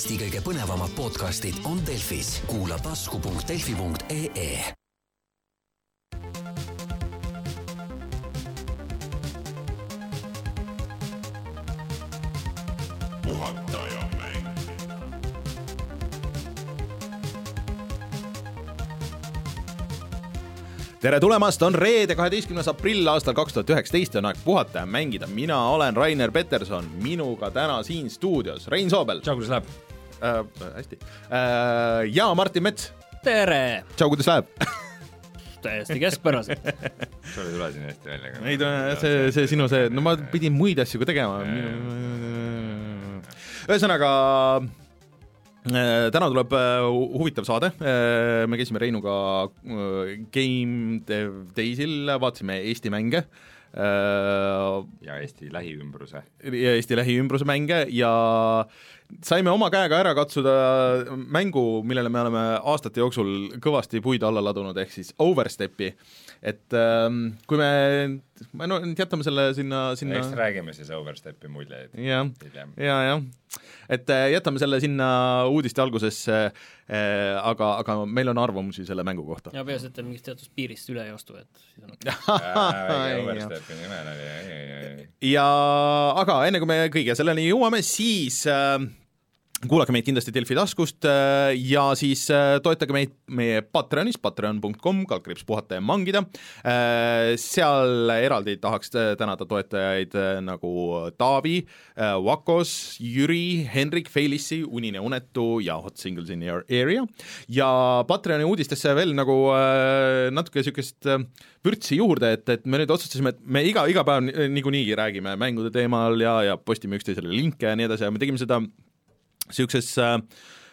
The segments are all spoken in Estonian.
Eesti kõige põnevamad podcastid on Delfis, kuula tasku.delfi.ee. puhataja mäng. tere tulemast, on reede, kaheteistkümnes aprill aastal kaks tuhat üheksateist ja on aeg puhata ja mängida. mina olen Rainer Peterson, minuga täna siin stuudios Rein Soobel tšau, kuidas läheb? äh,, hästi äh,, ja Martin Mets, tere, tšau, kuidas läheb? täiesti keskpäraselt. sul ei tule siin hästi välja. ei, see, see sinu see, no ma pidin muid asju ka tegema. ühesõnaga äh, täna tuleb äh, huvitav saade, me käisime Reinuga äh, Game Dev Daysil, vaatasime Eesti mänge äh, ja Eesti lähiümbruse. ja Eesti lähiümbruse mänge ja saime oma käega ära katsuda mängu, millele me oleme aastate jooksul kõvasti puid alla ladunud, ehk siis Overstepi. et ähm, kui me, me no jätame selle sinna, sinna eks räägime siis Overstepi muljeid hiljem. ja, jah, et äh, jätame selle sinna uudiste algusesse äh,, aga, aga meil on arvamusi selle mängu kohta. ja peaasi, et te mingist teatud piirist üle ei astu, et siis on okei. Overstepi nimel oli, ei, ei, ei. ja aga enne kui me kõige selleni jõuame, siis äh, kuulake meid kindlasti Delfi taskust äh, ja siis äh, toetage meid meie Patreonis, patreon.com, kaldkriips puhata ja mangida äh,. seal eraldi tahaks tänada toetajaid nagu Taavi Vakos, Jüri, Henrik, Felissi, Unine Unetu ja Hot Singles in your area ja Patreoni uudistesse veel nagu natuke niisugust vürtsi juurde, et, et me nüüd otsustasime, et me iga, iga päev ni- niikuinii räägime mängude teemal ja, ja postime üksteisele linke ja nii edasi ja me tegime seda niisuguses äh,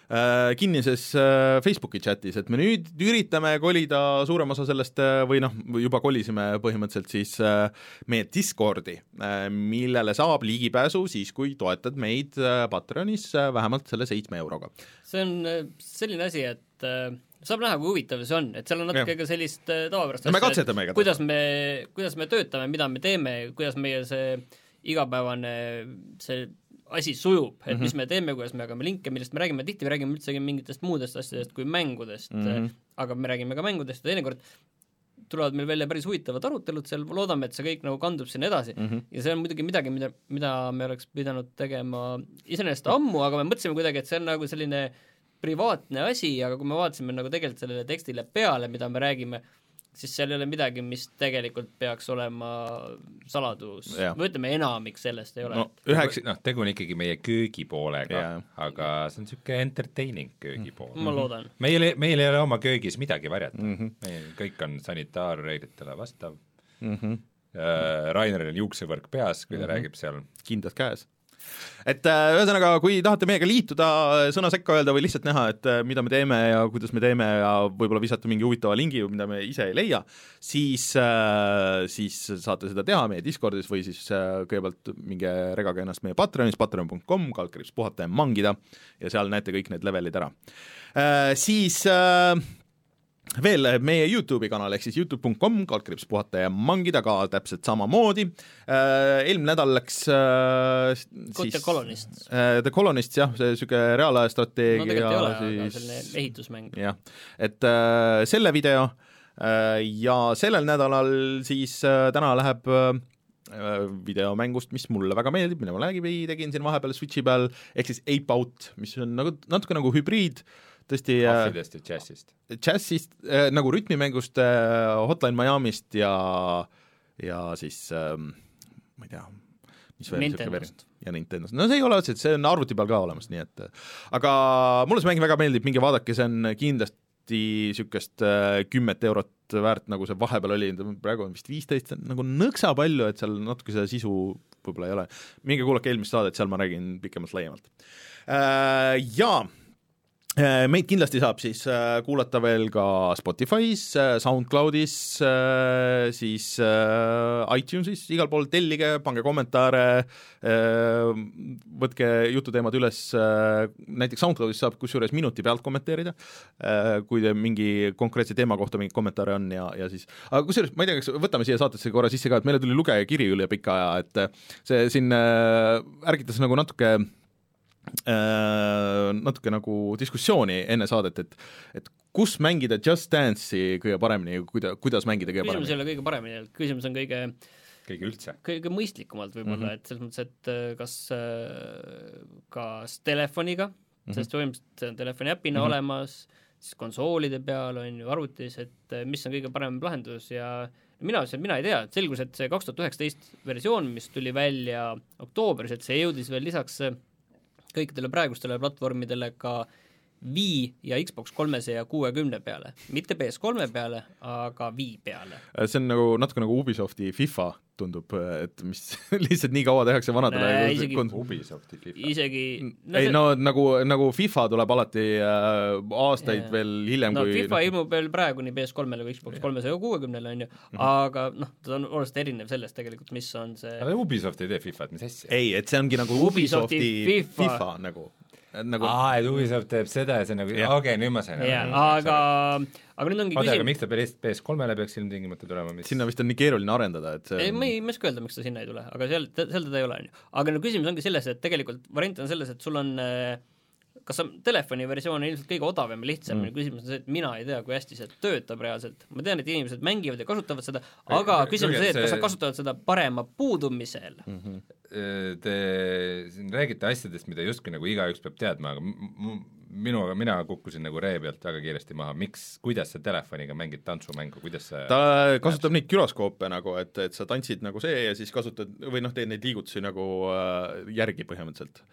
äh, kinnises äh, Facebooki chatis, et me nüüd üritame kolida suurem osa sellest äh, või noh, juba kolisime põhimõtteliselt siis meie Discordi millele saab ligipääsu siis, kui toetad meid Patreonis äh, vähemalt selle seitsme euroga. see on selline asi, et saab näha, kui huvitav see on, et seal on natuke Jah. ka sellist tavapärast me katsetame igatahes. kuidas me, kuidas me töötame, mida me teeme, kuidas meie see igapäevane see asi sujub, et mm -hmm. mis me teeme, kuidas me jagame linke, millest me räägime, tihti me räägime üldsegi mingitest muudest asjadest kui mängudest mm, -hmm. aga me räägime ka mängudest ja teinekord tulevad meil välja päris huvitavad arutelud seal, loodame, et see kõik nagu kandub sinna edasi mm. -hmm. ja see on muidugi midagi, mida, mida me oleks pidanud tegema iseenesest ammu, aga me mõtlesime kuidagi, et see on nagu selline privaatne asi, aga kui me vaatasime nagu tegelikult sellele tekstile peale, mida me räägime, siis seal ei ole midagi, mis tegelikult peaks olema saladus Jah. või ütleme, enamik sellest ei ole no üheks, noh, tegu on ikkagi meie köögipoolega aga see on niisugune entertaining köögipool. ma loodan. meil ei, meil ei ole oma köögis midagi varjata mm. Mhm. -hmm. meil kõik on sanitaarreeglitele vastav mm -hmm. Raineril on juuksevõrk peas, kui ta mm -hmm. räägib seal. kindad käes. Et äh, ühesõnaga, kui tahate meiega liituda, sõna sekka öelda või lihtsalt näha, et äh, mida me teeme ja kuidas me teeme ja võib-olla visata mingi huvitava lingi, mida me ise ei leia, siis äh,, siis saate seda teha meie Discordis või siis äh, kõigepealt minge regage ennast meie Patreonis, patreon.com, kaldkriips puhata ja mangida ja seal näete kõik need levelid ära äh,. Siis äh, veel meie Youtube'i kanal ehk siis Youtube.com, kaldkriips puhata ja mangida ka täpselt samamoodi äh,. eelmine nädal läks äh, Good The Colonist. äh, The Colonist jah, see niisugune reaalaja no strateegia tegelikult ei ole, aga siis selline ehitusmäng. jah, et äh, selle video äh, ja sellel nädalal siis äh, täna läheb äh, videomängust, mis mulle väga meeldib, mille ma läbi tegin siin vahepeal Switchi peal, ehk siis Ape Out, mis on nagu natuke nagu hübriid, tõesti äh, ahvidest ja džässist. džässist äh, nagu rütmimängust äh, Hotline Miami'st ja, ja siis ähm, ma ei tea, mis veel niisugune veri- ja Nintendost, no see ei ole otseselt, see on arvuti peal ka olemas, nii et aga mulle see mäng väga meeldib, minge vaadake, see on kindlasti niisugust äh, kümmet eurot väärt, nagu see vahepeal oli, praegu on vist viisteist, nagu nõksa palju, et seal natuke seda sisu võib-olla ei ole. minge kuulake eelmist saadet, seal ma räägin pikemalt-laiemalt äh,. Jaa Äh, meid kindlasti saab siis äh, kuulata veel ka Spotify's äh,, SoundCloudis äh,, siis äh, iTunesis, igal pool tellige, pange kommentaare äh,, võtke jututeemad üles äh,, näiteks SoundCloudis saab kusjuures minuti pealt kommenteerida äh,, kui te mingi konkreetse teema kohta mingeid kommentaare on ja, ja siis aga kusjuures ma ei tea, kas võtame siia saatesse korra sisse ka, et meile tuli lugejakiri üle pika aja, et äh, see siin äh, ärgitas nagu natuke äh, natuke nagu diskussiooni enne saadet, et et kus mängida Just Dance'i kõige paremini ja kuida-, kuidas mängida kõige küsimus ei paremini? ole kõige paremini, küsimus on kõige kõige üldse. kõige mõistlikumalt võib-olla mm. -hmm. et selles mõttes, et äh, kas äh, kas telefoniga mm. -hmm. sest põhimõtteliselt see on telefoni äpina mm -hmm. olemas, siis konsoolide peal on ju arvutis, et äh, mis on kõige parem lahendus ja mina ütlesin, et mina ei tea, et selgus, et see kaks tuhat üheksateist versioon, mis tuli välja oktoobris, et see jõudis veel lisaks äh, kõikidele praegustele platvormidele ka Wii ja Xbox kolmesaja kuuekümne peale, mitte PS3 peale, aga Wii peale. see on nagu natuke nagu Ubisofti FIFA tundub, et mis lihtsalt nii kaua tehakse vanadele Äh, isegi- kons- Ubisofti FIFA. isegi no, ei no nagu, nagu FIFA tuleb alati äh, aastaid Jaa. veel hiljem no kui FIFA ilmub veel praegu nii PS3-le kui Xbox kolmesaja kuuekümnele, on ju, aga noh, ta on oluliselt erinev sellest tegelikult, mis on see aga Ubisoft ei tee FIFA-t, mis asja? ei, et see ongi nagu Ubisofti Ubisofti FIFA. FIFA nagu, nagu aa, et Ubisoft teeb seda ja see on nagu, okei, nüüd ma sain jaa, aga aga nüüd ongi oota, aga miks ta PS, PS3-le peaks ilmtingimata tulema, mis sinna vist on nii keeruline arendada, et see ei, ma ei, ma ei oska öelda, miks ta sinna ei tule, aga seal, seal teda ei ole, on ju. aga no küsimus ongi selles, et tegelikult variant on selles, et sul on äh, kas on telefoni versioon on ilmselt kõige odavam ja lihtsam mm., küsimus on see, et mina ei tea, kui hästi see töötab reaalselt. ma tean, et inimesed mängivad ja kasutavad seda, aga küsimus on see, et kas nad kasutavad seda parema puudumisel mm.. te siin räägite asjadest, mida justkui nagu igaüks peab teadma, aga m- minu, mina kukkusin nagu ree pealt väga kiiresti maha, miks, kuidas sa telefoniga mängid tantsumängu, kuidas see ta kasutab neid güroskoope nagu, et, et sa tantsid nagu see ja siis kasutad või noh, teed neid liigutusi nagu äh, järgi põhimõtteliselt.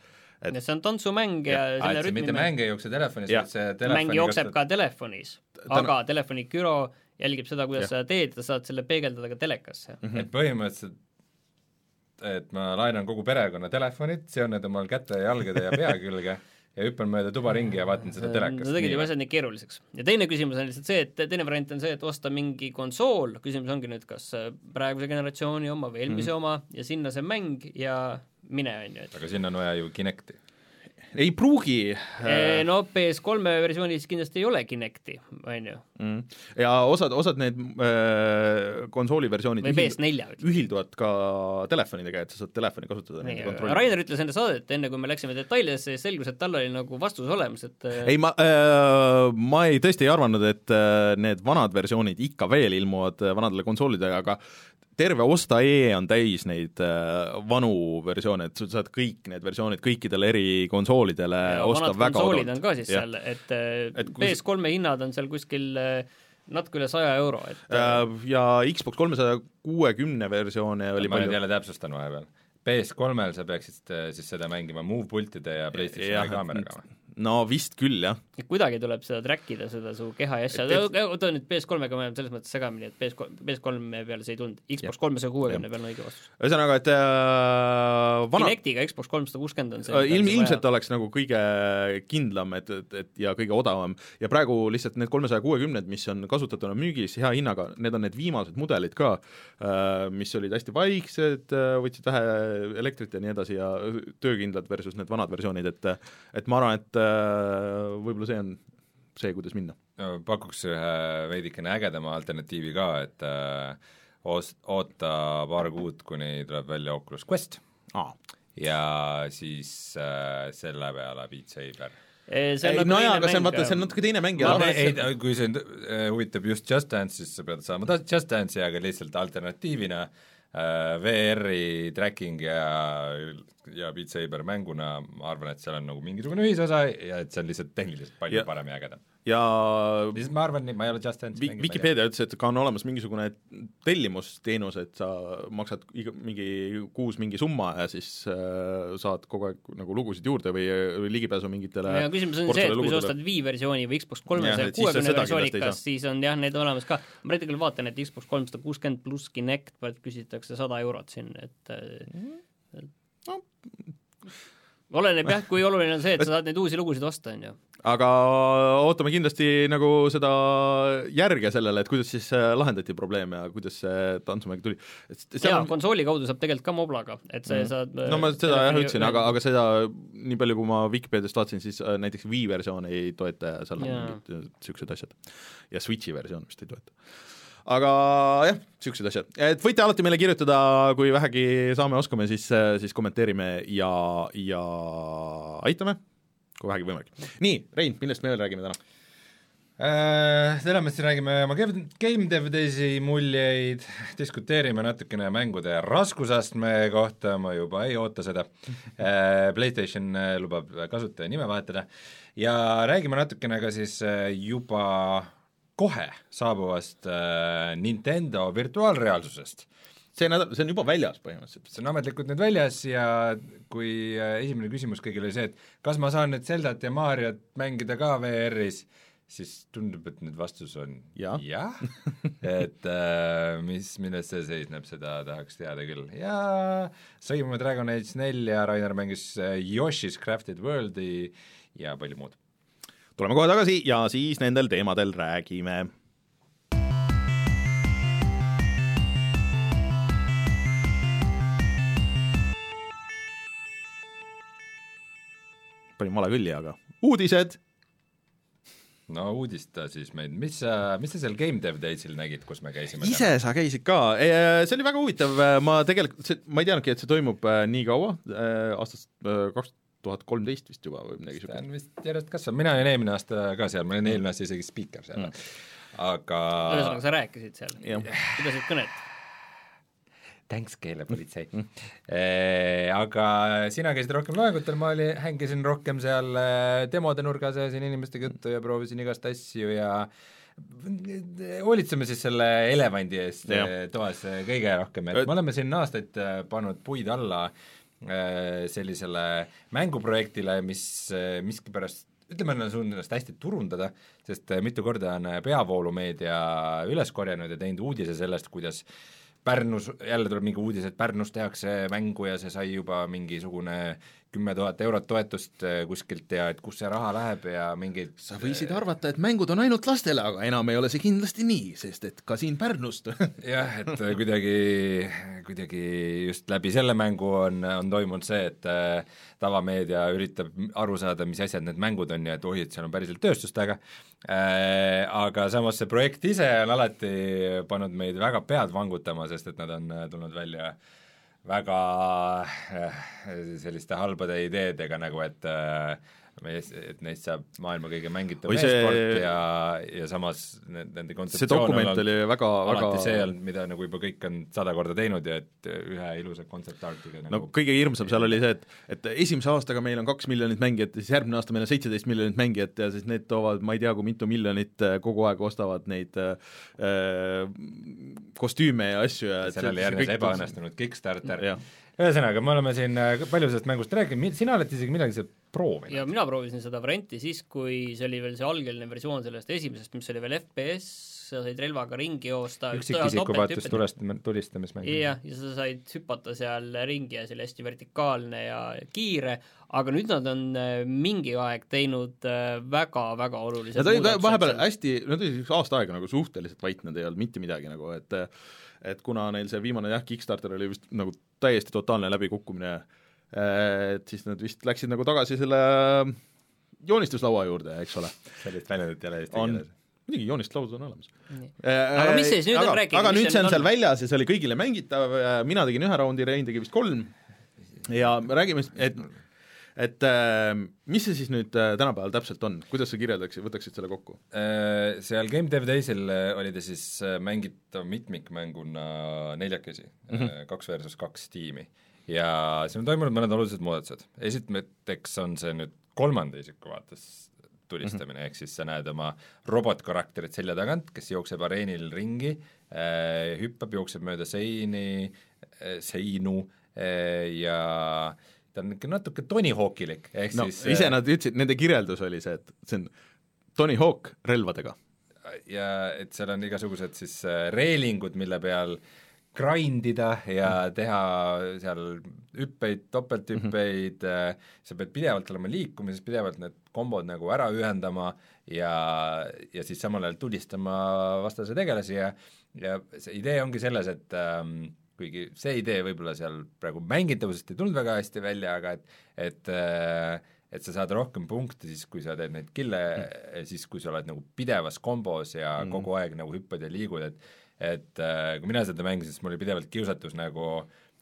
Et see on tantsumäng ja, ja selle see mitte mäng ei jookse telefonis, vaid see telefoni mäng jookseb ka telefonis, Ta- aga telefoni güro jälgib seda, kuidas Jah. sa teed ja sa saad selle peegeldada ka telekasse mm. et põhimõtteliselt et ma laenan kogu perekonna telefonid, seon need omal käte ja jalgade ja pea külge ja hüppan mööda tuba ringi ja vaatan seda telekast. Nad tegid juba asjad nii keeruliseks. ja teine küsimus on lihtsalt see, et teine variant on see, et osta mingi konsool, küsimus ongi nüüd, kas äh, praeguse generatsiooni oma või eelmise mm. oma ja sinna see mäng ja mine, on ju, et aga sinna on vaja ju Kinecti. ei pruugi äh, no PS3 versioonis kindlasti ei ole Kinecti, on ju, mm. ja osad, osad need äh, konsooli versioonid või PS4 ütleme. ühilduvad ka telefonidega, et sa saad telefoni kasutada nii nende, kontrolli Rainer ütles enne saadet, enne kui me läksime detailidesse, siis selgus, et tal oli nagu vastus olemas, et äh, ei, ma äh,, ma ei, tõesti ei arvanud, et äh, need vanad versioonid ikka veel ilmuvad äh, vanadele konsoolidele, aga terve osta.ee on täis neid äh, vanu versioone, et sa saad kõik need versioonid kõikidele eri konsoolidele ja osta väga konsoolid odavalt. on ka siis Jah. seal, et, et Et kui- PS3-e hinnad on seal kuskil äh, natuke üle saja euro, et Äh, ja Xbox kolmesaja kuuekümne versioone oli ma nüüd palju jälle täpsustan vahepeal. PS3-l sa peaksid äh, siis seda mängima Move pultide ja PlayStationi kaameraga või? No vist küll, jah. kuidagi tuleb seda track ida, seda su keha ja asja, oota nüüd PS3-ga me oleme selles mõttes segamini, et PS3, PS3 peale see ei tulnud, Xbox kolmesaja kuuekümne peal on õige vastus. ühesõnaga, et äh, vana, Kinectiga Xbox kolmsada kuuskümmend on see Äh, ilm, ilmselt oleks nagu kõige kindlam, et, et, et ja kõige odavam. Ja praegu lihtsalt need kolmesaja kuuekümned, mis on kasutatuna müügis hea hinnaga, need on need viimased mudelid ka, mis olid hästi vaiksed, võtsid vähe elektrit ja nii edasi ja töökindlad versus need vanad versioonid, et et ma arvan, et äh, võib-olla see on see, kuidas minna. pakuks ühe veidikene ägedama alternatiivi ka, et äh, ost-, oota paar kuud, kuni tuleb välja Oculus Quest. Aa, ja siis äh, selle peale Beat Saber. see ei no jaa, aga see on, vaata, see on natuke teine mäng ja no, ei, ei, kui sind äh, huvitab just Just Dance, siis sa pead saama Just Dance'i, aga lihtsalt alternatiivina äh, VR-i tracking ja, ja Beat Saber mänguna, ma arvan, et seal on nagu mingisugune ühisosa ja et see on lihtsalt tehniliselt palju Ja- parem ja ägedam. ja lihtsalt ma arvan, et ma ei ole Just Dance'i Vi-, Vikipeedia ütles, et ka on olemas mingisugune tellimusteenus, et sa maksad iga, mingi kuus mingi summa ja siis äh, saad kogu aeg nagu lugusid juurde või, või ligipääsu mingitele ja küsimus on see, et kui sa ostad Wii versiooni või Xbox kolmesaja et kuuekümne seda versiooni kas, siis on jah, need olemas ka. ma praegu küll vaatan, et Xbox kolmsada kuuskümmend pluss Kinect pealt küsitakse sada eurot siin, et äh, No. oleneb jah, kui oluline on see, et sa saad neid uusi lugusid osta, on ju. aga ootame kindlasti nagu seda järge sellele, et kuidas siis äh, lahendati probleem ja kuidas see tantsumäng tuli. jaa, konsooli kaudu saab tegelikult ka Moblaga, et see mm. saad no ma seda jah ütlesin, aga, aga seda nii palju, kui ma Vikipeediast vaatasin, siis äh, näiteks Wii versioon ei toeta ja seal on mingid äh, niisugused asjad. ja Switchi versioon vist ei toeta. Aga jah, niisugused asjad, et võite alati meile kirjutada, kui vähegi saame, oskame, siis, siis kommenteerime ja, ja aitame kui vähegi võimalik. nii, Rein, millest me veel räägime täna? Äh, me siis räägime oma Game Dev Daysi muljeid, diskuteerime natukene mängude raskusastme kohta, ma juba ei oota seda, PlayStation äh, lubab kasutaja nime vahetada ja räägime natukene ka siis äh, juba kohe saabuvast Nintendo virtuaalreaalsusest see nädal, see on juba väljas põhimõtteliselt. see on ametlikult nüüd väljas ja kui esimene küsimus kõigil oli see, et kas ma saan nüüd Zeldat ja Mariot mängida ka VR-is, siis tundub, et nüüd vastus on jah ja? et äh, mis, milles see seisneb, seda tahaks teada küll ja sõimame Dragon Age nelja, Rainer mängis äh, Yoshi's Crafted Worldi ja palju muud. Tuleme kohe tagasi ja siis nendel teemadel räägime. Panin vale külje, aga uudised. No uudista siis meid, mis sa, mis sa seal Game Dev Daysil nägid, kus me käisime? ise sa käisid ka, see oli väga huvitav, ma tegelikult, ma ei teadnudki, et see toimub äh, nii kaua, aastast äh, kaks tuhat kolmteist vist juba või midagi niisugust. vist järjest kasvab, mina olin eelmine aasta ka seal, ma olin eelmine aasta isegi spiiker seal mm., aga ühesõnaga, sa rääkisid seal, pidasid kõnet thanks keelepolitsei e,. Aga sina käisid rohkem loengutel, ma oli, hängisin rohkem seal äh, demode nurgas, ajasin inimestega juttu ja proovisin igast asju ja hoolitseme siis selle elevandi eest ja. Äh, toas kõige rohkem, et me oleme siin aastaid pannud puid alla sellisele mänguprojektile, mis miskipärast ütleme, nad on suutnud ennast hästi turundada, sest mitu korda on peavoolumeedia üles korjanud ja teinud uudise sellest, kuidas äh, Pärnus, jälle tuleb mingi uudis, et Pärnus tehakse mängu ja see sai juba mingisugune kümme tuhat eurot toetust eh, kuskilt ja et kus see raha läheb ja mingid sa võisid arvata, et mängud on ainult lastele, aga enam ei ole see kindlasti nii, sest et ka siin Pärnust jah, et kuidagi, kuidagi just läbi selle mängu on, on toimunud see, et äh, tavameedia üritab aru saada, mis asjad need mängud on ja et oi, et seal on päriselt tööstust taga äh,, aga samas see projekt ise on alati pannud meid väga pead vangutama, sest et nad on tulnud välja äh, väga äh, selliste halbade ideedega nagu, et äh, et neist saab maailma kõige mängitav meesport see... ja, ja samas nende kontseptsioon see dokument oli väga, väga alati see olnud, mida nagu juba kõik on sada korda teinud ja et ühe ilusa kontsept-artiga nagu no kõige hirmsam seal oli see, et et esimese aastaga meil on kaks miljonit mängijat ja siis järgmine aasta meil on seitseteist miljonit mängijat ja siis need toovad ma ei tea, kui mitu miljonit äh, kogu aeg ostavad neid äh, kostüüme ja asju ja sellele järgnes ebaõnnestunud Kickstarter ühesõnaga, me oleme siin äh, palju sellest mängust rääkinud, sina oled isegi midagi seal proovinud. ja mina proovisin seda varianti siis, kui see oli veel see algeline versioon sellest esimesest, mis oli veel FPS, sa said relvaga ringi joosta üksikisiku vaates tulestame, tulistamismäng. jah, ja sa said hüpata seal ringi ja see oli hästi vertikaalne ja kiire, aga nüüd nad on äh, mingi aeg teinud väga-väga äh, olulisi Nad olid vahepeal hästi, nad olid aasta aega nagu suhteliselt vait, nad ei olnud mitte midagi nagu, et et kuna neil see viimane jah, Kickstarter oli vist nagu täiesti totaalne läbikukkumine, et siis nad vist läksid nagu tagasi selle joonistuslaua juurde, eks ole. sellist väljendit ei ole eesti keeles muidugi joonislaud on olemas. aga mis siis nüüd aga, on, rääkige. aga nüüd see on seal väljas ja see oli kõigile mängitav, mina tegin ühe raundi, Rein tegi vist kolm ja räägime, et et äh, mis see siis nüüd äh, tänapäeval täpselt on, kuidas sa kirjeldaksid, võtaksid selle kokku? Äh, seal Game Dev Daysil oli ta siis mängitav mitmikmänguna neljakesi mm, -hmm. kaks versus kaks tiimi. ja siin on toimunud mõned olulised muudatused, esiteks on see nüüd kolmanda isiku vaates tulistamine mm, -hmm. ehk siis sa näed oma robotkarakterit selja tagant, kes jookseb areenil ringi äh,, hüppab, jookseb mööda seini äh,, seinu äh, ja äh, ta on ikka natuke Tony Hawkilik, ehk no, siis ise nad ütlesid, nende kirjeldus oli see, et see on Tony Hawk relvadega. ja et seal on igasugused siis äh, reelingud, mille peal grind ida ja teha seal hüppeid, topelthüppeid mm, -hmm. sa pead pidevalt olema liikumises, pidevalt need kombod nagu ära ühendama ja, ja siis samal ajal tulistama vastase tegelasi ja ja see idee ongi selles, et ähm, kuigi see idee võib-olla seal praegu mängitavusest ei tulnud väga hästi välja, aga et et et sa saad rohkem punkte siis, kui sa teed neid kill'e mm., siis kui sa oled nagu pidevas kombos ja mm. kogu aeg nagu hüppad ja liigud, et et kui mina seda mängisin, siis mul oli pidevalt kiusatus nagu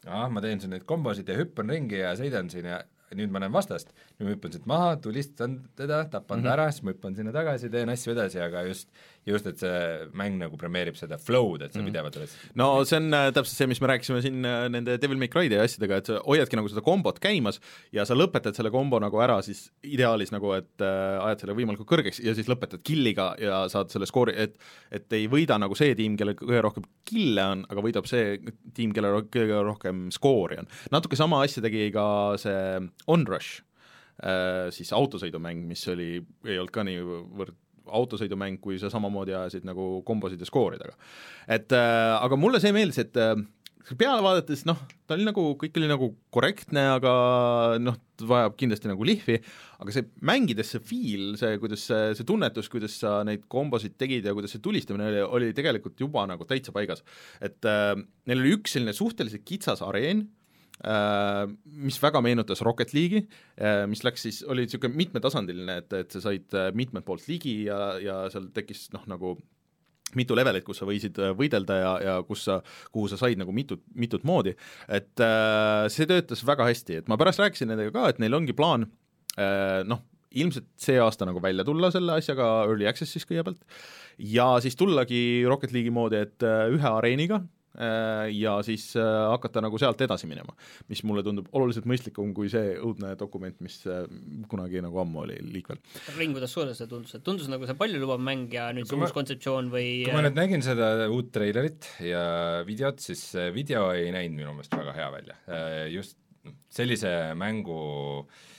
ah, ma teen siin neid kombosid ja hüppan ringi ja sõidan siin ja nüüd ma näen vastast, nüüd ma hüppan siit maha, tulistan teda, tapan ta ära, siis ma hüppan sinna tagasi, teen asju edasi, aga just just, et see mäng nagu premeerib seda flow'd, et sa pidevalt oled no see on äh, täpselt see, mis me rääkisime siin äh, nende Devil May Cry'de ja asjadega, et sa hoiadki nagu seda kombot käimas ja sa lõpetad selle kombo nagu ära siis ideaalis nagu, et äh, ajad selle võimalikult kõrgeks ja siis lõpetad killiga ja saad selle skoori, et et ei võida nagu see tiim, kellel kõige rohkem kille on, aga võidab see tiim, kellel kõige rohkem skoori on. natuke sama asja tegi ka see Onrush, siis autosõidumäng, mis oli, ei olnud ka niivõrd autosõidumäng, kui sa samamoodi ajasid nagu kombosid ja skoori taga. et äh, aga mulle see meeldis, et äh, peale vaadates noh, ta oli nagu, kõik oli nagu korrektne, aga noh, vajab kindlasti nagu lihvi, aga see mängides see feel, see, kuidas see, see tunnetus, kuidas sa neid kombosid tegid ja kuidas see tulistamine oli, oli tegelikult juba nagu täitsa paigas. et äh, neil oli üks selline suhteliselt kitsas areen äh,, mis väga meenutas Rocket League'i äh,, mis läks siis, oli niisugune mitmetasandiline, et, et sa said äh, mitmelt poolt ligi ja, ja seal tekkis noh, nagu mitu levelit, kus sa võisid äh, võidelda ja, ja kus sa, kuhu sa said nagu mitut, mitut moodi, et äh, see töötas väga hästi, et ma pärast rääkisin nendega ka, et neil ongi plaan äh, noh, ilmselt see aasta nagu välja tulla selle asjaga early access'is kõigepealt. Ja siis tullagi Rocket League'i moodi, et äh, ühe areeniga äh, ja siis äh, hakata nagu sealt edasi minema, mis mulle tundub oluliselt mõistlikum kui see õudne dokument, mis äh, kunagi nagu ammu oli liikvel. Ring, kuidas sulle see tundus, et tundus nagu see paljulubav mäng ja nüüd see Kui ma- uus kontseptsioon või kui ma nüüd nägin seda uut treilerit ja videot, siis see video ei näinud minu meelest väga hea välja. Just sellise mängu öö,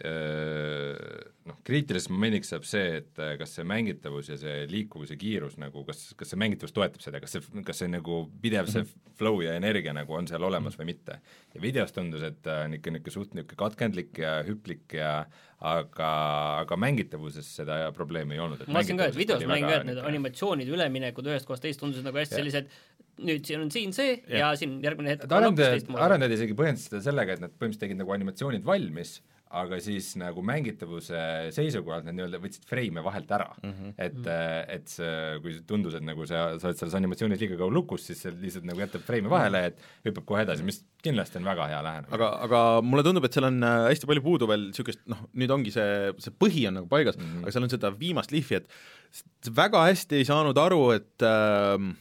noh, kriitiliseks momendiks saab see, et äh, kas see mängitavus ja see liikuvuse kiirus nagu, kas, kas see mängitavus toetab seda, kas see, kas see nagu pidev see flow ja energia nagu on seal olemas või mitte. ja videos tundus, et on ikka niisugune suht niisugune katkendlik ja hüplik ja aga, aga mängitavuses seda probleemi ei olnud. ma mõtlesin ka, et videos ma nägin ka, et need animatsioonid, üleminekud ühest kohast teist tundusid nagu hästi Jah. sellised nüüd siin on siin see ja, ja siin järgmine hetk et arendajad, arendajad isegi põhjendasid seda sellega, et nad põhimõtteliselt tegid nagu animatsioonid valmis, aga siis nagu mängitavuse seisukohalt nad nii-öelda võtsid freime vahelt ära mm. Mhm. -hmm. et, et see, kui tundus, et nagu sa, sa oled selles animatsioonis liiga kaua lukus, siis see lihtsalt nagu jätab freime vahele, et hüppab kohe edasi, mis kindlasti on väga hea lähenemine. aga, aga mulle tundub, et seal on äh, hästi palju puudu veel niisugust noh, nüüd ongi see, see põhi on nagu paigas mm, -hmm. aga seal on seda viimast lihvi, et väga hästi ei saanud aru, et ähm,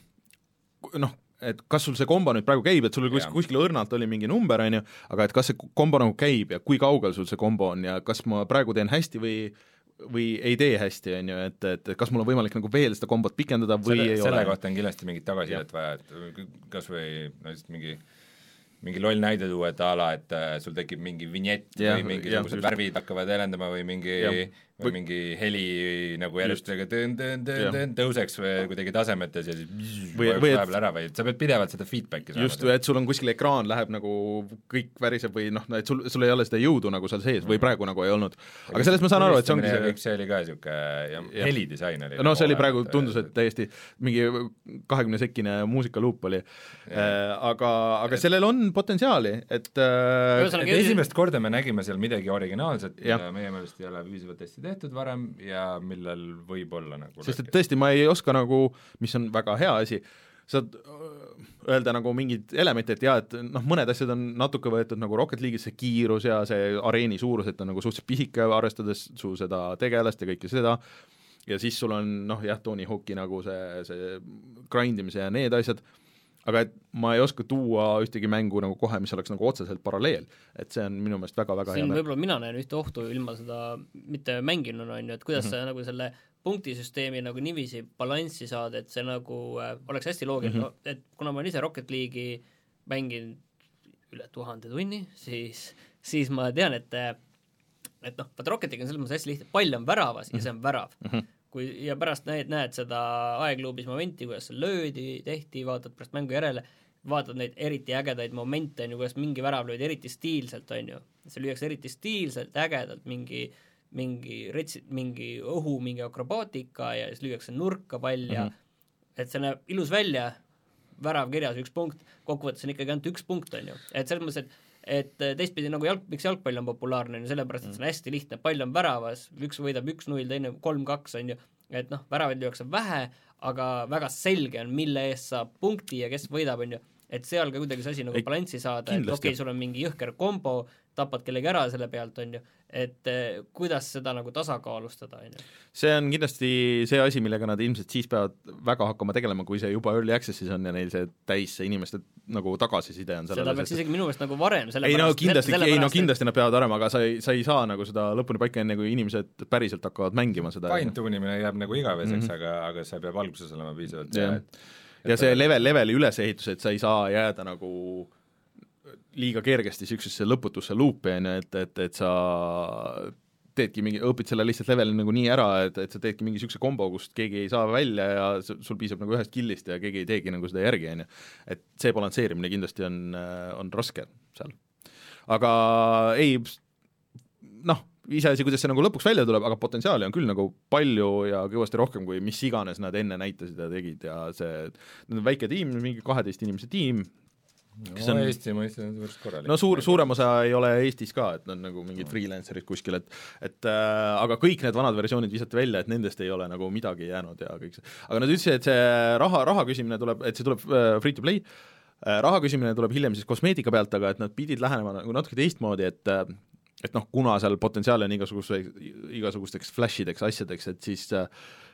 noh, et kas sul see kombo nüüd praegu käib, et sul kus, kuskil õrnalt oli mingi number, on ju, aga et kas see kombo nagu käib ja kui kaugel sul see kombo on ja kas ma praegu teen hästi või või ei tee hästi, on ju, et, et kas mul on võimalik nagu veel seda kombot pikendada või selle, ei selle ole. kohta on kindlasti mingit tagasisidet vaja, et kas või no lihtsalt mingi mingi loll näide tuua, et a la, et äh, sul tekib mingi vinjett Jah, või mingisugused just. värvid hakkavad helendama või mingi Jah. Või mingi heli nagu tõn-tõn-tõn-tõn tõuseks või kuidagi tasemetes ja siis Või- või et- ära või et sa pead pidevalt seda feedback'i saama. just, või et sul on kuskil ekraan läheb nagu kõik väriseb või noh, et sul, sul ei ole seda jõudu nagu seal sees või praegu nagu ei olnud. aga sellest ma saan aru, et see ongi see kõik see oli ka niisugune, ja helidisain oli no see oli nagu praegu, tundus, et täiesti mingi kahekümne sekkine muusikaluup oli. Äh, aga, aga sellel on potentsiaali, et äh, esimest korda me nägime seal midagi originaalset, mida meie meelest ei ole piisavalt hästi tehtud varem ja millel võib olla nagu sest et tõesti, ma ei oska nagu, mis on väga hea asi, saad öö, öelda nagu mingeid elemente, et jaa, et noh, mõned asjad on natuke võetud nagu Rocket League'is, see kiirus ja see areeni suurus, et on nagu suhteliselt pisike, arvestades su seda tegelast ja kõike seda, ja siis sul on noh jah, Tony Hawk'i nagu see, see grind imise ja need asjad, aga et ma ei oska tuua ühtegi mängu nagu kohe, mis oleks nagu otseselt paralleel. et see on minu meelest väga-väga hea võib-olla mina näen ühte ohtu ilma seda mitte mänginuna, on ju, et kuidas mm -hmm. sa nagu selle punktisüsteemi nagu niiviisi balanssi saad, et see nagu äh, oleks hästi loogiline mm, -hmm. et kuna ma olen ise Rocket League'i mänginud üle tuhande tunni, siis, siis ma tean, et et noh, vaata Rocket League on selles mõttes hästi lihtne, pall on väravas mm -hmm. ja see on värav mm. -hmm kui ja pärast näed, näed seda aegluubis momenti, kuidas löödi, tehti, vaatad pärast mängu järele, vaatad neid eriti ägedaid momente, on ju, kuidas mingi värav löödi eriti stiilselt, on ju, see lüüakse eriti stiilselt, ägedalt, mingi mingi rets-, mingi õhu, mingi akrobaatika ja siis lüüakse nurka pall ja mm -hmm. et see näeb ilus välja, värav kirjas, üks punkt, kokkuvõttes on ikkagi ainult üks punkt, on ju, et selles mõttes, et et teistpidi nagu jalg, miks jalgpall on populaarne, on ju sellepärast, et see on hästi lihtne, pall on väravas, üks võidab üks-null, teine kolm-kaks, on ju, et noh, väravaid lüüakse vähe, aga väga selge on, mille eest saab punkti ja kes võidab, on ju, et seal ka kuidagi see asi nagu balanssi saada, et okei okay,, sul on mingi jõhker kombo, tapad kellegi ära selle pealt, on ju, et eh, kuidas seda nagu tasakaalustada, on ju. see on kindlasti see asi, millega nad ilmselt siis peavad väga hakkama tegelema, kui see juba early access'is on ja neil see täis, see inimeste nagu tagasiside on sellele seda peaks isegi minu meelest nagu varem, ei no kindlasti, ei no kindlasti nad peavad varem, aga sa ei, sa ei saa nagu seda lõpuni paika, enne kui inimesed päriselt hakkavad mängima seda. fine-tune imine jääb nagu igaveseks mm, -hmm. aga, aga see peab alguses olema piisavalt hea, et ja see level, leveli ülesehitus, et sa ei saa jääda nagu liiga kergesti niisugusesse lõputusse luupi, on ju, et, et, et sa teedki mingi, õpid selle lihtsalt leveli nagu nii ära, et, et sa teedki mingi niisuguse kombo, kust keegi ei saa välja ja sul piisab nagu ühest killist ja keegi ei teegi nagu seda järgi, on ju. et see balansseerimine kindlasti on, on raske seal. aga ei, noh, iseasi, kuidas see nagu lõpuks välja tuleb, aga potentsiaali on küll nagu palju ja kõvasti rohkem, kui mis iganes nad enne näitasid ja tegid ja see, need on väike tiim, mingi kaheteist inimese tiim, kes no, on Eesti mõistes on päris korralik. no suur, suurem osa ei ole Eestis ka, et on nagu mingid freelancer'id kuskil, et et äh, aga kõik need vanad versioonid visati välja, et nendest ei ole nagu midagi jäänud ja kõik see, aga nad ütlesid, et see raha, raha küsimine tuleb, et see tuleb äh, free to play. Äh,, raha küsimine tuleb hiljem siis kosmeetika pealt, aga et nad pidid lähenema nagu natuke teistmoodi, et äh, et noh, kuna seal potentsiaali on igasuguse, igasugusteks flashideks, asjadeks, et siis äh,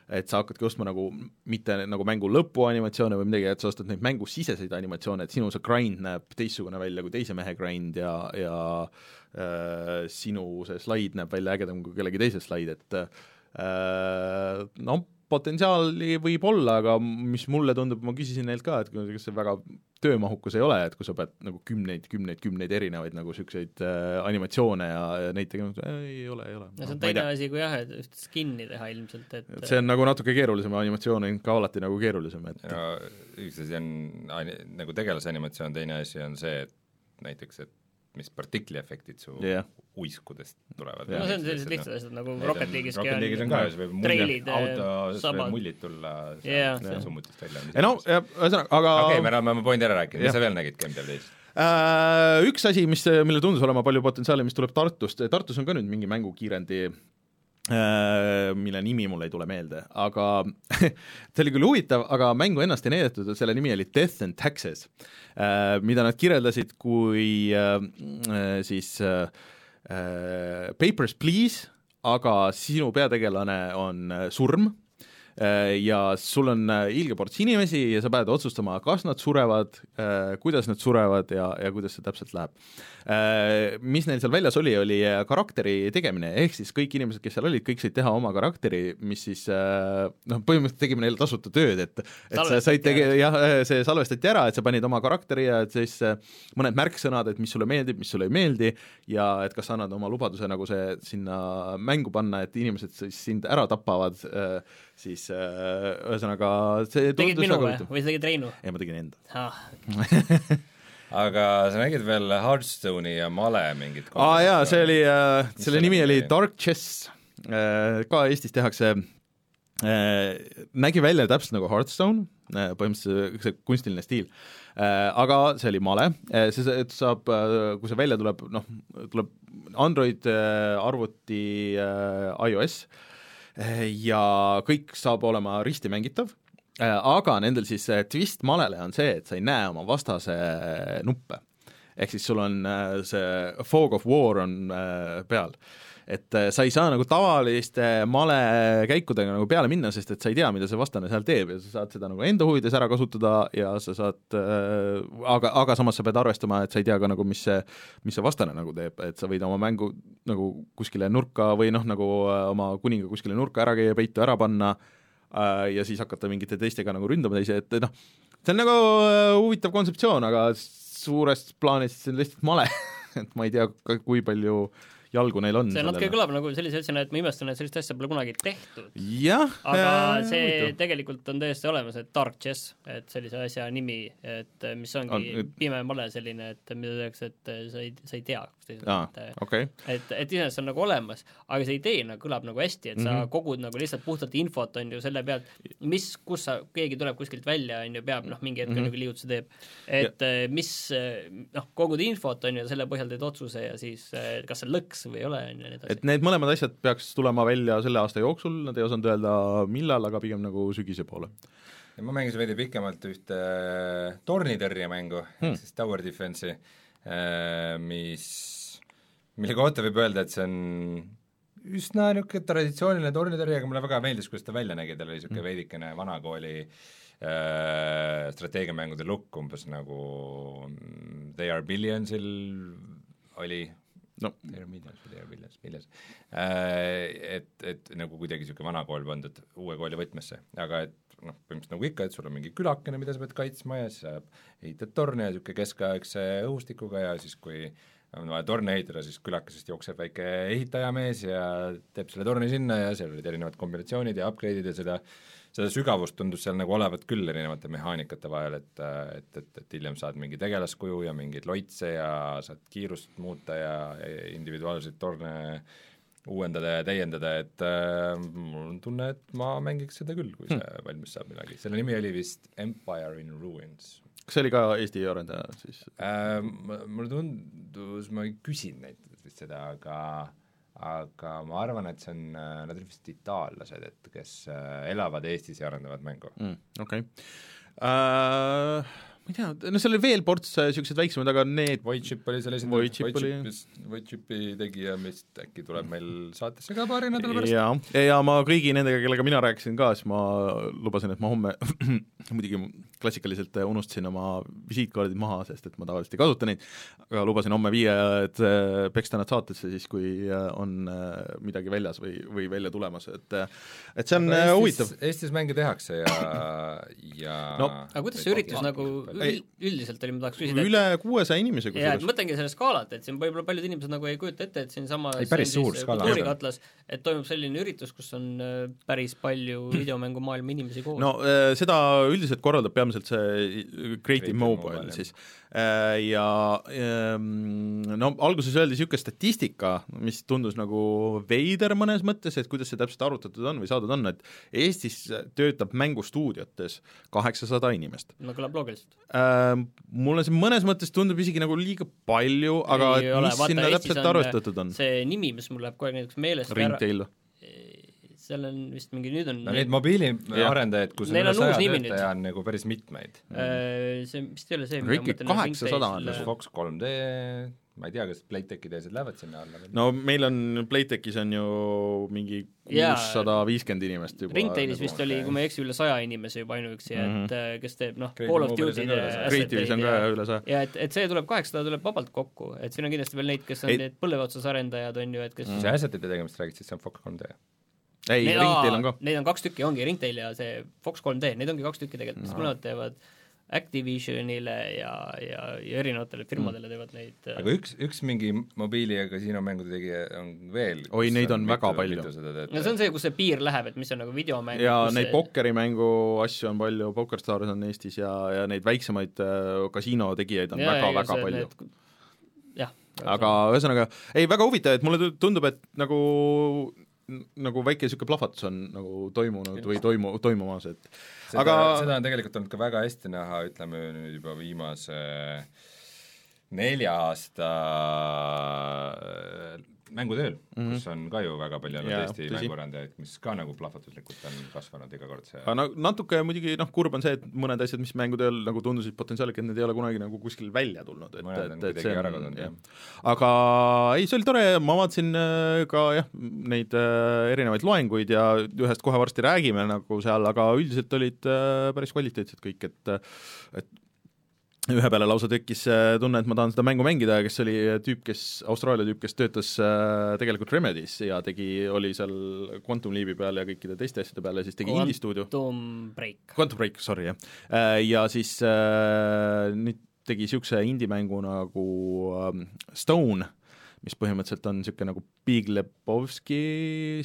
et sa hakkadki ostma nagu mitte nagu mängu lõpuanimatsioone või midagi, et sa ostad neid mängusiseseid animatsioone, et sinu see grind näeb teistsugune välja kui teise mehe grind ja, ja äh, sinu see slaid näeb välja ägedam kui kellegi teise slaid, et äh, noh, potentsiaali võib olla, aga mis mulle tundub, ma küsisin neilt ka, et kas see väga töömahukas ei ole, et kui sa pead nagu kümneid, kümneid, kümneid erinevaid nagu niisuguseid äh, animatsioone ja, ja neid tegema, ei ole, ei ole. no see on no, teine asi kui jah, et üht skin'i teha ilmselt, et see on nagu natuke keerulisem, animatsioon on ka alati nagu keerulisem, et no üks asi on nagu tegelase animatsioon, teine asi on see, et näiteks, et mis partikliefektid su yeah. uiskudest tulevad. no see on sellised lihtsad asjad nagu Rocket League'iski Rocket League'is on ka, siis võib mullid, auto, võib mullid tulla yeah. summutist välja. ei no, ühesõnaga, aga okei okay,, me oleme oma pointi ära rääkinud, mis sa veel nägid Game Dev-is? Uh, üks asi, mis, millel tundus olema palju potentsiaali, mis tuleb Tartust, Tartus on ka nüüd mingi mängukiirendi Äh, mille nimi mul ei tule meelde, aga see oli küll huvitav, aga mängu ennast ei näidatud, selle nimi oli Death and Taxes, äh, mida nad kirjeldasid kui äh, siis Papers, Please, aga sinu peategelane on surm. Äh, ja sul on äh, ilge ports inimesi ja sa pead otsustama, kas nad surevad, äh, kuidas nad surevad ja, ja kuidas see täpselt läheb. Mis neil seal väljas oli, oli karakteri tegemine, ehk siis kõik inimesed, kes seal olid, kõik said teha oma karakteri, mis siis noh, põhimõtteliselt tegime neile tasuta tööd, et et sa said tege-, jah, see salvestati ära, et sa panid oma karakteri ja et siis mõned märksõnad, et mis sulle meeldib, mis sulle ei meeldi ja et kas sa annad oma lubaduse nagu see sinna mängu panna, et inimesed siis sind ära tapavad äh, siis äh, ühesõnaga see tegid minu või, või sa tegid Reinu? ei, ma tegin enda. Ah. aga sa nägid veel Hearthstone'i ja Male mingit aa ah, jaa, see oli äh,, selle nimi oli? Dark Chess. Äh,, ka Eestis tehakse äh, nägi välja täpselt nagu Hearthstone äh,, põhimõtteliselt see kunstiline stiil. Äh,, aga see oli Male. Äh,, see saab äh,, kui see välja tuleb, noh, tuleb Android äh,, arvuti äh,, iOS äh,, ja kõik saab olema risti mängitav, aga nendel siis twist malele on see, et sa ei näe oma vastase nuppe. ehk siis sul on äh, see fog of war on äh, peal et äh, sa ei saa nagu tavaliste malekäikudega nagu peale minna, sest et sa ei tea, mida see vastane seal teeb ja sa saad seda nagu enda huvides ära kasutada ja sa saad äh,, aga, aga samas sa pead arvestama, et sa ei tea ka nagu, mis see, mis see vastane nagu teeb, et sa võid oma mängu nagu kuskile nurka või noh, nagu äh, oma kuninga kuskile nurka ära käia, peitu ära panna äh, ja siis hakata mingite teistega nagu ründama teisi, et noh, see on nagu äh, huvitav kontseptsioon, aga suures plaanis see on lihtsalt male et ma ei tea, kui palju äh, jalgu neil on. see natuke kõlab nagu sellise asjana, et ma imestan, et sellist asja pole kunagi tehtud. aga see tegelikult on täiesti olemas, et Dark Chess, et sellise asja nimi, et mis ongi on, et... pime male selline, et mida tehakse, et sa ei, sa ei tea. okay., et, et iseenesest on nagu olemas, aga see idee nagu kõlab nagu hästi, et sa mm -hmm. kogud nagu lihtsalt puhtalt infot, on ju, selle pealt, mis, kus sa, keegi tuleb kuskilt välja, on ju, peab noh, mingi hetk mm -hmm. nagu liigutuse teeb. et ja. mis noh, kogud infot, on ju, selle põhjal teed otsuse ja siis kas see lõks peaks või ei ole, on ju, ja nii edasi. et need mõlemad asjad peaks tulema välja selle aasta jooksul, nad ei osanud öelda, millal, aga pigem nagu sügise poole. ja ma mängisin veidi pikemalt ühte tornitõrjemängu hmm., ehk siis Tower Defense'i, äh, mis mille kohta võib öelda, et see on üsna niisugune traditsiooniline tornitõrje, aga mulle väga meeldis, kuidas ta välja nägi, tal oli niisugune veidikene vanakooli äh, strateegiamängude look, umbes nagu mm, They are Billionsil oli no. Are Billions, Millions äh, et, et nagu kuidagi niisugune vana kool pandud uue kooli võtmesse, aga et noh, põhimõtteliselt nagu ikka, et sul on mingi külakene, mida sa pead kaitsma ja siis sa ehitad torne ja niisugune keskaegse õhustikuga ja siis, kui on vaja torne ehitada, siis külakesest jookseb väike ehitajamees ja teeb selle torni sinna ja seal olid erinevad kombinatsioonid ja upgrade'id ja seda seda sügavust tundus seal nagu olevat küll erinevate mehaanikate vahel, et et, et, et hiljem saad mingi tegelaskuju ja mingeid loitse ja saad kiirust muuta ja, individuaalseid torne uuendada ja täiendada, et äh, mul on tunne, et ma mängiks seda küll, kui see hmm. valmis saab millalgi. selle nimi oli vist Empire in Ruins kas see oli ka Eesti arendaja siis äh,? Mulle tundus, ma ei küsinud neilt vist seda, aga aga ma arvan, et see on, nad olid vist itaallased, et kes äh, elavad Eestis ja arendavad mängu mm,. Okei okay. uh ma ei tea, no seal oli veel ports niisuguseid väiksemaid, aga need Voidship oli seal esindaja, Voidshipist, Voidshipi tegija vist äkki tuleb meil saatesse ka paari nädala pärast. ja, ja ma kõigi nendega, kellega mina rääkisin ka, siis ma lubasin, et ma homme muidugi klassikaliselt unustasin oma visiitkaardid maha, sest et ma tavaliselt ei kasuta neid, aga lubasin homme viia, et äh, peksta nad saatesse siis, kui äh, on äh, midagi väljas või, või välja tulemas, et et see on Eestis, huvitav. Eestis mänge tehakse ja, ja no. Aga kuidas see üritus nagu üldiselt oli, ma tahaks küsida üle kuuesaja inimese jaa, et mõtlengi selle skaalat, et siin võib-olla paljud inimesed nagu ei kujuta ette, et siinsamas ei, päris suur skaala. kultuurikatlas, et toimub selline üritus, kus on äh, päris palju videomängumaailma inimesi koos. no äh, seda üldiselt korraldab peamiselt see Creative Mobile, mobile siis Äh, ja ähm, no alguses öeldi niisugune statistika, mis tundus nagu veider mõnes mõttes, et kuidas see täpselt arvutatud on või saadud on, et Eestis töötab mängustuudiotes kaheksasada inimest. no kõlab loogiliselt äh,. Mulle see mõnes mõttes tundub isegi nagu liiga palju, aga ei, mis ole, vaata, sinna Eestis täpselt on arvestatud on? see nimi, mis mul läheb kogu aeg näiteks meelest Ringtail või? seal on vist mingi, nüüd on no neid mobiiliarendajaid, kus on üle saja töötaja, on nagu päris mitmeid mm.. See vist ei ole see, mida ma mõtlen kaheksasada on. Fox 3D, ma ei tea, kas Playtechi teised lähevad sinna alla veel? no meil on, Playtechis on ju mingi kuussada viiskümmend inimest juba. Ringtailis nagu vist oli, kui ma ei eksi, üle saja inimese juba ainuüksi mm, -hmm. et äh, kes teeb noh, Call of Duty'd Creative'is on ka üle saja. ja et, et see tuleb, kaheksasada tuleb vabalt kokku, et siin on kindlasti veel neid, kes on ei. need põlve otsas arendajad, on ju, et kes mm -hmm. see asset'ide tegemist räägid, siis see on Fox 3D ei, Ringtail on ka. Neid on kaks tükki, ongi Ringtail ja see Fox 3D, neid ongi kaks tükki tegelikult, mis mõlemad teevad Activisionile ja, ja, ja erinevatele firmadele teevad neid äh, aga üks, üks mingi mobiili- ja kasiinomängude tegija on veel oi, neid on, on väga mitu, palju. no see on see, kus see piir läheb, et mis on nagu videomäng ja neid see... pokkerimängu asju on palju, PokerStars on Eestis ja, ja neid väiksemaid äh, kasiino tegijaid on väga-väga väga palju jah. aga ühesõnaga, ei väga huvitav, et mulle tundub, et nagu nagu väike niisugune plahvatus on nagu toimunud või toimu, toimumas, et seda, aga seda on tegelikult olnud ka väga hästi näha, ütleme nüüd juba viimase nelja aasta mängutööl mm, -hmm. kus on ka ju väga palju olnud Eesti mänguarendajaid, mis ka nagu plahvatuslikult on kasvanud iga kord see aga no natuke muidugi noh, kurb on see, et mõned asjad, mis mängutööl nagu tundusid potentsiaalika, et need ei ole kunagi nagu kuskil välja tulnud, et, et, et see on, jah. aga ei, see oli tore, ma vaatasin äh, ka jah, neid äh, erinevaid loenguid ja ühest kohe varsti räägime nagu seal, aga üldiselt olid äh, päris kvaliteetsed kõik, et et ühe peale lausa tekkis tunne, et ma tahan seda mängu mängida, kes oli tüüp, kes, Austraalia tüüp, kes töötas äh, tegelikult Remedis ja tegi, oli seal Quantum Leapi peal ja kõikide teiste asjade peal ja siis tegi indie stuudio. Quantum Break. Quantum Break, sorry, jah. Äh, ja siis äh, nüüd tegi niisuguse indie-mängu nagu äh, Stone, mis põhimõtteliselt on niisugune nagu Big Lebowski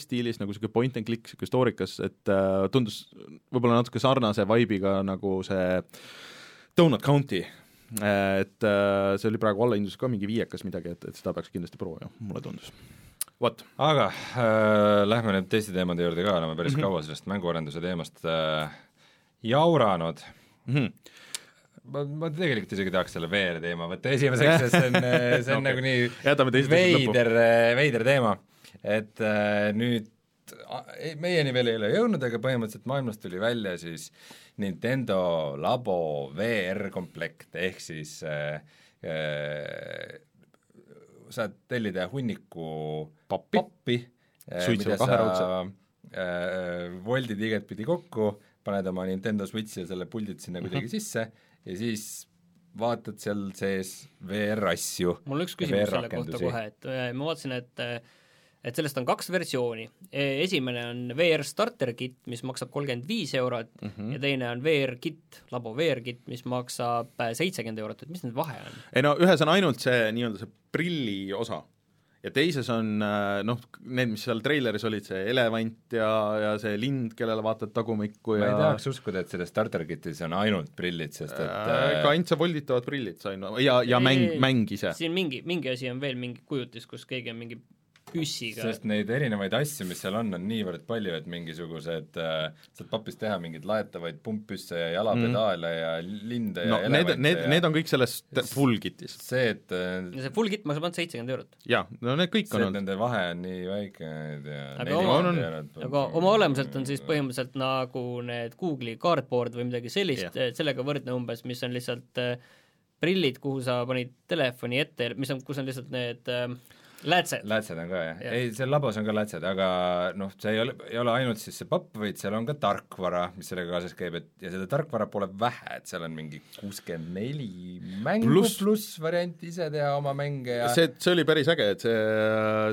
stiilis, nagu niisugune point and click, niisugune stoorikas, et äh, tundus võib-olla natuke sarnase vibe'iga nagu see äh, Donut County, et äh, see oli praegu allahindluses ka mingi viiekas midagi, et, et seda peaks kindlasti proovima, mulle tundus. vot. aga äh, lähme nüüd teiste teemade juurde ka, oleme päris mm -hmm. kaua sellest mänguarenduse teemast äh, jauranud mm. -hmm ma, ma tegelikult isegi tahaks selle VR teema võtta esimeseks, sest see on, see on okay. nagu nii veider, veider teema, et äh, nüüd meieni veel ei ole jõudnud, aga põhimõtteliselt maailmast tuli välja siis äh, Nintendo Labo VR komplekt, ehk siis äh, äh, saad tellida hunniku Pappi. pappi, Suitsu mida sa äh, voldid igatpidi kokku, paned oma Nintendo Switchi ja selle puldid sinna Mhm. kuidagi sisse ja siis vaatad seal sees VR-asju. mul on üks küsimus selle kohta kohe, et äh, ma vaatasin, et äh, et sellest on kaks versiooni. esimene on VR starter kit, mis maksab kolmkümmend viis eurot mm. -hmm. ja teine on VR kit, labo VR kit, mis maksab äh, seitsekümmend eurot, et mis need vahe on? ei no ühes on ainult see nii-öelda see prilli osa ja teises on äh, noh, need, mis seal treileris olid, see elevant ja, ja see lind, kellele vaatad tagumikku ma ja ei tahaks uskuda, et selles starter kit'is on ainult prillid, sest et äh, ka ainult see volditavad prillid sain ma- ja, ja mäng mäng ise. siin mingi, mingi asi on veel, mingi kujutis, kus keegi on mingi püssiga sest neid erinevaid asju, mis seal on, on niivõrd palju, et mingisugused äh, saad papist teha mingeid laetavaid pumppüsse ja jalapedaale mm. ja linde no ja need, need, ja need on kõik selles full kit'is. see, et äh, ja see full kit maksab ainult seitsekümmend eurot. jaa, no need kõik see, on et olnud. nende vahe on nii väike ja Aga oma- on- aga oma olemuselt on siis põhimõtteliselt nagu need Google'i cardboard või midagi sellist Jah. sellega võrdne umbes, mis on lihtsalt äh, prillid, kuhu sa panid telefoni ette, mis on, kus on lihtsalt need äh, läätsed. Lätsed on ka jah ja., ei seal labos on ka lätsed, aga noh, see ei ole, ei ole ainult siis see papp, vaid seal on ka tarkvara, mis sellega kaasas käib, et ja seda tarkvara pole vähe, et seal on mingi kuuskümmend neli mängu Pluss- plus variant ise teha oma mänge ja see, see oli päris äge, et see,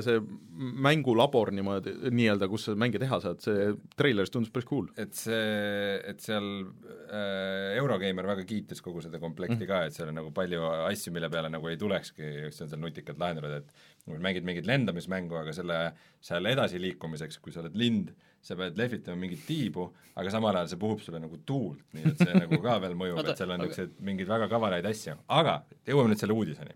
see mängulabor niimoodi, nii-öelda, kus sa mänge teha saad, see treileris tundus päris cool. et see, et seal äh, Eurogeimer väga kiitis kogu seda komplekti ka, et seal on nagu palju asju, mille peale nagu ei tulekski, just on seal nutikad lahendused, et mängid mingit lendamismängu, aga selle seal edasiliikumiseks, kui sa oled lind, sa pead lehvitama mingit tiibu, aga samal ajal see puhub sulle nagu tuult, nii et see nagu ka veel mõjub, et seal on aga- niisuguseid mingeid väga kavalaid asju, aga jõuame nüüd selle uudiseni.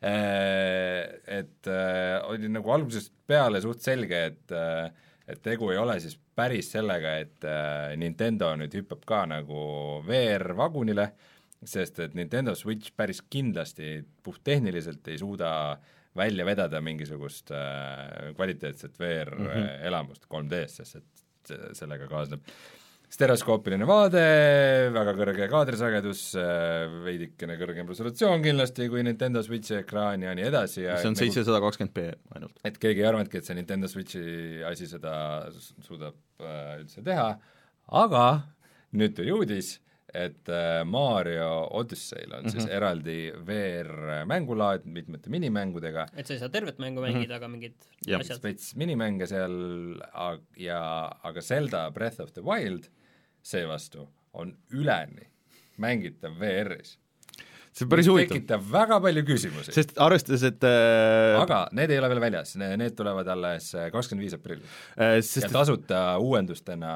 Et äh, oli nagu algusest peale suht selge, et äh, et tegu ei ole siis päris sellega, et äh, Nintendo nüüd hüppab ka nagu VR-vagunile, sest et Nintendo Switch päris kindlasti puhttehniliselt ei suuda välja vedada mingisugust äh, kvaliteetset VR-elamust 3D-s, sest et se- sellega kaasneb stereoskoopiline vaade, väga kõrge kaadrisagedus, veidikene kõrgem resolutsioon kindlasti kui Nintendo Switchi ekraan ja nii edasi ja see on nagu- seitsesada kakskümmend B ainult. et keegi ei arvanudki, et see Nintendo Switchi asi seda suudab äh, üldse teha, aga nüüd tuli uudis, et äh, Mario Odyssey'l on mm -hmm. siis eraldi VR-mängulaad mitmete minimängudega, et sa ei saa tervet mängu mängida, aga mingid Jah, asjad. veits minimänge seal ja aga Zelda Breath of the Wild seevastu on üleni mängitav VR-is. See on päris huvitav, tekitab väga palju küsimusi, sest arvestades, et äh, aga need ei ole veel väljas, need tulevad alles kakskümmend viis aprill. äh, ja sest et tasuta uuendustena,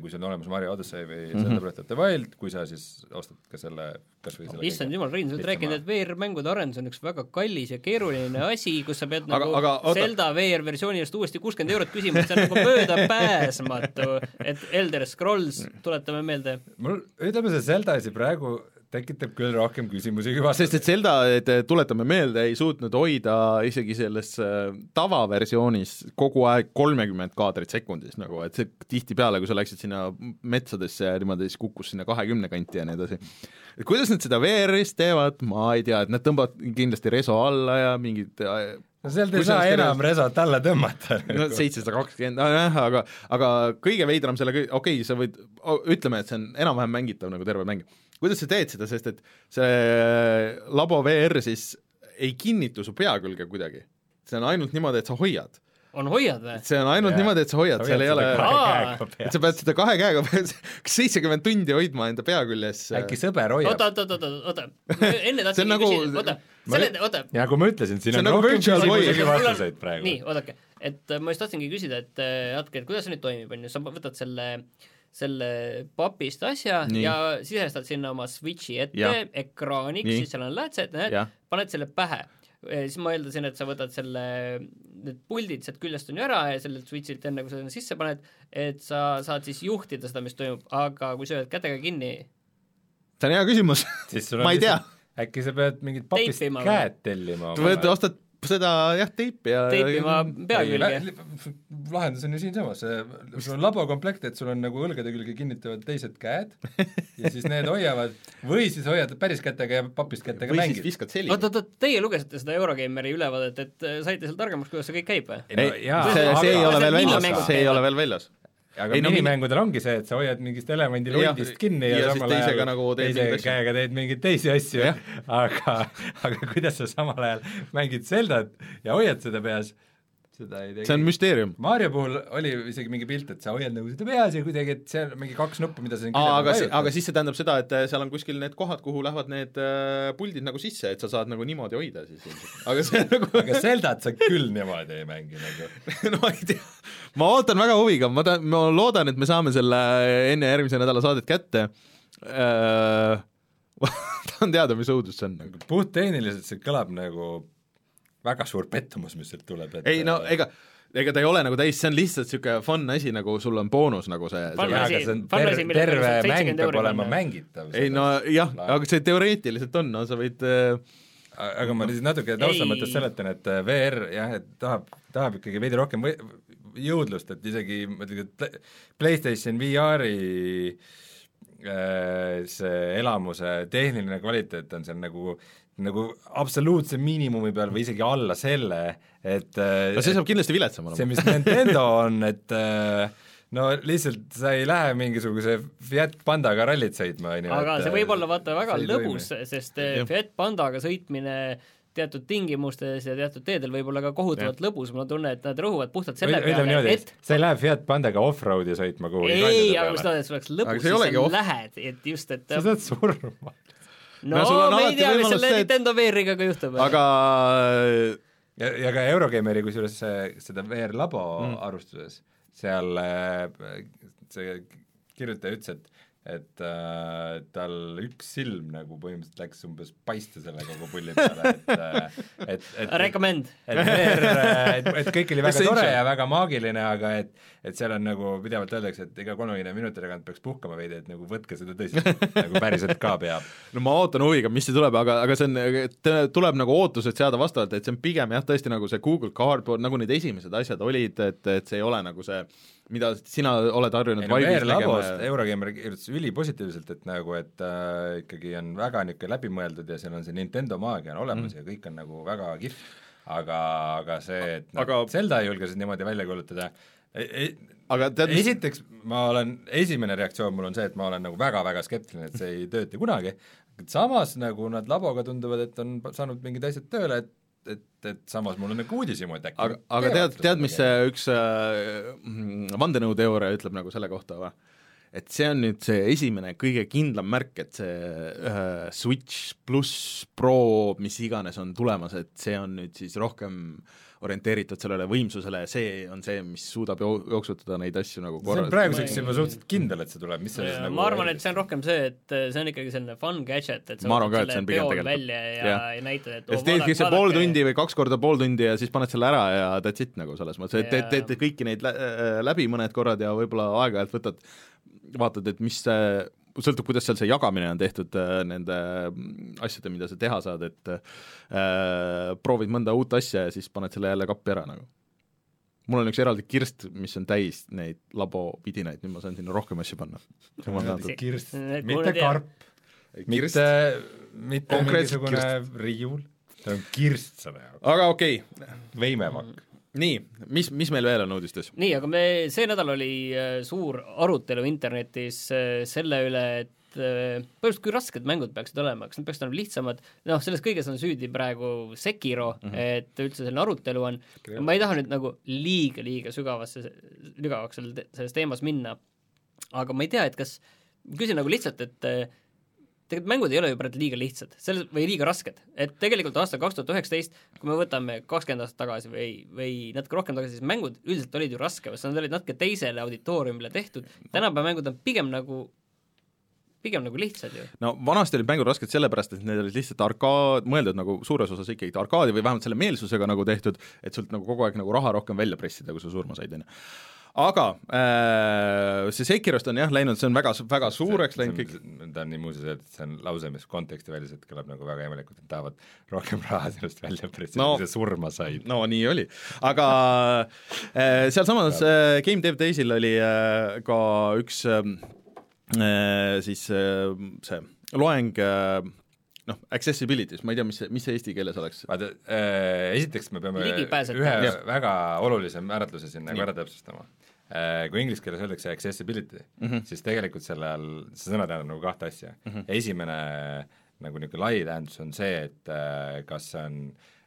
kui sul on olemas Mario Odyssey või mm -hmm. Zelda Breath of the Wild, kui sa siis ostad ka selle kas või selle issand jumal, Rein, sa oled rääkinud, et VR-mängude arendus on üks väga kallis ja keeruline asi, kus sa pead Aga- nagu aga oota. Zelda VR-versiooni eest uuesti kuuskümmend eurot küsima, et see on nagu möödapääsmatu, et Elder Scrolls, tuletame meelde, mul, ütleme see Zelda asi praegu tekitab küll rohkem küsimusi kui sest et. Zelda, et tuletame meelde, ei suutnud hoida isegi selles äh, tavaversioonis kogu aeg kolmekümmet kaadrit sekundis nagu, et see tihtipeale, kui sa läksid sinna metsadesse ja niimoodi, siis kukkus sinna kahekümne kanti ja nii edasi. et kuidas nad seda VR-is teevad, ma ei tea, et nad tõmbavad kindlasti reso alla ja mingid äh, no sealt ei saa enam resot alla tõmmata. no seitsesada kakskümmend, nojah, aga, aga kõige veidram selle, okei okay,, sa võid, ütleme, et see on enam-vähem mängitav nagu terve mäng. Kuidas sa teed seda, sest et see labo VR siis ei kinnitu su pea külge kuidagi. see on ainult niimoodi, et sa hoiad. on hoiad või? see on ainult yeah. niimoodi, et sa hoiad, seal ei ole, et sa pead seda kahe käega seitsekümmend tundi hoidma enda pea küljes. äkki sõber hoiab oota,? oota, oota, oota, enne See on tahtsingi nagu- küsida, oota, selle, oota, ja kui ma ütlesin, siin on, on nagu rohkem küsimusi vastuseid praegu nii,. oodake, et äh, ma just tahtsingi küsida, et äh, natuke, et kuidas see nüüd toimib, on ju, sa võtad selle selle papist asja Nii. ja sisestad sinna oma Switchi ette Jah. ekraaniks, siis seal on lätsed, näed paned selle pähe. siis ma eeldasin, et sa võtad selle, need puldid sealt küljest on ju ära ja sellelt Switchilt enne, kui sa sinna sisse paned, et sa saad siis juhtida seda, mis toimub, aga kui sa hoiad kätega kinni, see on hea küsimus ma ei tea, äkki sa pead mingid papist või? käed tellima sa võid, ostad seda jah, teipi ja teipima pea külge. lahendus on ju siinsamas, sul on labokomplekt, et sul on nagu õlgade külge kinnitavad teised käed ja siis need hoiavad või siis hoiad päris kätega ja papist kätega või siis mängid. oot, oot, oot, teie lugesite seda Eurogeimeri ülevaadet, et äh, saite seal targemaks, kuidas see kõik käib või? no jaa, see, see ei ole veel väljas, see ei ole veel väljas. Aga Ei, no minimängudel ongi see, et sa hoiad mingist elevandi Jah, lundist kinni ja, ja samal teisega ajal nagu teed teise käega teed mingeid teisi asju aga, aga kuidas sa samal ajal mängid Zeldat ja hoiad seda peas, seda ei tee see on müsteerium. Mario puhul oli isegi mingi pilt, et sa hoiad nagu seda peas ja kuidagi, et seal mingi kaks nuppu, mida sa siin aa, aga, aga siis see tähendab seda, et äh, seal on kuskil need kohad, kuhu lähevad need äh, puldid nagu sisse, et sa saad nagu niimoodi hoida siis ilmselt. aga see nagu aga Zeldat sa küll niimoodi ei mängi nagu. no ei tea, ma ootan väga huviga, ma ta-, ma loodan, et me saame selle enne järgmise nädala saadet kätte äh. tahan teada, mis õudus see on puhttehniliselt see kõlab nagu väga suur pettumus, mis sealt tuleb, et ei no ega, ega ta ei ole nagu täis, see on lihtsalt niisugune fun asi, nagu sul on boonus nagu see, see see ter-, terve mäng 70 peab olema mängitav. ei no jah, aga see teoreetiliselt on, no sa võid äh, aga ma siis natuke tausta mõttes seletan, et äh, VR jah, et tahab, tahab ikkagi veidi rohkem või, jõudlust, et isegi ma ütlen, et Pla- PlayStation VR-i äh, see elamuse tehniline kvaliteet on seal nagu nagu absoluutse miinimumi peal või isegi alla selle, et äh, no see saab kindlasti viletsam see, olema. mis Nintendo on, et äh, no lihtsalt sa ei lähe mingisuguse Fiat Pandaga rallit sõitma, on ju. aga see võib olla vaata väga see lõbus, sest. Fiat Pandaga sõitmine teatud tingimustes ja teatud teedel võib olla ka kohutavalt lõbus, mul on tunne, et nad rõhuvad puhtalt selle ütleme peale, et sa ei lähe Fiat Pandaga off-road'i sõitma kuhugi ei, aga ma tahan, et see oleks lõbus, siis sa off- lähed, et just, et sa saad surma. no, No me ei tea, mis selle et- Nintendo VR-iga ka juhtub. aga ja, ja ka Eurogeimeri kusjuures see, seda VR labo Mm. mm. arvustuses, seal äh, see kirjutaja ütles, et et äh, tal üks silm nagu põhimõtteliselt läks umbes paiste selle kogu pulli peale, et äh, et, et Recommend. et VR, et, et kõik oli väga tore ja väga maagiline, aga et et seal on nagu pidevalt öeldakse, et iga kolmekümne minuti tagant peaks puhkama veidi, et nagu võtke seda tõsiselt, nagu päriselt ka peab. no ma ootan huviga, mis see tuleb, aga, aga see on, tuleb nagu ootused seada vastavalt, et see on pigem jah, tõesti nagu see Google Cardboard, nagu need esimesed asjad olid, et, et see ei ole nagu see, mida sina oled harjunud labost tegema. Eurogeimer kirjutas ülipositiivselt, et nagu, et äh, ikkagi on väga niisugune läbimõeldud ja seal on see Nintendo maagia on olemas mm. ja kõik on nagu väga kihvt, aga, aga see, et noh Aga-. Zelda ei julge seda niimoodi välja kuulutada, aga tead, mis, esiteks ma olen, esimene reaktsioon mul on see, et ma olen nagu väga-väga skeptiline, et see ei tööta kunagi, samas nagu nad laboga tunduvad, et on saanud mingid asjad tööle, et et, et samas mul on nagu uudishimu, et äkki aga, aga tead, tead, mis see üks äh, mm, vandenõuteooria ütleb nagu selle kohta või? et see on nüüd see esimene kõige kindlam märk, et see äh, Switch pluss Pro, mis iganes on tulemas, et see on nüüd siis rohkem orienteeritud sellele võimsusele ja see on see, mis suudab jo- jooksutada neid asju nagu on praeguseks juba suhteliselt kindel, et see tuleb, mis selles nagu ma arvan, et see on rohkem see, et äh, see on ikkagi selline fun gadget, et sa võtad selle peol tegelikult- välja ja, jah. ja näitad, et ja siis teedki see pool tundi või kaks korda pool tundi ja siis paned selle ära ja that's it nagu selles mõttes, et teed, teed kõiki neid lä- äh, läbi mõned korrad ja võib-olla aeg-ajalt võtad, vaatad, et mis see sõltub, kuidas seal see jagamine on tehtud äh, nende mm, asjade, mida sa teha saad, et äh, proovid mõnda uut asja ja siis paned selle jälle kappi ära nagu. mul on üks eraldi kirst, mis on täis neid labovidinaid, nüüd ma saan sinna rohkem asju panna. kirst, mitte karp, mitte, mitte mingisugune riiul, see on kirst selle jaoks, aga okei okay., võimemakk. nii, mis, mis meil veel on uudistes? nii, aga me, see nädal oli äh, suur arutelu internetis äh, selle üle, et äh, põhimõtteliselt kui rasked mängud peaksid olema, kas nad peaksid olema lihtsamad, noh, selles kõiges on süüdi praegu Sekiro mm. -hmm. et üldse selline arutelu on, ma ei taha nüüd nagu liiga, liiga sügavasse, sügavaks selle, selles teemas minna, aga ma ei tea, et kas, küsin nagu lihtsalt, et tegelikult mängud ei ole ju praegu liiga lihtsad, selles, või liiga rasked, et tegelikult aastal kaks tuhat üheksateist, kui me võtame kakskümmend aastat tagasi või, või natuke rohkem tagasi, siis mängud üldiselt olid ju raskemad, sest nad olid natuke teisele auditooriumile tehtud, tänapäeva mängud on pigem nagu, pigem nagu lihtsad ju. no vanasti olid mängud rasked sellepärast, et need olid lihtsalt arkaad, mõeldud nagu suures osas ikkagi arkaadi või vähemalt selle meelsusega nagu tehtud, et sult nagu kogu aeg nagu raha rohkem välja pressida, kui sa surma said, on ju. Aga äh, see Sekirost on jah läinud, see on väga, väga suureks läinud kõik, ta on nii muuseas et see on lause, mis kontekstiväliselt kõlab nagu väga imelikult, et tahavad rohkem raha sellest välja pressida No. kui sa surma said. no nii oli, aga äh, sealsamas äh, Game Dev Daysil oli äh, ka üks äh, äh, siis äh, see loeng äh, noh, accessibility's, ma ei tea, mis see, mis see eesti keeles oleks, vaata äh,, esiteks me peame ühe väga olulise määratluse siin nagu ära täpsustama. Kui inglise keeles öeldakse accessibility mm, -hmm. siis tegelikult selle all, see sõna tähendab nagu kahte asja mm. -hmm. esimene nagu niisugune lai tähendus on see, et äh, kas see on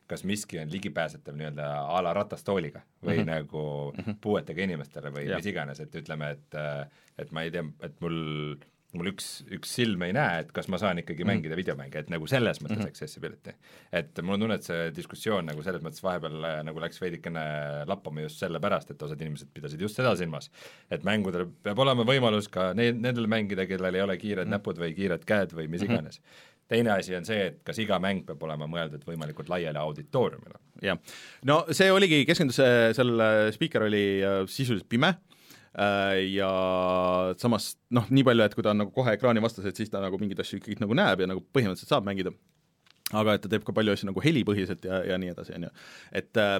kas miski on ligipääsetav nii-öelda a la ratastooliga või mm -hmm. nagu mm -hmm. puuetega inimestele või yeah. mis iganes, et ütleme, et äh, et ma ei tea, et mul mul üks, üks silm ei näe, et kas ma saan ikkagi mängida videomänge, et nagu selles mõttes mm -hmm. accessibility. et mul on tunne, et see diskussioon nagu selles mõttes vahepeal äh, nagu läks veidikene lappama just sellepärast, et osad inimesed pidasid just seda silmas. et mängudel peab olema võimalus ka ne-, nendel mängida, kellel ei ole kiired mm -hmm. näpud või kiired käed või mis iganes. teine asi on see, et kas iga mäng peab olema mõeldud võimalikult laiale auditooriumile. jah. no see oligi, keskendus, seal äh, spiiker oli äh, sisuliselt pime äh, ja samas noh, nii palju, et kui ta on nagu kohe ekraani vastas, et siis ta nagu mingeid asju ikkagi nagu näeb ja nagu põhimõtteliselt saab mängida, aga et ta teeb ka palju asju nagu helipõhiselt ja, ja nii edasi, on ju. et äh,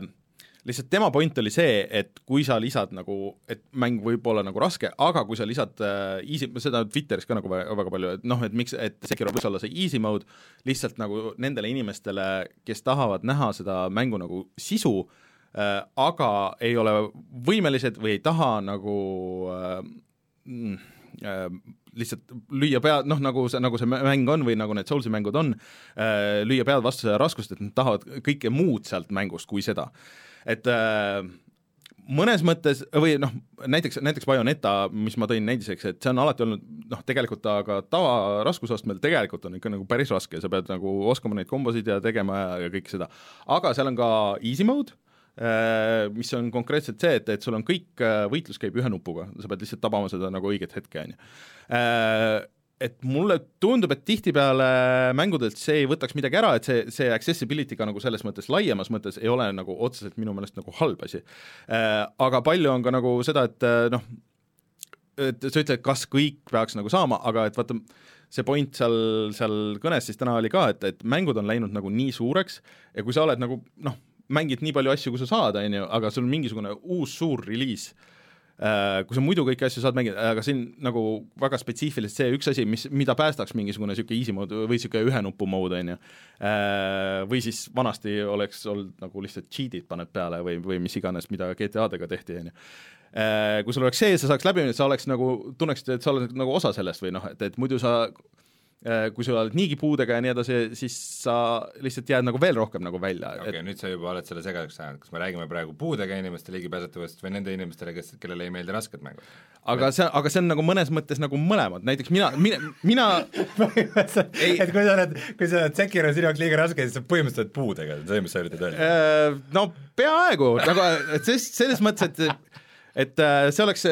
lihtsalt tema point oli see, et kui sa lisad nagu, et mäng võib olla nagu raske, aga kui sa lisad äh, easy, seda Twitteris ka nagu väga, väga palju, et noh, et miks, et Sekiro võiks olla see easy mode lihtsalt nagu nendele inimestele, kes tahavad näha seda mängu nagu sisu äh,, aga ei ole võimelised või ei taha nagu äh, mm, äh, lihtsalt lüüa pead, noh nagu see, nagu see mäng on või nagu need Soulsi mängud on äh,, lüüa pead vastu seda raskust, et nad tahavad kõike muud sealt mängust kui seda. et äh, mõnes mõttes või noh, näiteks, näiteks Bayoneta, mis ma tõin näidiseks, et see on alati olnud noh, tegelikult aga tavaraskusastmel tegelikult on ikka nagu päris raske, sa pead nagu oskama neid kombosid ja tegema ja, ja kõike seda. aga seal on ka easy mode, mis on konkreetselt see, et, et sul on kõik, võitlus käib ühe nupuga, sa pead lihtsalt tabama seda nagu õiget hetke, on ju et mulle tundub, et tihtipeale mängudelt see ei võtaks midagi ära, et see, see accessibility ka nagu selles mõttes laiemas mõttes ei ole nagu otseselt minu meelest nagu halb asi. Aga palju on ka nagu seda, et noh, et sa ütled, kas kõik peaks nagu saama, aga et vaata, see point seal, seal kõnes siis täna oli ka, et, et mängud on läinud nagu nii suureks ja kui sa oled nagu noh, mängid nii palju asju, kui sa saad, on ju, aga sul on mingisugune uus suur reliis Äh, kui sa muidu kõiki asju saad mängida, aga siin nagu väga spetsiifiliselt see üks asi, mis, mida päästaks mingisugune niisugune easy mode või niisugune ühe nupu mode, on ju, või siis vanasti oleks olnud nagu lihtsalt cheat'id paned peale või, või mis iganes, mida GTA-dega tehti, on ju. Kui sul oleks see, sa saaks läbi, sa oleks nagu, tunneksid, et sa oled nagu osa sellest või noh, et, et muidu sa kui sa oled niigi puudega ja nii edasi, siis sa lihtsalt jääd nagu veel rohkem nagu välja okei okay,, nüüd sa juba oled selle segaseks ajanud, kas me räägime praegu puudega inimeste ligipääsetavusest või nende inimestele, kes, kellele ei meeldi rasked mängud? aga see, aga see on nagu mõnes mõttes nagu mõlemad, näiteks mina, mina, mina Ei. et kui sa oled, kui sa oled Sekiro sinu jaoks liiga raske, siis sa põhimõtteliselt oled puudega, see on see, mis sa üritad öelda. Äh, no peaaegu, nagu et ses-, selles mõttes, et et äh, see oleks,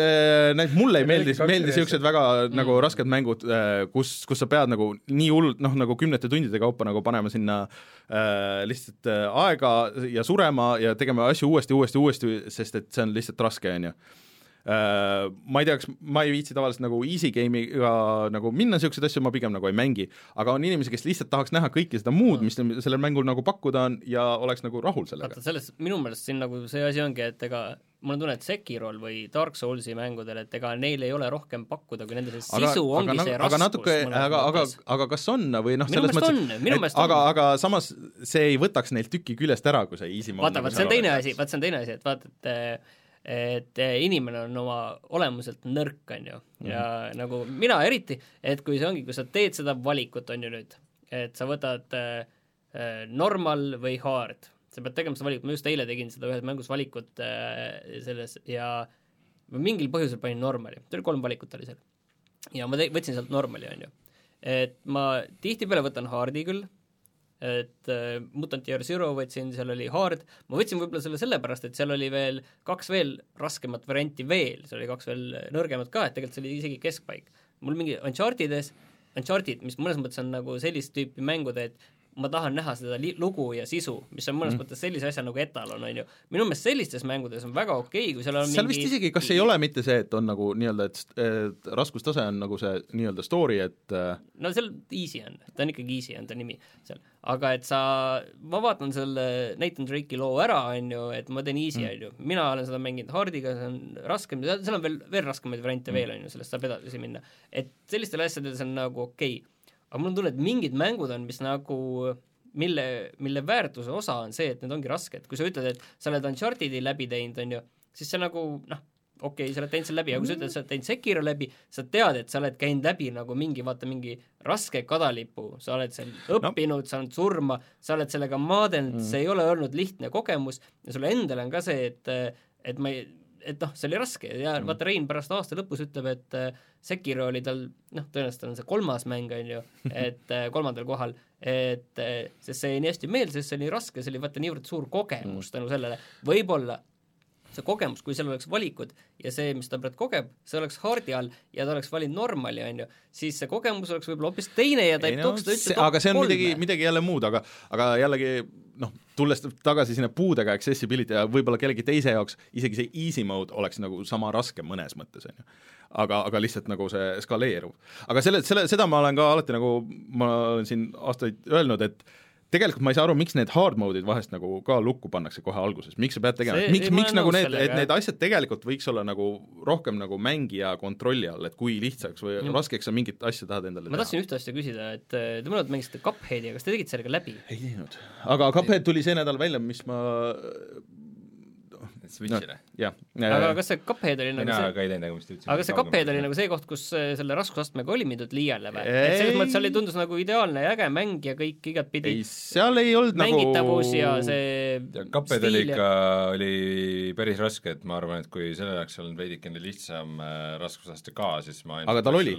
näiteks mulle ei meeldi, meeldi niisugused väga mm. nagu rasked mängud, kus, kus sa pead nagu nii hullult noh, nagu kümnete tundide kaupa nagu panema sinna äh, lihtsalt äh, aega ja surema ja tegema asju uuesti, uuesti, uuesti, sest et see on lihtsalt raske, on ju Äh, ma ei tea, kas ma ei viitsi tavaliselt nagu easy game'iga nagu minna niisuguseid asju, ma pigem nagu ei mängi, aga on inimesi, kes lihtsalt tahaks näha kõike seda muud, mis sellel mängul nagu pakkuda on ja oleks nagu rahul sellega. Vaata, selles, minu meelest siin nagu see asi ongi, et ega mul on tunne, et Sekirol või Dark Soulsi mängudel, et ega neil ei ole rohkem pakkuda, kui nende see sisu ongi aga, see aga raskus natuke, aga, aga, aga kas on või noh, selles mõttes aga aga samas see ei võtaks neilt tüki küljest ära, kui see easy mode vaata, nagu vaat see on teine asi, vaat see on teine asi, et vaata, et et inimene on oma olemuselt nõrk, on ju, ja Mhm. nagu mina eriti, et kui see ongi, kui sa teed seda valikut, on ju nüüd, et sa võtad äh, normal või hard, sa pead tegema seda valikut, ma just eile tegin seda ühes mängus valikut äh, selles ja mingil põhjusel panin normali, seal oli kolm valikut oli seal. ja ma te- võtsin sealt normali, on ju. et ma tihtipeale võtan hard'i küll, et äh, Mutant Year Zero võtsin, seal oli hard, ma võtsin võib-olla selle sellepärast, et seal oli veel kaks veel raskemat varianti veel, seal oli kaks veel nõrgemat ka, et tegelikult see oli isegi keskpaik. mul mingi Unchartides, Uncharted, mis mõnes mõttes on nagu sellist tüüpi mängud, et ma tahan näha seda li-, lugu ja sisu, mis on mõnes mm. mõttes sellise asja nagu etalon, on ju. minu meelest sellistes mängudes on väga okei okay,, kui seal on seal mingi vist isegi, kas ei ole mitte see, et on nagu nii-öelda, et, et raskustase on nagu see nii-öelda story, et äh, no seal easy on, ta on ikkagi easy, on ta nimi seal. aga et sa, ma vaatan selle Nathan Drake'i loo ära, on ju, et ma teen easy, Mm. on ju, mina olen seda mänginud hardiga, see on raskem, seal on veel, veel raskemaid variante Mm. veel, on ju, sellest saab edasi minna. et sellistel asjadel see on nagu okei okay. Aga mul on tunne, et mingid mängud on, mis nagu mille, mille väärtuse osa on see, et need ongi rasked, kui sa ütled, et sa oled Uncharted'i läbi teinud, on ju, siis see nagu noh, okei okay,, sa oled teinud selle läbi, aga kui sa ütled, sa oled teinud Sekiro läbi, sa tead, et sa oled käinud läbi nagu mingi, vaata, mingi raske kadalipu, sa oled seal õppinud no., saanud surma, sa oled sellega maadelnud mm., see ei ole olnud lihtne kogemus ja sulle endale on ka see, et et ma ei, et noh, see oli raske ja mm. vaata, Rein pärast aasta lõpus ütleb, et äh, Sekiro oli tal noh, tõenäoliselt on see kolmas mäng, on ju, et äh, kolmandal kohal, et äh, sest see nii hästi meelde, sest see oli raske, see oli vaata niivõrd suur kogemus mm. tänu sellele, võib-olla see kogemus, kui seal oleks valikud ja see, mis ta praegu kogeb, see oleks hardi all ja ta oleks valinud normali, on ju, siis see kogemus oleks võib-olla hoopis teine ja ta ei, ei no, tooks seda üldse aga see on kolme. midagi, midagi jälle muud, aga aga jällegi noh, tulles tagasi sinna puudega accessibility ja võib-olla kellegi teise jaoks isegi see easy mode oleks nagu sama raske mõnes mõttes, on ju. aga, aga lihtsalt nagu see skaleerub. aga selle, selle, seda ma olen ka alati nagu, ma olen siin aastaid öelnud, et tegelikult ma ei saa aru, miks need hard mode'id vahest nagu ka lukku pannakse kohe alguses, miks sa pead tegema, miks, miks nagu need, et need asjad tegelikult võiks olla nagu rohkem nagu mängija kontrolli all, et kui lihtsaks või mm. raskeks sa mingit asja tahad endale ma teha. tahtsin ühte asja küsida, et te mõlemad mängisite Cupheadi, kas te tegite sellega läbi? ei teinud. aga Cuphead tuli see nädal välja, mis ma Switch'ile no,. jah. aga kas see Cuphead oli nagu mina see ka ei teinud, aga ma just ütlesin. aga kas see Cuphead oli nagu see koht, kus äh, selle raskusastmega oli mindud liiale või? et selles mõttes oli, tundus nagu ideaalne ja äge mäng ja kõik igatpidi ei, seal ei olnud mängitavus nagu ja see Cuphead oli ikka oli päris raske, et ma arvan, et kui sellel oleks olnud veidikene lihtsam äh, raskusaste ka, siis ma aga tal oli,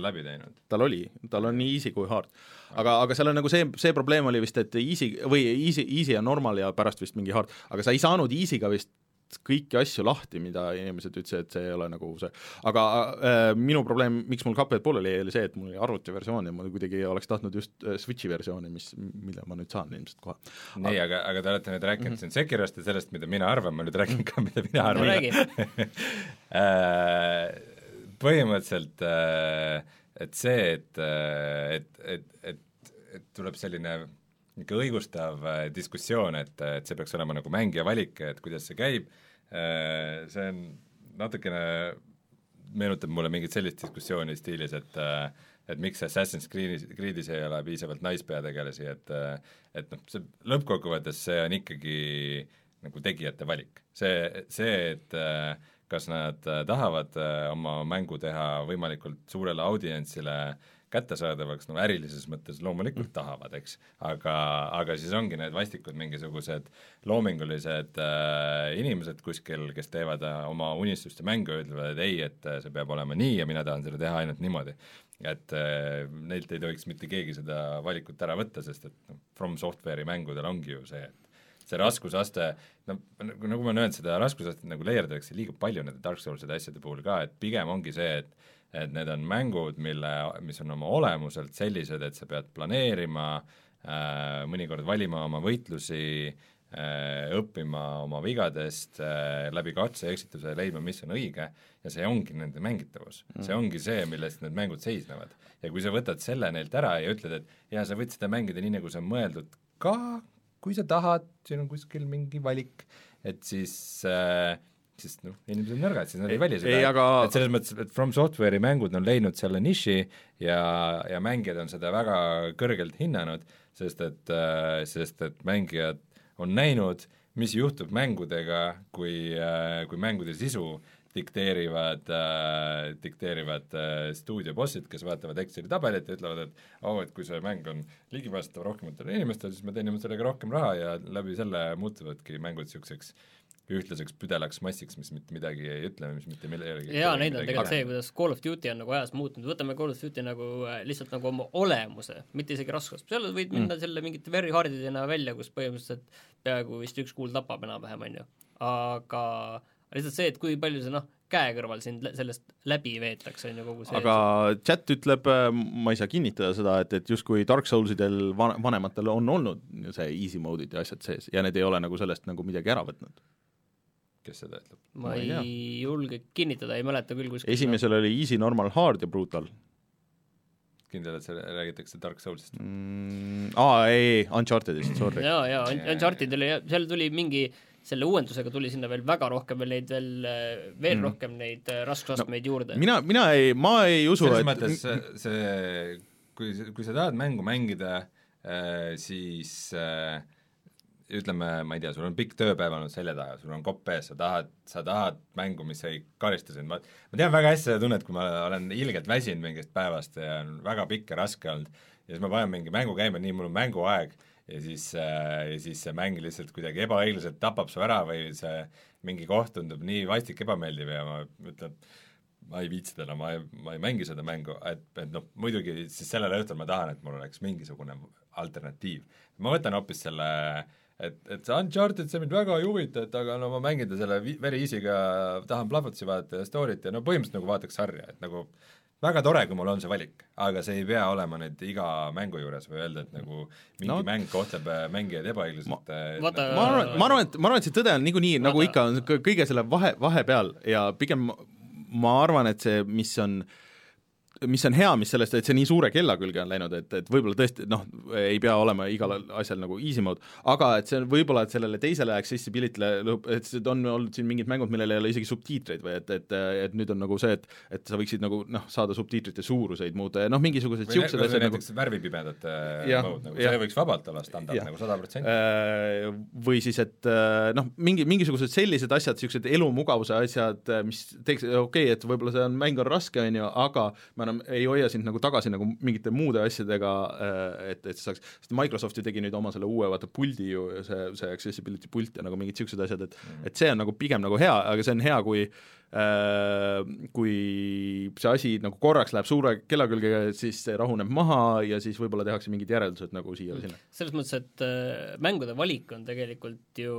tal oli, tal on nii easy kui hard. aga, aga seal on nagu see, see probleem oli vist, et easy või easy, easy ja normal ja pärast vist mingi hard, aga sa ei saanud easy'ga vist kõiki asju lahti, mida inimesed ütlesid, et see ei ole nagu see, aga äh, minu probleem, miks mul Cuphead pooleli jäi, oli see, et mul oli arvutiversioon ja ma kuidagi oleks tahtnud just äh, Switchi versiooni, mis, mille ma nüüd saan ilmselt kohe. nii, aga, aga te olete nüüd rääkinud mm -hmm. siin Sekirost ja sellest, mida mina arvan, ma nüüd räägin ka, mida mina arvan no, põhimõtteliselt et see, et, et, et, et, et tuleb selline niisugune õigustav diskussioon, et, et see peaks olema nagu mängija valik, et kuidas see käib, see on natukene, meenutab mulle mingit sellist diskussiooni stiilis, et et miks Assassin's Creed'is, Creed'is ei ole piisavalt naispeategelasi, et et noh, see lõppkokkuvõttes see on ikkagi nagu tegijate valik. see, see, et kas nad tahavad oma mängu teha võimalikult suurele audientsile kättesaadavaks, no ärilises mõttes loomulikult Mm. tahavad, eks, aga, aga siis ongi need vastikud mingisugused loomingulised äh, inimesed kuskil, kes teevad äh, oma unistuste mängu ja ütlevad, et ei, et äh, see peab olema nii ja mina tahan seda teha ainult niimoodi. et äh, neilt ei tohiks mitte keegi seda valikut ära võtta, sest et noh, From Software'i mängudel ongi ju see, et see raskusaste, no nagu, nagu ma olen öelnud, seda raskusastet nagu leierdatakse liiga palju nende Dark Soulside asjade puhul ka, et pigem ongi see, et et need on mängud, mille, mis on oma olemuselt sellised, et sa pead planeerima äh,, mõnikord valima oma võitlusi äh,, õppima oma vigadest äh, läbi katse ja eksituse, leidma, mis on õige, ja see ongi nende mängitavus mm.. see ongi see, millest need mängud seisnevad. ja kui sa võtad selle neilt ära ja ütled, et jaa, sa võid seda mängida nii, nagu see on mõeldud ka, kui sa tahad, siin on kuskil mingi valik, et siis äh, sest noh, inimesed on nõrgad, siis nad ei väli seda, aga... et selles mõttes, et From Software'i mängud on leidnud selle niši ja, ja mängijad on seda väga kõrgelt hinnanud, sest et, sest et mängijad on näinud, mis juhtub mängudega, kui, kui mängude sisu dikteerivad äh,, dikteerivad äh, stuudiobossid, kes vaatavad Exceli tabelit ja ütlevad, et oo oh,, et kui see mäng on ligipääsetav rohkematele inimestele, siis me teenime sellega rohkem raha ja läbi selle muutuvadki mängud niisuguseks ühtlaseks püdelaks massiks, mis mitte midagi ei ütle, mis mitte millegi jaa, neid on tegelikult see, kuidas Call of Duty on nagu ajas muutunud, võtame Call of Duty nagu äh, lihtsalt nagu oma olemuse, mitte isegi raskust, seal võid minna mm. selle mingite very hardidena välja, kus põhimõtteliselt peaaegu vist üks kuul tapab enam-vähem, on ju. aga lihtsalt see, et kui palju see noh, käekõrval sind lä- sellest läbi veetakse, on ju kogu see aga chat ütleb, ma ei saa kinnitada seda, et, et justkui Dark Soulsidel van-, vanematel on olnud see easy mode'id ja asjad sees ja need ei ole nagu sellest nagu midagi ära võtnud. Kes seda ütleb? ma ei ei, julge kinnitada, ei mäleta küll kuskil esimesel oli easy, normal, hard ja brutal kindel, et seal räägitakse Dark Soulsist? mm,. aa, ei, ei, Unchartedist, sorry. jaa, jaa, Uncharted oli, seal tuli mingi selle uuendusega tuli sinna veel väga rohkem veel neid veel, veel mm. rohkem neid äh, raskusastmeid no, juurde. mina, mina ei, ma ei usu, selles et mõttes see, see, kui, kui sa tahad mängu mängida, siis äh, ütleme, ma ei tea, sul on pikk tööpäev olnud selja taga, sul on kopp ees, sa tahad, sa tahad mängu, mis ei karista sind, ma ma tean väga hästi seda tunnet, kui ma olen ilgelt väsinud mingist päevast ja on väga pikk ja raske olnud. Ja siis ma panen mingi mängu käima, nii mul on mänguaeg. Ja siis äh,, ja siis see mäng lihtsalt kuidagi ebaõiglaselt tapab su ära või see mingi koht tundub nii vastik ebameeldiv ja ma ütlen, ma ei viitsi täna, ma ei, ma ei mängi seda mängu, et, et noh, muidugi siis sellel õhtul ma tahan, et mul oleks mingisugune alternatiiv. ma võtan hoopis selle et, et see Uncharted, see mind väga ei huvita, et aga no ma mängin ta selle easy'ga, tahan plahvatusi vaadata ja story't ja no põhimõtteliselt nagu vaataks sarja, et nagu väga tore, kui mul on see valik, aga see ei pea olema nüüd iga mängu juures või öelda, et nagu mingi No. mäng kohtleb äh, mängijaid ebaõiglaselt. vaata- ma arvan, ma arvan, et, ma arvan, et see tõde on niikuinii nagu ikka on kõ- kõige selle vahe, vahepeal ja pigem ma- ma arvan, et see, mis on mis on hea, mis sellest, et see nii suure kella külge on läinud, et, et võib-olla tõesti noh, ei pea olema igal asjal nagu easy mode, aga et see on võib-olla, et sellele teisele accessibility'le et on olnud siin mingid mängud, millel ei ole isegi subtiitreid või et, et, et nüüd on nagu see, et et sa võiksid nagu noh, saada subtiitrite suuruseid muuta ja noh, mingisugused niisugused asjad nagu näiteks värvipimedate Jah, mode, nagu see võiks vabalt olla standard Jah. nagu sada protsenti. Äh, või siis, et äh, noh, mingi, mingisugused sellised asjad, niisugused elumugavuse asjad, mis teeks, okei okay,, et võib-olla see on, mäng on raske, on ju, aga me enam ei hoia sind nagu tagasi nagu mingite muude asjadega, et, et sa saaks, sest Microsoft ju tegi nüüd oma selle uue vaata puldi ju, see, see accessibility pult ja nagu mingid niisugused asjad, et et see on nagu pigem nagu hea, aga see on hea, kui äh, kui see asi nagu korraks läheb suure kella külge, siis see rahuneb maha ja siis võib-olla tehakse mingid järeldused nagu siia või sinna. selles mõttes, et äh, mängude valik on tegelikult ju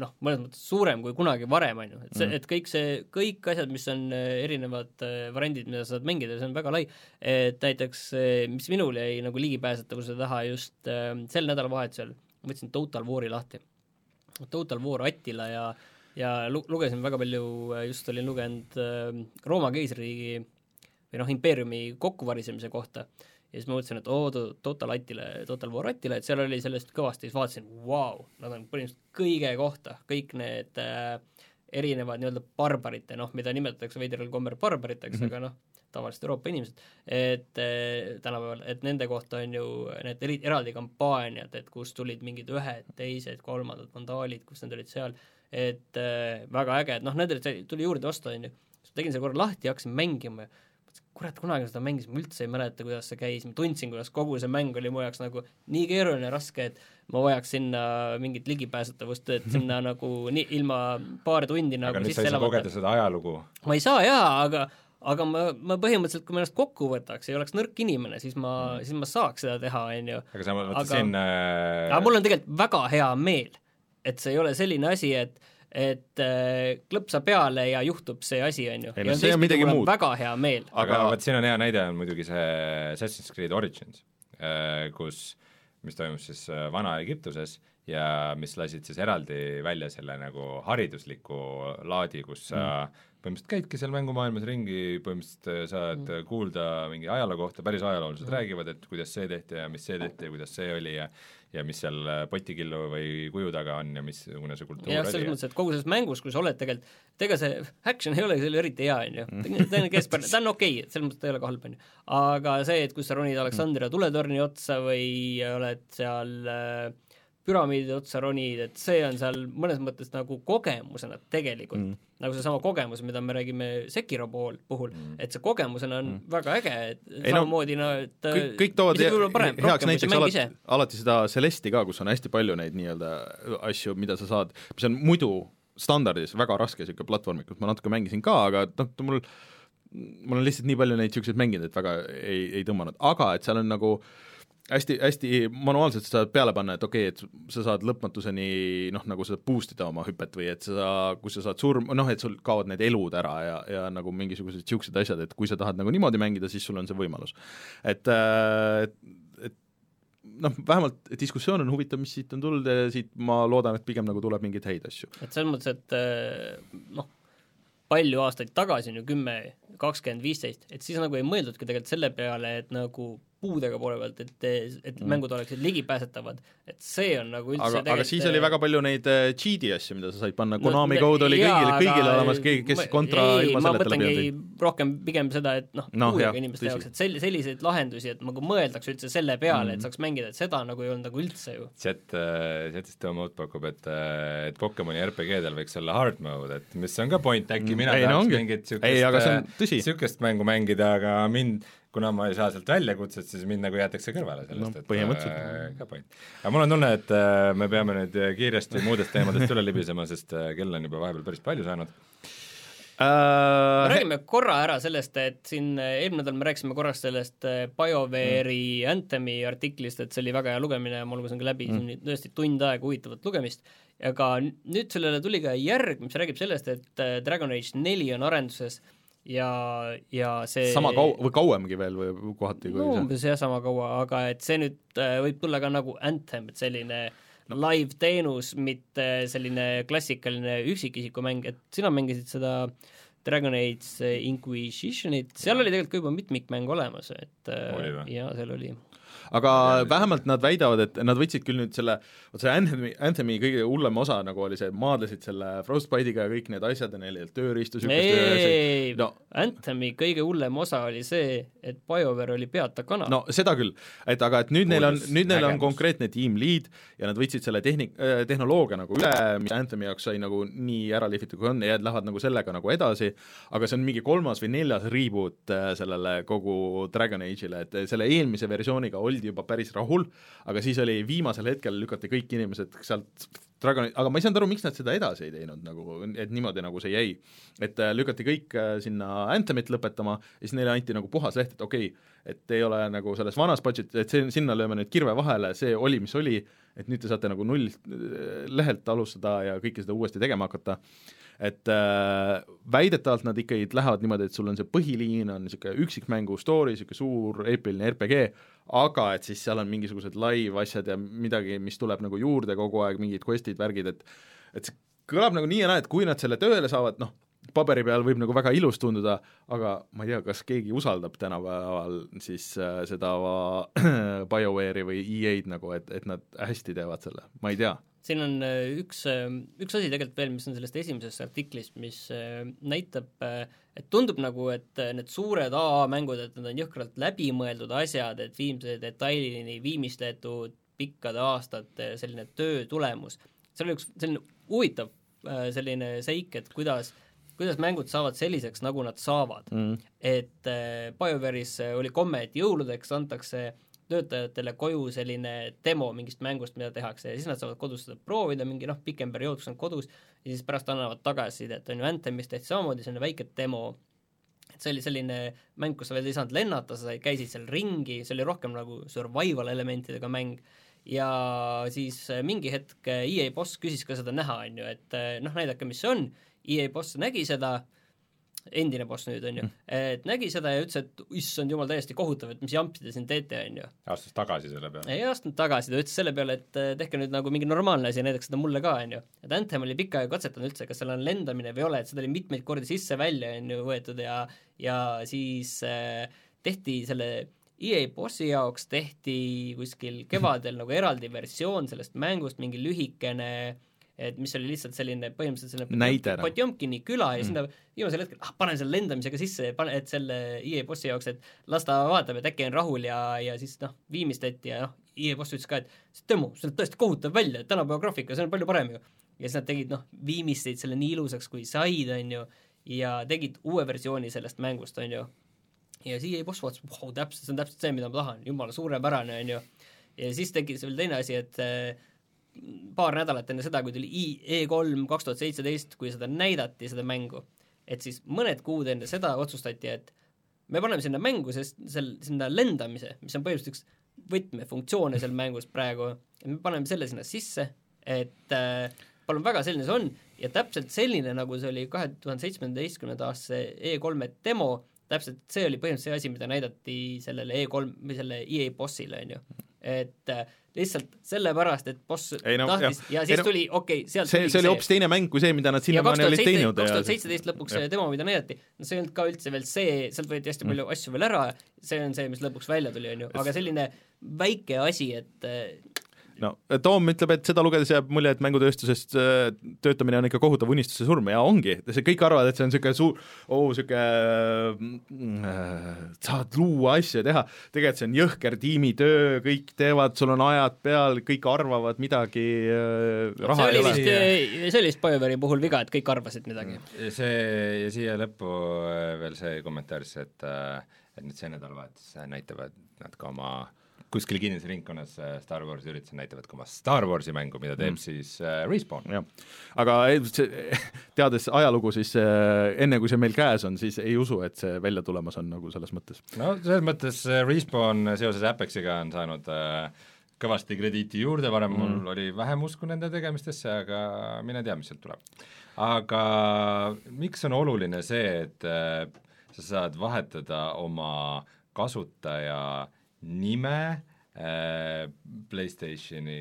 noh, mõnes mõttes suurem kui kunagi varem, on ju, et see, et kõik see, kõik asjad, mis on äh, erinevad äh, variandid, mida sa saad mängida, see on väga lai, et näiteks äh, mis minul jäi nagu ligipääsetavuse taha just äh, sel nädalavahetusel, võtsin Total War'i lahti. Total War Attila ja ja lu-, lugesin väga palju, just olin lugenud äh, Rooma keisririigi või noh, impeeriumi kokkuvarisemise kohta ja siis ma mõtlesin, et oo, Total Attila, Total War Attila, et seal oli sellest kõvasti, siis vaatasin, vau, nad on põhimõtteliselt kõige kohta, kõik need äh, erinevad nii-öelda barbarite, noh, mida nimetatakse veidral kombel barbariteks mm, -hmm. aga noh, tavaliselt Euroopa inimesed, et äh, tänapäeval, et nende kohta on ju need eri, eraldi kampaaniad, et kust tulid mingid ühed, teised, kolmandad vandaalid, kus nad olid seal, et äh, väga äge, et noh, nendele tuli juurde osta, on ju, siis ma tegin selle korra lahti ja hakkasin mängima ja kurat, kunagi ma seda mängisin, ma üldse ei mäleta, kuidas see käis, ma tundsin, kuidas kogu see mäng oli mu jaoks nagu nii keeruline ja raske, et ma vajaks sinna mingit ligipääsetavust, et sinna nagu nii, ilma paari tundi nagu aga nüüd sa ei saa kogeda seda ajalugu. ma ei saa jaa, aga aga ma, ma põhimõtteliselt, kui ma ennast kokku võtaks ja oleks nõrk inimene, siis ma mm., siis ma saaks seda teha, on ju. aga sa mõtlesin äh... aga mul on tegelikult väga hea meel, et see ei ole selline asi, et et äh, klõpsa peale ja juhtub see asi, on ju. ei no see on midagi muud. väga hea meel. aga, aga vot siin on hea näide, on muidugi see Assassin's Creed Origins, kus, mis toimus siis äh, Vana-Egiptuses ja mis lasid siis eraldi välja selle nagu haridusliku laadi, kus sa mm. põhimõtteliselt käidki seal mängumaailmas ringi, põhimõtteliselt saad mm. kuulda mingi ajaloo kohta, päris ajaloolased mm. räägivad, et kuidas see tehti ja mis see tehti ja kuidas see oli ja ja mis seal potikillu või kuju taga on ja missugune see kultuur jah, selles mõttes, et kogu selles mängus, kui sa oled tegelikult, et ega see action ei ole seal eriti hea, on ju, ta on keskpärane, ta on okei okay,, selles mõttes ta ei ole ka halb, on ju. aga see, et kus sa ronid Aleksandria tuletorni otsa või oled seal äh, püramiidi otsa ronid, et see on seal mõnes mõttes nagu kogemusena tegelikult mm., nagu seesama kogemus, mida me räägime Sekiro pool, puhul mm., et see kogemusena on mm. väga äge, et Ei, samamoodi no, no et kõik, kõik toovad heaks näiteks alati, alati seda Celesti ka, kus on hästi palju neid nii-öelda asju, mida sa saad, mis on muidu standardis väga raske niisugune platvormik, kus ma natuke mängisin ka, aga noh, mul mul on lihtsalt nii palju neid niisuguseid mänginud, et väga ei, ei tõmmanud, aga et seal on nagu hästi, hästi manuaalselt sa saad peale panna, et okei okay,, et sa saad lõpmatuseni noh, nagu sa boost ida oma hüpet või et sa, kui sa saad surm-, noh, et sul kaovad need elud ära ja, ja nagu mingisugused niisugused asjad, et kui sa tahad nagu niimoodi mängida, siis sul on see võimalus. et, et, et noh, vähemalt diskussioon on huvitav, mis siit on tulnud ja siit ma loodan, et pigem nagu tuleb mingeid häid asju. et selles mõttes, et äh, noh, palju aastaid tagasi, on ju kümme, kakskümmend, viisteist, et siis nagu ei mõeldudki tegelikult selle peale, et nagu puudega poole pealt, et, et mm. mängud oleksid ligipääsetavad, et see on nagu üldse aga, aga siis oli väga palju neid uh, cheat'i asju, mida sa said panna, Konami no, code oli kõigil, kõigil olemas, keegi, kes ma, kontra ei, ilma selleta läbi ei rohkem pigem seda, et noh no, puudega inimeste jaoks, et sel-, selliseid lahendusi, et nagu mõeldakse üldse selle peale mm., et saaks mängida, et seda nagu ei olnud nagu üldse ju. chat, chat'is Tom Out pakub, et, et Pokemoni RPG-del võiks olla hard mode, et mis on ka point, äkki mm. mina ei, tahaks no, mingit niisugust niisugust mängu mängida, aga mind kuna ma ei saa sealt väljakutset, siis mind nagu jäetakse kõrvale sellest no,, et põhimõtteliselt äh, ka point. aga mul on tunne, et äh, me peame nüüd kiiresti muudest teemadest üle libisema, sest äh, kell on juba vahepeal päris palju saanud uh,. räägime korra ära sellest, et siin eelmine nädal me rääkisime korraks sellest äh, BioWare'i mm. Anthemi artiklist, et see oli väga hea lugemine ja ma lugesin ka läbi mm., tõesti tund aega huvitavat lugemist, aga nüüd sellele tuli ka järg, mis räägib sellest, et äh, Dragon Age neli on arenduses äh, ja, ja see sama kau-, või kauemgi veel või kohati no umbes jah, sama kaua, aga et see nüüd äh, võib tulla ka nagu Anthem, et selline no. live-teenus, mitte selline klassikaline üksikisiku mäng, et sina mängisid seda Dragon Age Inquisitionit, seal oli tegelikult ka juba mitmikmäng olemas, et äh, jaa, seal oli aga vähemalt nad väidavad, et nad võtsid küll nüüd selle, vot see Anthemi, Anthemi kõige hullem osa nagu oli see, maadlesid selle Frostbite'iga ja kõik need asjad ja neil ei olnud tööriistu ei, no. Anthemi kõige hullem osa oli see, et BioWare oli peata kana. no seda küll, et aga et nüüd neil on, nüüd neil on konkreetne tiim lead ja nad võtsid selle tehnik- äh,, tehnoloogia nagu üle, mis Anthemi jaoks sai nagu nii ära lihvitud, kui on, ja lähevad nagu sellega nagu edasi, aga see on mingi kolmas või neljas reboot äh, sellele kogu Dragon Age'ile, et selle eelmise versiooniga oli oldi juba päris rahul, aga siis oli viimasel hetkel lükati kõik inimesed sealt Dragoni, aga ma ei saanud aru, miks nad seda edasi ei teinud nagu, et niimoodi nagu see jäi. et äh, lükati kõik äh, sinna Anthemit lõpetama ja siis neile anti nagu puhas leht, et okei okay,, et ei ole nagu selles vanas budget, et see, sinna lööme nüüd kirve vahele, see oli, mis oli, et nüüd te saate nagu null äh, lehelt alustada ja kõike seda uuesti tegema hakata. Et äh, väidetavalt nad ikkagi lähevad niimoodi, et sul on see põhiliin, on niisugune üksikmängu story, niisugune suur eepiline RPG, aga et siis seal on mingisugused live asjad ja midagi, mis tuleb nagu juurde kogu aeg, mingid quest'id, värgid, et et see kõlab nagu nii ja naa, et kui nad selle tööle saavad, noh, paberi peal võib nagu väga ilus tunduda, aga ma ei tea, kas keegi usaldab tänapäeval siis äh, seda BioWare'i või EA-d nagu, et, et nad hästi teevad selle, ma ei tea siin on äh, üks, äh, üks asi tegelikult veel, mis on sellest esimesest artiklist, mis äh, näitab, et tundub nagu, et need suured AA-mängud, et need on jõhkralt läbimõeldud asjad, et viimse detailini viimistletud pikkade aastate selline töö tulemus. seal oli üks selline huvitav selline seik, et kuidas kuidas mängud saavad selliseks, nagu nad saavad. Mm.. et BioWare'is oli komme, et jõuludeks antakse äh, töötajatele koju selline demo mingist mängust, mida tehakse ja siis nad saavad kodus seda proovida mingi noh, pikem periood, kus nad kodus, ja siis pärast annavad tagasisidet, on ju, Anthemis tehti samamoodi selline väike demo, et see oli selline mäng, kus sa veel ei saanud lennata, sa käisid seal ringi, see oli rohkem nagu survival elementidega mäng, ja siis äh, mingi hetk äh, EA boss küsis ka seda näha, on ju, et äh, noh, näidake, mis see on, EA boss nägi seda, endine boss nüüd, on ju, mm. et nägi seda ja ütles, et issand jumal, täiesti kohutav, et mis jampi te siin teete, on ju. astus tagasi selle peale? ei astunud tagasi, ta ütles selle peale, et eh, tehke nüüd nagu mingi normaalne asi ja näidake seda mulle ka, on ju. et Anthem oli pikka aega katsetanud üldse, kas seal on lendamine või ei ole, et seda oli mitmeid kordi sisse-välja, on ju, võetud ja ja siis äh, tehti selle EA bossi jaoks tehti kuskil kevadel nagu eraldi versioon sellest mängust, mingi lühikene äh, et mis oli lihtsalt selline põhimõtteliselt selline näide noh. Potjomkini küla ja mm. sinna viimasel hetkel, ah, panen selle lendamisega sisse, pane, et selle EA bossi jaoks, et las ta vaatab, et äkki on rahul ja, ja siis noh, viimistleti ja noh, EA boss ütles ka, et see demo, see näeb tõesti kohutav välja, et tänapäeva graafika, see on palju parem ju. ja siis nad tegid noh, viimistleid selle nii ilusaks, kui said, on ju, ja tegid uue versiooni sellest mängust, on ju. ja siis EA boss vaatas, vau, täpselt, see on täpselt see, mida ma tahan, jumala suurepärane, on ju. ja siis tekkis veel teine asi, et äh, paar nädalat enne seda, kui tuli E3 kaks tuhat seitseteist, kui seda näidati, seda mängu, et siis mõned kuud enne seda otsustati, et me paneme sinna mängu, sest sel, sinna lendamise, mis on põhimõtteliselt üks võtmefunktsioone seal mängus praegu me paneme selle sinna sisse, et äh, palun väga, selline see on ja täpselt selline, nagu see oli kahe tuhande seitsmeteistkümnenda aasta E3-e demo, täpselt see oli põhimõtteliselt see asi, mida näidati sellele E3 või selle EA bossile, on ju. Et äh, lihtsalt sellepärast, et boss Ei no, tahtis jah. ja Ei siis no, tuli, okei okay,, sealt see, see oli hoopis teine mäng kui see, mida nad sinnamaani olid teinud kaks tuhat seitseteist lõpuks see demo, mida näidati, no see ei olnud ka üldse veel see, sealt võeti hästi palju asju veel ära, see on see, mis lõpuks välja tuli, on ju, aga selline väike asi, et äh, no Toom ütleb, et seda lugedes jääb mulje, et mängutööstuses äh, töötamine on ikka kohutav unistuse surm ja ongi, see kõik arvavad, et see on niisugune suur, oo niisugune äh, saad luua asju ja teha, tegelikult see on jõhker tiimitöö, kõik teevad, sul on ajad peal, kõik arvavad midagi äh,, raha ei ole. vist, see oli vist BioWare'i puhul viga, et kõik arvasid midagi. ja see, ja siia lõppu äh, veel see kommentaar siis, et äh, et nüüd see nädalavahetus näitavad nad ka oma kuskil kinnises ringkonnas äh, Star Warsi üritusel näitavad ka oma Star Warsi mängu, mida teeb mm. siis äh, Respawn. aga ei, see, teades ajalugu, siis äh, enne, kui see meil käes on, siis ei usu, et see välja tulemas on nagu selles mõttes. no selles mõttes äh, Respawn seoses Apexiga on saanud äh, kõvasti krediiti juurde, varem mm. mul oli vähem usku nende tegemistesse, aga mine tea, mis sealt tuleb. aga miks on oluline see, et äh, sa saad vahetada oma kasutaja nime äh, PlayStationi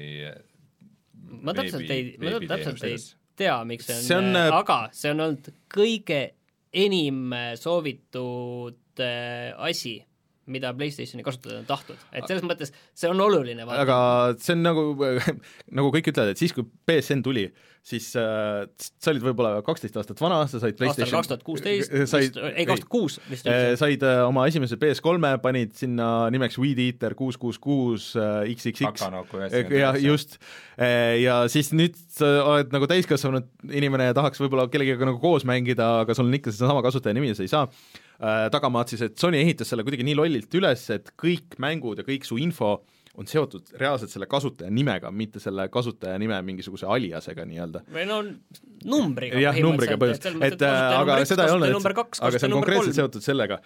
ma täpselt ei, ma täpselt ei tea, miks see on, See on, äh, äh, aga see on olnud kõige enim äh, soovitud äh, asi, mida PlayStationi kasutajad on tahtnud, et selles mõttes see on oluline aga see on nagu, nagu kõik ütlevad, et siis, kui BSN tuli, siis äh, sa olid võib-olla kaksteist aastat vana, sa said aastal PlayStation kaks tuhat kuusteist, said, ei kaks tuhat kuus vist see. said äh, oma esimese PS3-e, panid sinna nimeks Weed Eater kuus kuus kuus äh, XXX jah, just, ja siis nüüd sa oled nagu täiskasvanud inimene ja tahaks võib-olla kellegagi nagu koos mängida, aga sul on ikka sedasama kasutajanimi ja sa ei saa. Äh, tagamaad siis, et Sony ehitas selle kuidagi nii lollilt üles, et kõik mängud ja kõik su info on seotud reaalselt selle kasutaja nimega, mitte selle kasutaja nime mingisuguse aliasega nii-öelda. või no numbriga jah, numbriga põhimõtteliselt, et äh, aga seda ei olnud, et aga see on konkreetselt seotud sellega.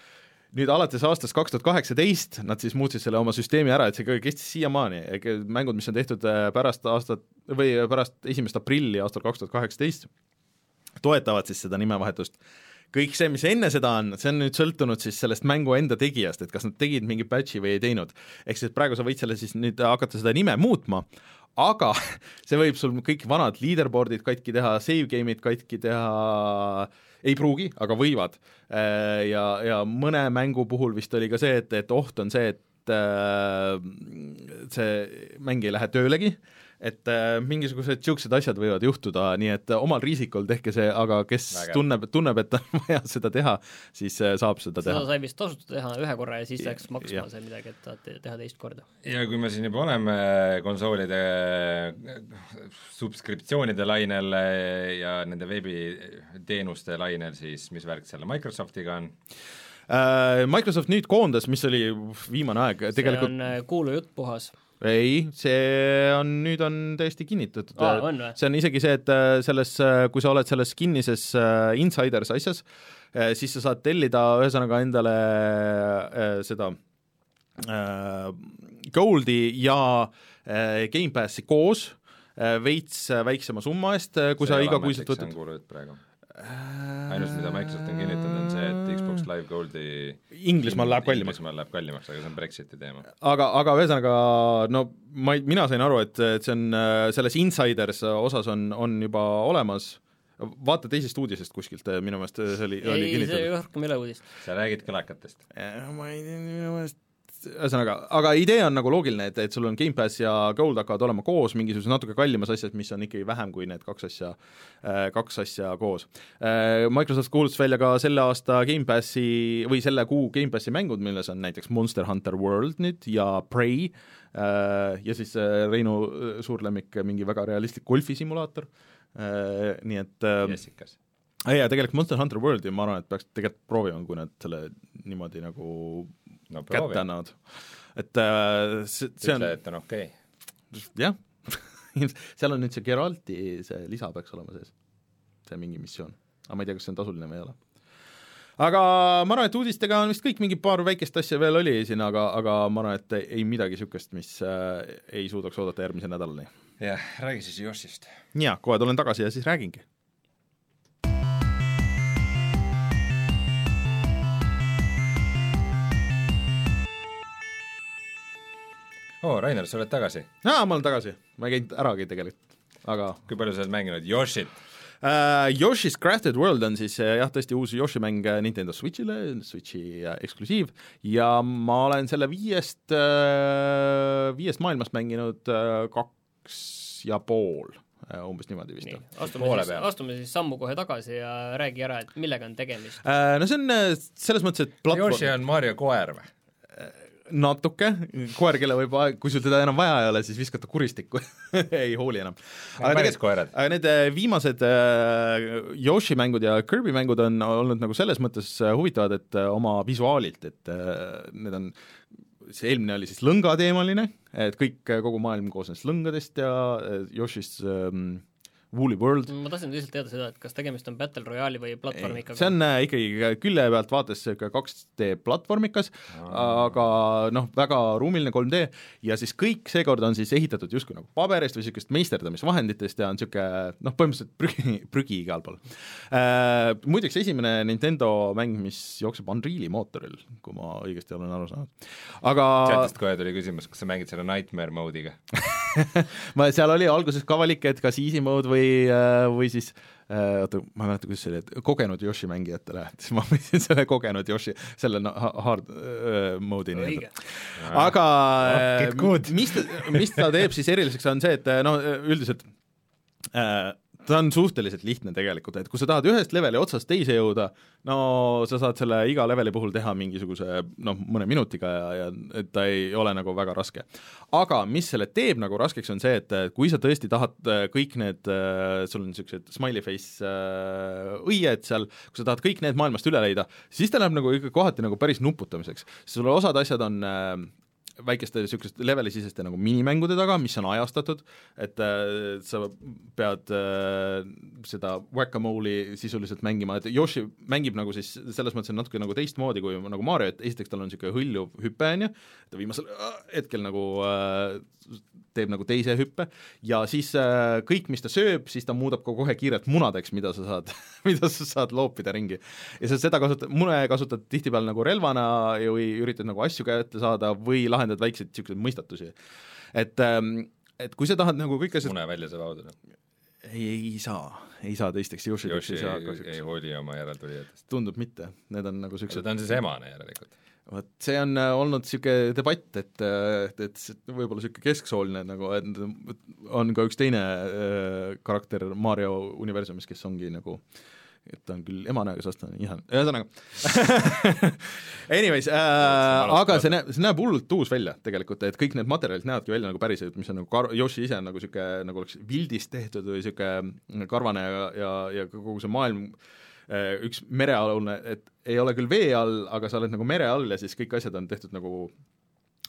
nüüd alates aastast kaks tuhat kaheksateist nad siis muutsid selle oma süsteemi ära, et see kestis siiamaani, mängud, mis on tehtud äh, pärast aastat või pärast esimest aprilli aastal kaks tuhat kaheksateist, toetavad siis seda nimevahetust kõik see, mis enne seda on, see on nüüd sõltunud siis sellest mängu enda tegijast, et kas nad tegid mingi patch'i või ei teinud. ehk siis praegu sa võid selle siis nüüd hakata seda nime muutma, aga see võib sul kõik vanad leaderboard'id katki teha, save game'id katki teha, ei pruugi, aga võivad. Ja, ja mõne mängu puhul vist oli ka see, et, et oht on see, et äh, see mäng ei lähe töölegi, et äh, mingisugused niisugused asjad võivad juhtuda, nii et äh, omal riisikul tehke see, aga kes Vägev. tunneb, tunneb, et on vaja seda teha, siis äh, saab seda seda teha. sai vist tasuta teha ühe korra ja siis läks maksma jah. see midagi, et tahate teha teist korda. ja kui me siin juba oleme konsoolide subskriptsioonide lainel ja nende veebiteenuste lainel, siis mis värk selle Microsoftiga on? Äh, Microsoft nüüd koondas, mis oli viimane aeg, see tegelikult on äh, kuulu jutt puhas. Ei, see on, nüüd on täiesti kinnitatud. Või? see on isegi see, et äh, selles, kui sa oled selles kinnises äh, insiders asjas, siis sa saad tellida ühesõnaga endale äh, seda äh, Goldi ja äh, Gamepassi koos äh, veits äh, väiksema summa eest, kui sa igakuiselt see võtad. Ainus, mida on kinnitanud, on see, Xbox Live Goldi Inglismaal läheb kallimaks. Inglismaal läheb kallimaks, aga see on Brexiti teema. aga, aga ühesõnaga no ma ei, mina sain aru, et, et see on äh, selles insiders osas on, on juba olemas, vaata teisest uudisest kuskilt, minu meelest see oli, oli ei, see kinnitatud. rohkem ei ole uudis. sa räägid kõlakatest. ma ei tea, minu meelest ühesõnaga, aga idee on nagu loogiline, et, et sul on Gamepass ja Gold hakkavad olema koos mingisuguses natuke kallimas asjas, mis on ikkagi vähem kui need kaks asja, kaks asja koos. Microsoft kuulutas välja ka selle aasta Gamepassi või selle kuu Gamepassi mängud, milles on näiteks Monster Hunter World nüüd ja Prey ja siis äh, Reinu äh, suur lemmik, mingi väga realistlik golfisimulaator, nii et Jessikas. ja tegelikult Monster Hunter Worldi ma arvan, et peaks tegelikult proovima, kui nad selle niimoodi nagu no kätte proovi, annavad. et äh, see, see on ütle, et on okei okay.. jah seal on nüüd see Geralti see lisa peaks olema sees, see mingi missioon. aga ma ei tea, kas see on tasuline või ei ole. aga ma arvan, et uudistega on vist kõik, mingi paar väikest asja veel oli siin, aga, aga ma arvan, et ei midagi niisugust, mis äh, ei suudaks oodata järgmise nädalani. jah, räägi siis Yoshist. jaa, kohe tulen tagasi ja siis räägingi. Oo, Rainer, sa oled tagasi. aa, ma olen tagasi, ma ei käinud äragi tegelikult, aga kui palju sa oled mänginud Yoshit? Uh, Yoshi's Crafted World on siis uh, jah, tõesti uus Yoshi mäng uh, Nintendo Switchile, Switchi eksklusiiv ja ma olen selle viiest uh,, viiest maailmast mänginud uh, kaks ja pool uh,, umbes niimoodi vist. nii, astume Poole siis, astume siis sammu kohe tagasi ja räägi ära, et millega on tegemist. Uh, no see on selles mõttes, et platvorm Yoshi on Mario koer või? Natuke, koer, kelle võib, kui sul teda enam vaja ei ole, siis viskad ta kuristikku ei hooli enam. päris koerad. aga need äh, viimased äh, Yoshi mängud ja Kirby mängud on olnud nagu selles mõttes äh, huvitavad, et oma visuaalilt, et need on see eelmine oli siis lõngateemaline, et kõik, kogu maailm koosnes lõngadest ja äh, Yoshi's ähm, Woolly World ma tahtsin lihtsalt teada seda, et kas tegemist on Battle Royale'i või platvormikaga. see on äh, ikkagi külje pealt vaates niisugune 2D platvormikas, aga noh, väga ruumiline 3D ja siis kõik seekord on siis ehitatud justkui nagu paberist või niisugust meisterdamisvahenditest ja on niisugune noh, põhimõtteliselt prügi, prügi igal pool äh,. Muideks esimene Nintendo mäng, mis jookseb Unreali mootoril, kui ma õigesti olen aru saanud, aga chatist kohe tuli küsimus, kas sa mängid selle Nightmare mode'iga? ma, seal oli alguses ka valik, et kas easy mode või, või siis äh, oota, ma ei mäleta, kuidas see oli, et kogenud Yoshi mängijatele, siis ma võtsin selle kogenud Yoshi, selle no, ha- hard äh, mode'i nii-öelda. aga äh, mis ta, mis ta teeb siis eriliseks, on see, et äh, no üldiselt äh, ta on suhteliselt lihtne tegelikult, et kui sa tahad ühest leveli otsast teise jõuda, no sa saad selle iga leveli puhul teha mingisuguse noh, mõne minutiga ja, ja et ta ei ole nagu väga raske. aga mis selle teeb nagu raskeks, on see, et äh, kui sa tõesti tahad äh, kõik need, sul on niisugused smiley face äh, õied seal, kui sa tahad kõik need maailmast üle leida, siis ta läheb nagu ikka kohati nagu päris nuputamiseks. sul osad asjad on äh, väikeste niisuguste levelisiseste nagu minimängude taga, mis on ajastatud, et äh, sa pead äh, seda whack-a-mole'i sisuliselt mängima, et Yoshi mängib nagu siis selles mõttes natuke nagu teistmoodi kui nagu Mario, et esiteks tal on niisugune hõljuv hüpe, on ju, ta viimasel äh, hetkel nagu äh, teeb nagu teise hüppe ja siis äh, kõik, mis ta sööb, siis ta muudab ka kohe kiirelt munadeks, mida sa saad mida sa saad loopida ringi. ja sa seda kasutad, mune kasutad tihtipeale nagu relvana või üritad nagu asju kätte saada või lahendad väikseid niisuguseid mõistatusi. et ähm, et kui sa tahad nagu kõik asjad mune välja saab auto. ei, ei saa, ei saa teisteks Yoshideks Yoshi ei saa ei, hooli oma järeltulijatest. tundub mitte, need on nagu niisugused ta on siis emane järelikult. Vot see on äh, olnud niisugune debatt, et, et, et see võib-olla niisugune kesksooline nagu, et on ka üks teine äh, karakter Mario universumis, kes ongi nagu et ta on küll emane, aga samas ta on ihan, ühesõnaga Anyways äh,, aga see näeb, see näeb hullult uus välja tegelikult, et kõik need materjalid näevadki välja nagu päriselt, mis on nagu kar-, Yoshi ise on nagu niisugune, nagu oleks vildist tehtud või niisugune karvane ja, ja, ja kogu see maailm äh, üks merealune, et ei ole küll vee all, aga sa oled nagu mere all ja siis kõik asjad on tehtud nagu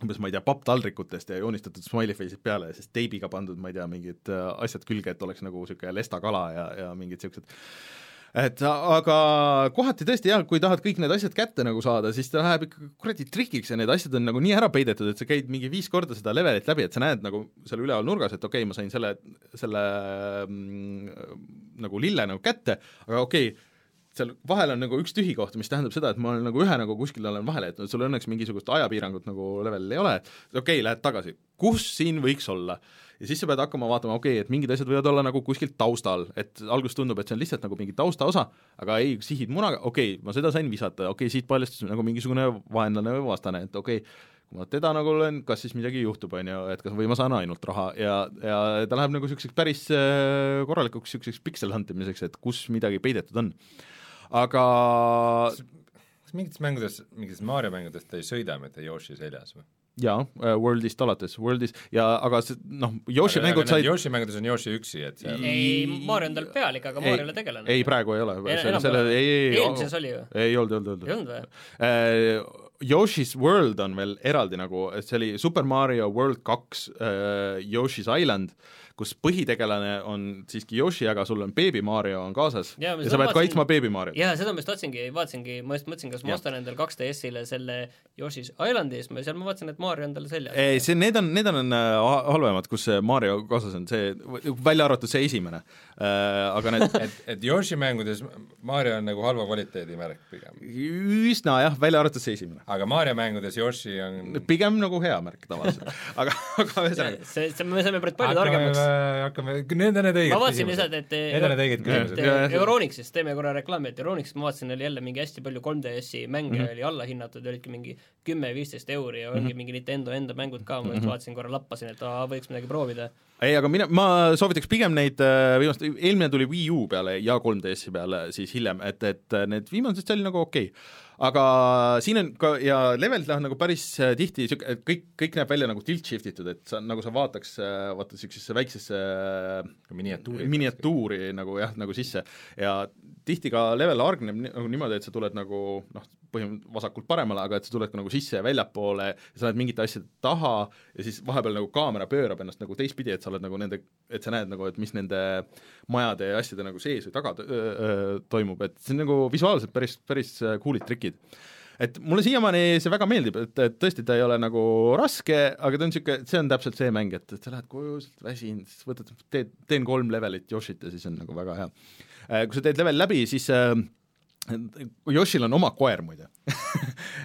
umbes ma ei tea, papptaldrikutest ja joonistatud smiley face'id peale ja siis teibiga pandud, ma ei tea, mingid äh, asjad külge, et oleks nagu niisugune lestakala ja, ja mingid niisugused et aga kohati tõesti jah, kui tahad kõik need asjad kätte nagu saada, siis ta läheb ikka kuradi trikiks ja need asjad on nagu nii ära peidetud, et sa käid mingi viis korda seda levelit läbi, et sa näed nagu seal üleval nurgas, et okei okay,, ma sain selle, selle mm, nagu lille nagu kätte, aga okei okay,, seal vahel on nagu üks tühi koht, mis tähendab seda, et ma olen nagu ühe nagu kuskil olen vahele jätnud, sul õnneks mingisugust ajapiirangut nagu levelil ei ole, okei okay,, lähed tagasi, kus siin võiks olla? ja siis sa pead hakkama vaatama, okei okay,, et mingid asjad võivad olla nagu kuskilt taustal, et alguses tundub, et see on lihtsalt nagu mingi taustaosa, aga ei, sihid munaga, okei okay,, ma seda sain visata, okei okay,, siit paljastus nagu mingisugune vaenlane või vastane, et okei okay,, kui ma teda nagu löön, kas siis midagi juhtub, on ju, et kas, või ma saan ainult raha ja, ja ta läheb nagu niisuguseks päris äh, korralikuks niisuguseks piksel huntimiseks, et kus midagi peidetud on. Aga kas mingites mängudes, mingites Mario mängudes ta ei sõida mitte Yoshi seljas või? jaa, Worldist alates, Worldis ja aga see noh, Yoshi aga, mängud aga said Yoshi mängudes on Yoshi üksi, et seal ei, Mario on tal pealik, aga Mario ei ole tegelane. ei, praegu ei ole selle, ei, ei, ei eelmises oli ju, ei olnud, ei olnud, ei ei olnud. olnud või? Yoshi's World on veel eraldi nagu, et see oli Super Mario World kaks uh, Yoshi's Island, kus põhitegelane on siiski Yoshi, aga sul on beebi Mario on kaasas ja, ja seda sa pead kaitsma beebi Mariot. jaa, seda ma just tahtsingi, vaatasingi, ma just mõtlesin, kas ma ostan endale 2DS-ile selle Yoshi's Islandis, ma seal ma vaatasin, et Mario on tal seljas. ei, see, need on, need on äh, ha- halvemad, kus see Mario kaasas on, see, välja arvatud see esimene. Aga need et, et Yoshi mängudes Mario on nagu halva kvaliteedi märk pigem. üsna jah, välja arvatud see esimene. aga Mario mängudes Yoshi on pigem nagu hea märk tavaliselt, aga, aga ühesõnaga, see, see, me saime päris palju targemaks. hakkame, need on need õiged ma vaatasin lihtsalt, et Need on need õiged küsimused. Euronixist, teeme korra reklaami, et Euronixist ma vaatasin, oli jälle mingi hästi palju 3DS-i mänge mm -hmm. oli allahinnatud, olidki mingi kümme-viisteist euri ja ongi mm -hmm. mingi Nintendo enda mängud ka, ma just vaatasin korra, lappasin, et aa, võiks midagi proovida. ei, aga mina, ma soovitaks pigem neid äh, viimast, eelmine tuli Wii U peale ja 3DS-i peale siis hiljem, et, et need viimased, see oli nagu okei okay.. Aga siin on ka ja levelid lähevad nagu päris äh, tihti kõik, kõik näeb välja nagu tilt shift itud, et sa nagu sa vaataks äh, vaata niisugusesse väiksesse äh, miniatuurid. miniatuuri nagu jah, nagu sisse ja tihti ka level hargneb nagu niimoodi, et sa tuled nagu noh, põhimõtteliselt vasakult paremale, aga et sa tuled nagu sisse ja väljapoole ja sa näed mingite asjade taha ja siis vahepeal nagu kaamera pöörab ennast nagu teistpidi, et sa oled nagu nende, et sa näed nagu, et mis nende majade ja asjade nagu sees või taga öö, toimub, et see on nagu visuaalselt päris, päris äh, cool'id trikid et mulle siiamaani see väga meeldib, et, et tõesti ta ei ole nagu raske, aga ta on niisugune, see on täpselt see mäng, et, et sa lähed koju, väsinud, siis võtad, teed, teen kolm levelit Yoshit ja siis on nagu väga hea. kui sa teed level läbi, siis äh, Yoshil on oma koer muide.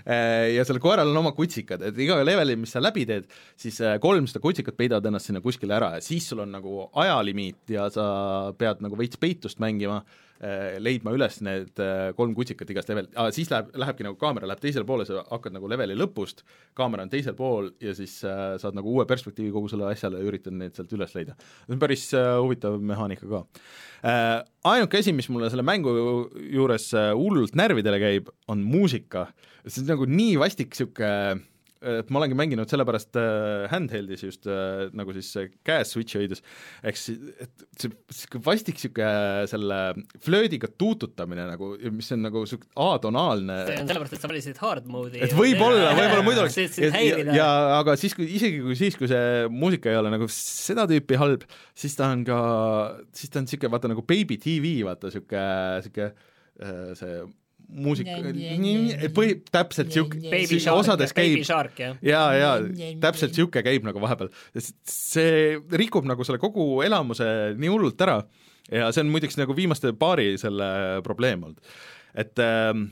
Ja sellel koeral on oma kutsikad, et iga leveli, mis sa läbi teed, siis äh, kolm seda kutsikat peidavad ennast sinna kuskile ära. Ja siis sul on nagu ajalimiit ja sa pead nagu veits peitust mängima, leidma üles need äh, kolm kutsikat igast level ah,, siis läheb, lähebki nagu kaamera läheb teisele poole, sa hakkad nagu leveli lõpust, kaamera on teisel pool ja siis äh, saad nagu uue perspektiivi kogu sellele asjale ja üritad neid sealt üles leida. see on päris äh, huvitav mehaanika ka äh,. ainuke asi, mis mulle selle mängu juures äh, hullult närvidele käib, on muusika. see on nagu nii vastik niisugune et ma olengi mänginud sellepärast äh, handheld'is just äh, nagu siis äh, käes switch'i hoides, ehk siis, et see sihuke vastik sihuke selle flöödiga tuututamine nagu, mis on nagu sihuke atonaalne. See on sellepärast, et sa valisid hard mode'i. et võib-olla, võib-olla muidu oleks ja, ja aga siis, kui isegi kui siis, kui see muusika ei ole nagu seda tüüpi halb, siis ta on ka, siis ta on niisugune vaata nagu Baby TV, vaata niisugune, niisugune äh, see muusika, põhi, täpselt Shark, osades käib Baby Shark, jah. ja, ja täpselt niisugune käib nagu vahepeal, see rikub nagu selle kogu elamuse nii hullult ära ja see on muideks nagu viimaste paari selle probleem olnud. et ähm,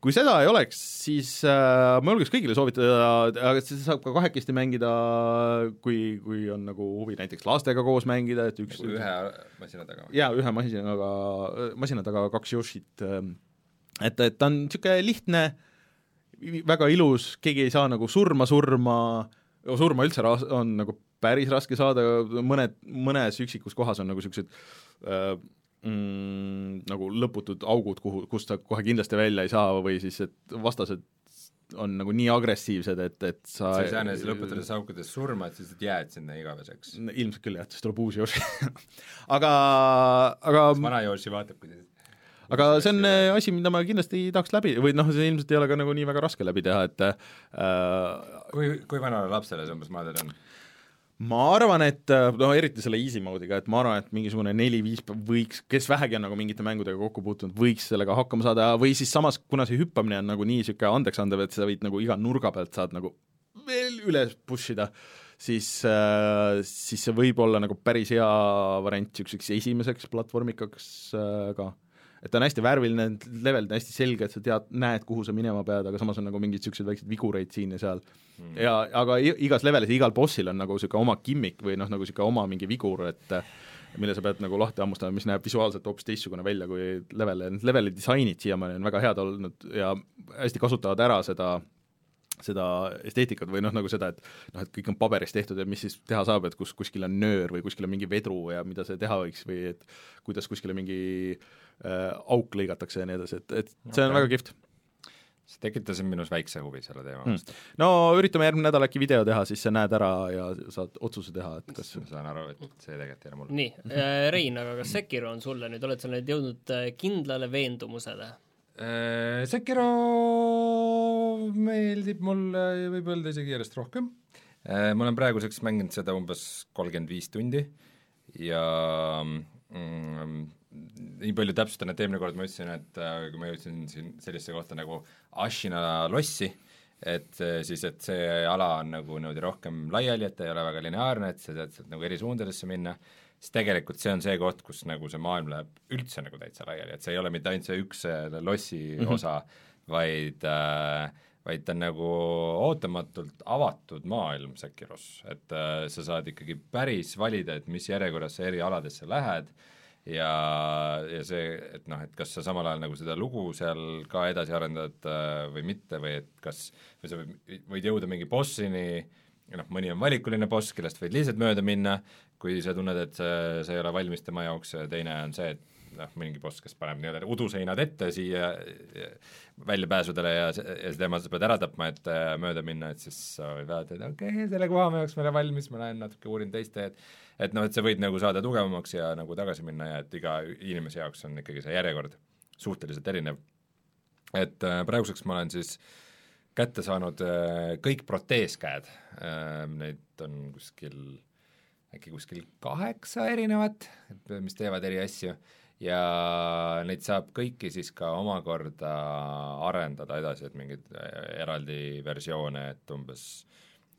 kui seda ei oleks, siis äh, ma julgeks kõigile soovitada, aga seda saab ka kahekesti mängida, kui, kui on nagu huvi näiteks lastega koos mängida, et üks ühe masina taga. jaa, ühe masinaga, masina taga kaks Yoshit, et, et ta on niisugune lihtne, väga ilus, keegi ei saa nagu surma surma, surma üldse ras- on nagu päris raske saada, mõned, mõnes üksikus kohas on nagu niisugused äh, mm, nagu lõputud augud, kuhu, kust sa kohe kindlasti välja ei saa või siis, et vastased on nagu nii agressiivsed, et, et sa sa ei saa neis lõputades aukudes surma, et sa lihtsalt jääd sinna igaveseks. ilmselt küll jah, siis tuleb uusi Yoshi aga, aga vana Yoshi vaatab, kuidas aga see on äh, asi, mida ma kindlasti tahaks läbi või noh, see ilmselt ei ole ka nagu nii väga raske läbi teha, et äh, kui, kui vanale lapsele see umbes maadel on? ma arvan, et äh, no eriti selle easy mode'iga, et ma arvan, et mingisugune neli-viis võiks, kes vähegi on nagu mingite mängudega kokku puutunud, võiks sellega hakkama saada või siis samas, kuna see hüppamine on nagu nii niisugune andeksandev, et sa võid nagu iga nurga pealt saad nagu veel üles push ida, siis äh,, siis see võib olla nagu päris hea variant niisuguseks esimeseks platvormikaks äh, ka et ta on hästi värviline, levelid on hästi selged, sa tead, näed, kuhu sa minema pead, aga samas on nagu mingid niisugused väiksed vigureid siin ja seal mm.. ja aga igas levelis igal bossil on nagu niisugune oma gimmick või noh, nagu niisugune oma mingi vigur, et mille sa pead nagu lahti hammustama, mis näeb visuaalselt hoopis teistsugune välja kui level ja need leveli disainid siiamaani on väga head olnud ja hästi kasutavad ära seda seda esteetikat või noh, nagu seda, et noh, et kõik on paberist tehtud ja mis siis teha saab, et kus kuskil on nöör või kuskil on mingi vedru ja mida see teha võiks või et kuidas kuskile mingi äh, auk lõigatakse ja nii edasi, et, et see on Okei. väga kihvt see tekitas minus väikse huvi selle teema mm. vastu. no üritame järgmine nädal äkki video teha, siis sa näed ära ja saad otsuse teha, et kas ma saan aru, et see tegelikult ei ole mul. nii, Rein, aga kas Sekiro on sulle nüüd, oled sa nüüd jõudnud äh, kindlale veendumusele? Äh, Sekiro meeldib mulle, võib öelda isegi järjest rohkem. ma olen praeguseks mänginud seda umbes kolmkümmend viis tundi ja mm, nii palju täpsustan, et eelmine kord ma ütlesin, et äh, kui ma jõudsin siin sellisesse kohta nagu Ashina lossi, et äh, siis, et see ala on nagu niimoodi rohkem laiali, et ta ei ole väga lineaarne, et sa tead sealt nagu eri suundadesse minna, siis tegelikult see on see koht, kus nagu see maailm läheb üldse nagu täitsa laiali, et see ei ole mitte ainult see üks see lossi mm -hmm. osa, vaid äh, vaid ta on nagu ootamatult avatud maailm Sekiros, et äh, sa saad ikkagi päris valida, et mis järjekorras sa eri aladesse lähed ja, ja see, et noh, et kas sa samal ajal nagu seda lugu seal ka edasi arendad äh, või mitte või et kas, või sa võid, võid jõuda mingi bossini, noh, mõni on valikuline boss, kellest võid lihtsalt mööda minna, kui sa tunned, et see, see ei ole valmis tema jaoks, teine on see, et noh, mingi boss, kes paneb nii-öelda uduseinad ette siia väljapääsudele ja, ja tema sa pead ära tapma, et äh, mööda minna, et siis sa võid vaadata, et okei okay,, selle koha jaoks ma olen valmis, ma lähen natuke uurin teist teed, et noh, et sa võid nagu saada tugevamaks ja nagu tagasi minna ja et iga inimese jaoks on ikkagi see järjekord suhteliselt erinev. et äh, praeguseks ma olen siis kätte saanud äh, kõik proteeskäed äh,, neid on kuskil äkki kuskil kaheksa erinevat, mis teevad eri asju ja neid saab kõiki siis ka omakorda arendada edasi, et mingeid äh, eraldi versioone, et umbes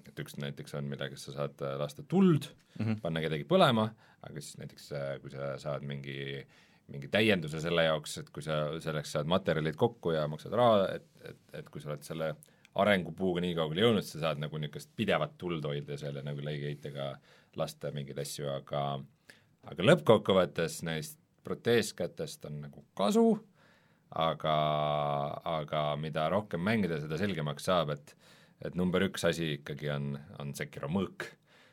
et üks näiteks on, millega sa saad äh, lasta tuld mm, -hmm. panna kedagi põlema, aga siis näiteks äh, kui sa saad mingi mingi täienduse selle jaoks, et kui sa selleks saad materjalid kokku ja maksad raha, et, et, et kui sa oled selle arengupuuga nii kaugele jõudnud, sa saad nagu niisugust pidevat tuld hoida seal ja nagu lõigeheitega lasta mingeid asju, aga aga lõppkokkuvõttes neist proteeskätest on nagu kasu, aga, aga mida rohkem mängida, seda selgemaks saab, et et number üks asi ikkagi on, on Sekiro mõõk.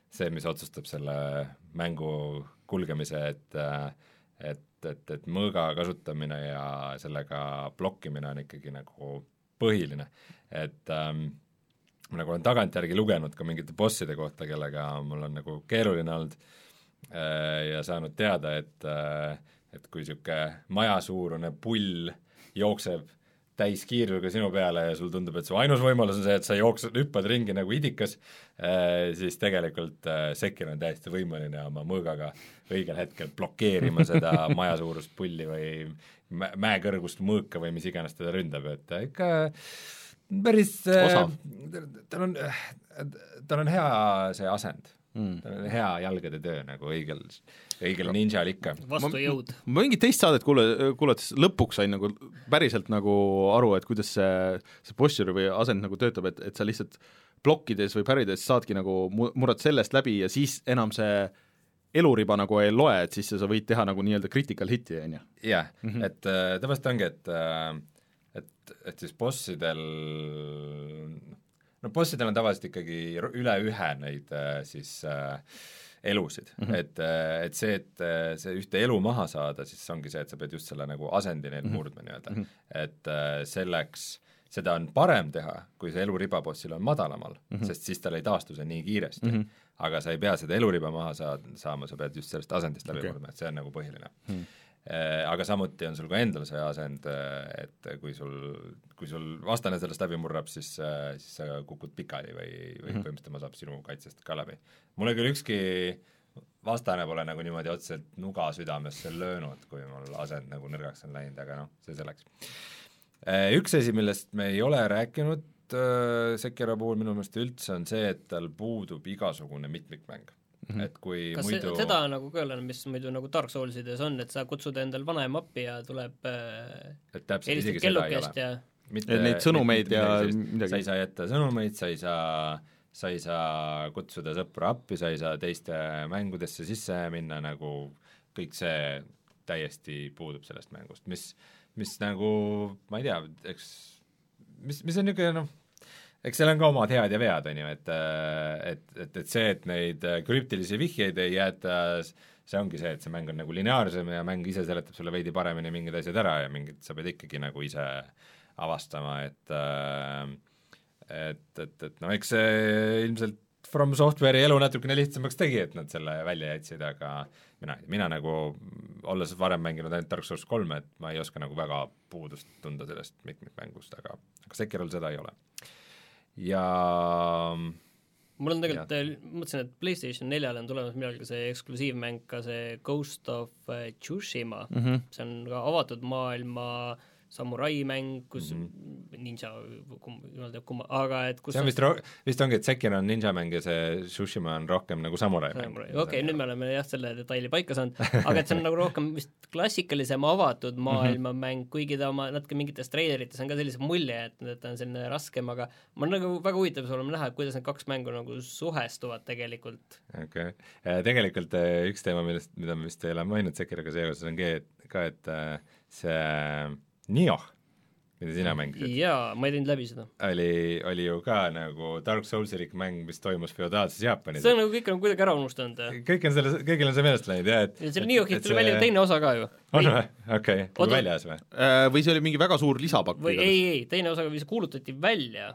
see, mis otsustab selle mängu kulgemise, et et, et, et mõõga kasutamine ja sellega blokkimine on ikkagi nagu põhiline, et ähm, ma nagu olen tagantjärgi lugenud ka mingite bosside kohta, kellega mul on nagu keeruline olnud äh, ja saanud teada, et äh, et kui niisugune majasuurune pull jookseb täiskiirusega sinu peale ja sul tundub, et su ainus võimalus on see, et sa jooksed, hüppad ringi nagu idikas äh,, siis tegelikult äh, Sekir on täiesti võimeline oma mõõgaga õigel hetkel blokeerima seda majasuurust pulli või mä mäekõrgust mõõka või mis iganes teda ründab, et äh, ikka päris äh, tal on, tal on hea see asend mm., tal on hea jalgade töö nagu õigel õigel ninjal ikka. vastujõud. ma mingit teist saadet kuule, kuulates lõpuks sain nagu päriselt nagu aru, et kuidas see, see posture või asend nagu töötab, et, et sa lihtsalt plokkides või pärides saadki nagu mu-, murrad sellest läbi ja siis enam see eluriba nagu ei loe, et siis sa võid teha nagu nii-öelda critical hit'i, on ju. jah, mhm. et äh, tavaliselt ongi, et äh, et, et siis bossidel no bossidel on tavaliselt ikkagi üle ühe neid äh, siis äh, elusid mm, -hmm. et, äh, et see, et äh, see ühte elu maha saada, siis ongi see, et sa pead just selle nagu asendi neil mm -hmm. murdma nii-öelda mm. -hmm. et äh, selleks, seda on parem teha, kui see eluriba bossil on madalamal mm, -hmm. sest siis tal ei taastu see nii kiiresti mm. -hmm. aga sa ei pea seda eluriba maha saad, saama, sa pead just sellest asendist läbi okay. murdma, et see on nagu põhiline mm. -hmm aga samuti on sul ka endal see asend, et kui sul, kui sul vastane sellest läbi murrab, siis, siis sa kukud pikali või, või mm -hmm. põhimõtteliselt tema saab sinu kaitsest ka läbi mulle küll ükski vastane pole nagu niimoodi otseselt nuga südamesse löönud, kui mul asend nagu nõrgaks on läinud, aga noh, see selleks. Äh, üks asi, millest me ei ole rääkinud äh, Sekiro puhul minu meelest üldse, on see, et tal puudub igasugune mitmikmäng mm. -hmm. et kui kas muidu see, seda nagu ka ei ole, mis muidu nagu Dark Soulsides on, et sa kutsud endal vanaema appi ja tuleb äh, et täpselt, isegi seda ei ole. ja mitte, neid sõnumeid ja midagi. sa ei saa jätta sõnumeid, sa ei saa sa ei saa kutsuda sõpra appi, sa ei saa teiste mängudesse sisse minna, nagu kõik see täiesti puudub sellest mängust, mis, mis nagu ma ei tea, eks mis, mis on niisugune noh, eks seal on ka omad head ja vead, on ju, et et, et, et see, et neid krüptilisi vihjeid ei jäeta, see ongi see, et see mäng on nagu lineaarsem ja mäng ise seletab sulle veidi paremini mingid asjad ära ja mingid sa pead ikkagi nagu ise avastama, et äh, et, et, et noh, eks see ilmselt From Software'i elu natukene lihtsamaks tegi, et nad selle välja jätsid, aga mina, mina nagu, olles varem mänginud ainult Dark Souls kolme, et ma ei oska nagu väga puudust tunda sellest mitmikmängust, aga aga Sekirol seda ei ole. Ja mul on tegelikult, mõtlesin, et PlayStation neljale on tulemas millalgi see eksklusiivmäng ka see Ghost of äh, Tsushima mm. -hmm. see on ka avatud maailma samurai mäng, kus mm -hmm. ninja, jumal teab kumma, aga et kus see on vist ro-, vist ongi, et Sekiro on ninjamäng ja see Tsushima on rohkem nagu samurai mäng. okei okay,, nüüd me oleme jah, selle detaili paika saanud, aga et see on nagu rohkem vist klassikalisem avatud Mhm. maailma mäng, kuigi ta oma natuke mingites treilerites on ka sellise mulje jätnud, et ta on selline raskem, aga ma nagu väga huvitav see olema näha, et kuidas need kaks mängu nagu suhestuvad tegelikult. okei okay., tegelikult eh, üks teema, millest, mida me vist ei ole maininud Sekiroga seoses, on ka, et ka, et eh, see Nioh, mida sina mängisid, jaa, ma ei teinud läbi seda. oli, oli ju ka nagu Dark Soulsilik mäng, mis toimus feodaalses Jaapanis see on nagu kõik on kuidagi ära unustanud kõik on selle, kõigil on see meelest läinud jah, et ja selle Niohist tuli välja teine osa ka ju. on või? okei, väljas või? Äh, või see oli mingi väga suur lisapakk või ei, ei, teine osa kuulutati välja.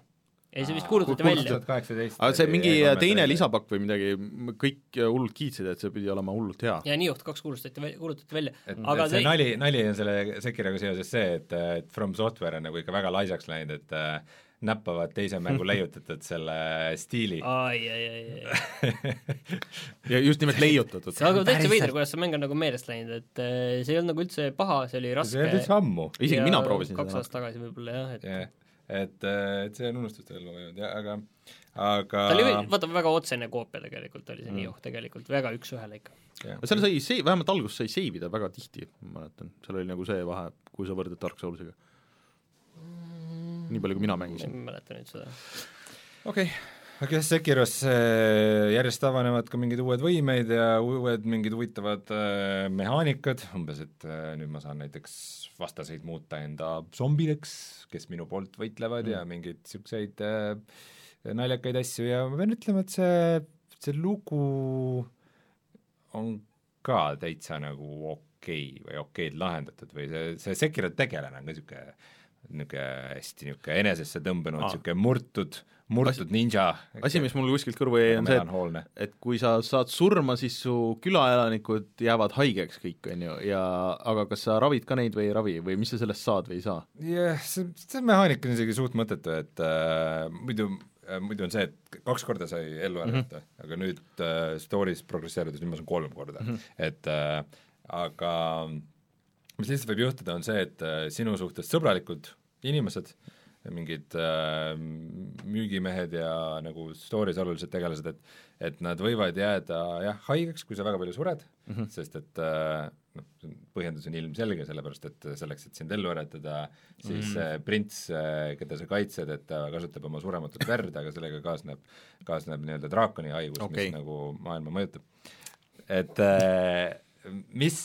ei, see vist kuulutati välja. aga see mingi teine lisapakk või midagi, kõik hullult kiitsid, et see pidi olema hullult hea. ja Nioht kaks kuulutati välja, kuulutati välja. et, aga et see te- nali, nali on selle Sekiroga seoses see, et, et From Software on nagu ikka väga laisaks läinud, et äh, näppavad teise mängu leiutatud selle stiili. ai, ai, ai, ai. ja just nimelt leiutatud. see aga täitsa veider, kuidas see mäng on nagu meelest läinud, et äh, see ei olnud nagu üldse paha, see oli see raske ei olnud üldse. ammu. isegi Ja mina proovisin kaks seda. aastat tagasi võib-olla jah, et jah, et, et see on unustuste alla vajunud ja aga, aga ta oli, vaata väga otsene koopia tegelikult oli see Nioh tegelikult, väga üks-ühele ikka. seal sai see, vähemalt alguses sai save ida väga tihti, ma mäletan, seal oli nagu see vahe, kui sa võrdled Dark Soulsiga. nii palju, kui mina ma ei mängisin. mäleta nüüd seda. okei okay., aga jah, Sekiros äh, järjest avanevad ka mingid uued võimeid ja uued mingid huvitavad äh, mehaanikad, umbes et äh, nüüd ma saan näiteks vastaseid muuta enda zombideks, kes minu poolt võitlevad mm. ja mingeid niisuguseid naljakaid asju. Ja ma pean ütlema, et see, see lugu on ka täitsa nagu okei okay või okeid lahendatud või see, see Sekiro tegelane on ka niisugune niisugune hästi niisugune enesesse tõmbunud, niisugune murtud, murtud ninja. asi, mis mul kuskilt kõrvu jäi, on see, et et kui sa saad surma, siis su külaelanikud jäävad haigeks kõik, on ju, ja aga kas sa ravid ka neid või ei ravi või mis sa sellest saad või ei saa? jah, see, see mehaanika on isegi suht mõttetu, et äh, muidu äh, muidu on see, et kaks korda sai ellu ärgata mm, -hmm. aga nüüd äh, story's progresseerudes, nüüd ma saan kolm korda mm, -hmm. et äh, aga mis lihtsalt võib juhtuda, on see, et äh, sinu suhtes sõbralikud inimesed, mingid äh, müügimehed ja nagu story's olulised tegelased, et et nad võivad jääda jah, haigeks, kui sa väga palju sured mm, -hmm. sest et äh, noh, põhjendus on ilmselge, sellepärast et selleks, et sind ellu äratada, siis mm -hmm. prints, keda sa kaitsed, et ta kasutab oma surematut verd, aga sellega kaasneb, kaasneb nii-öelda draakoni haigus okay., mis nagu maailma mõjutab. et äh, mis,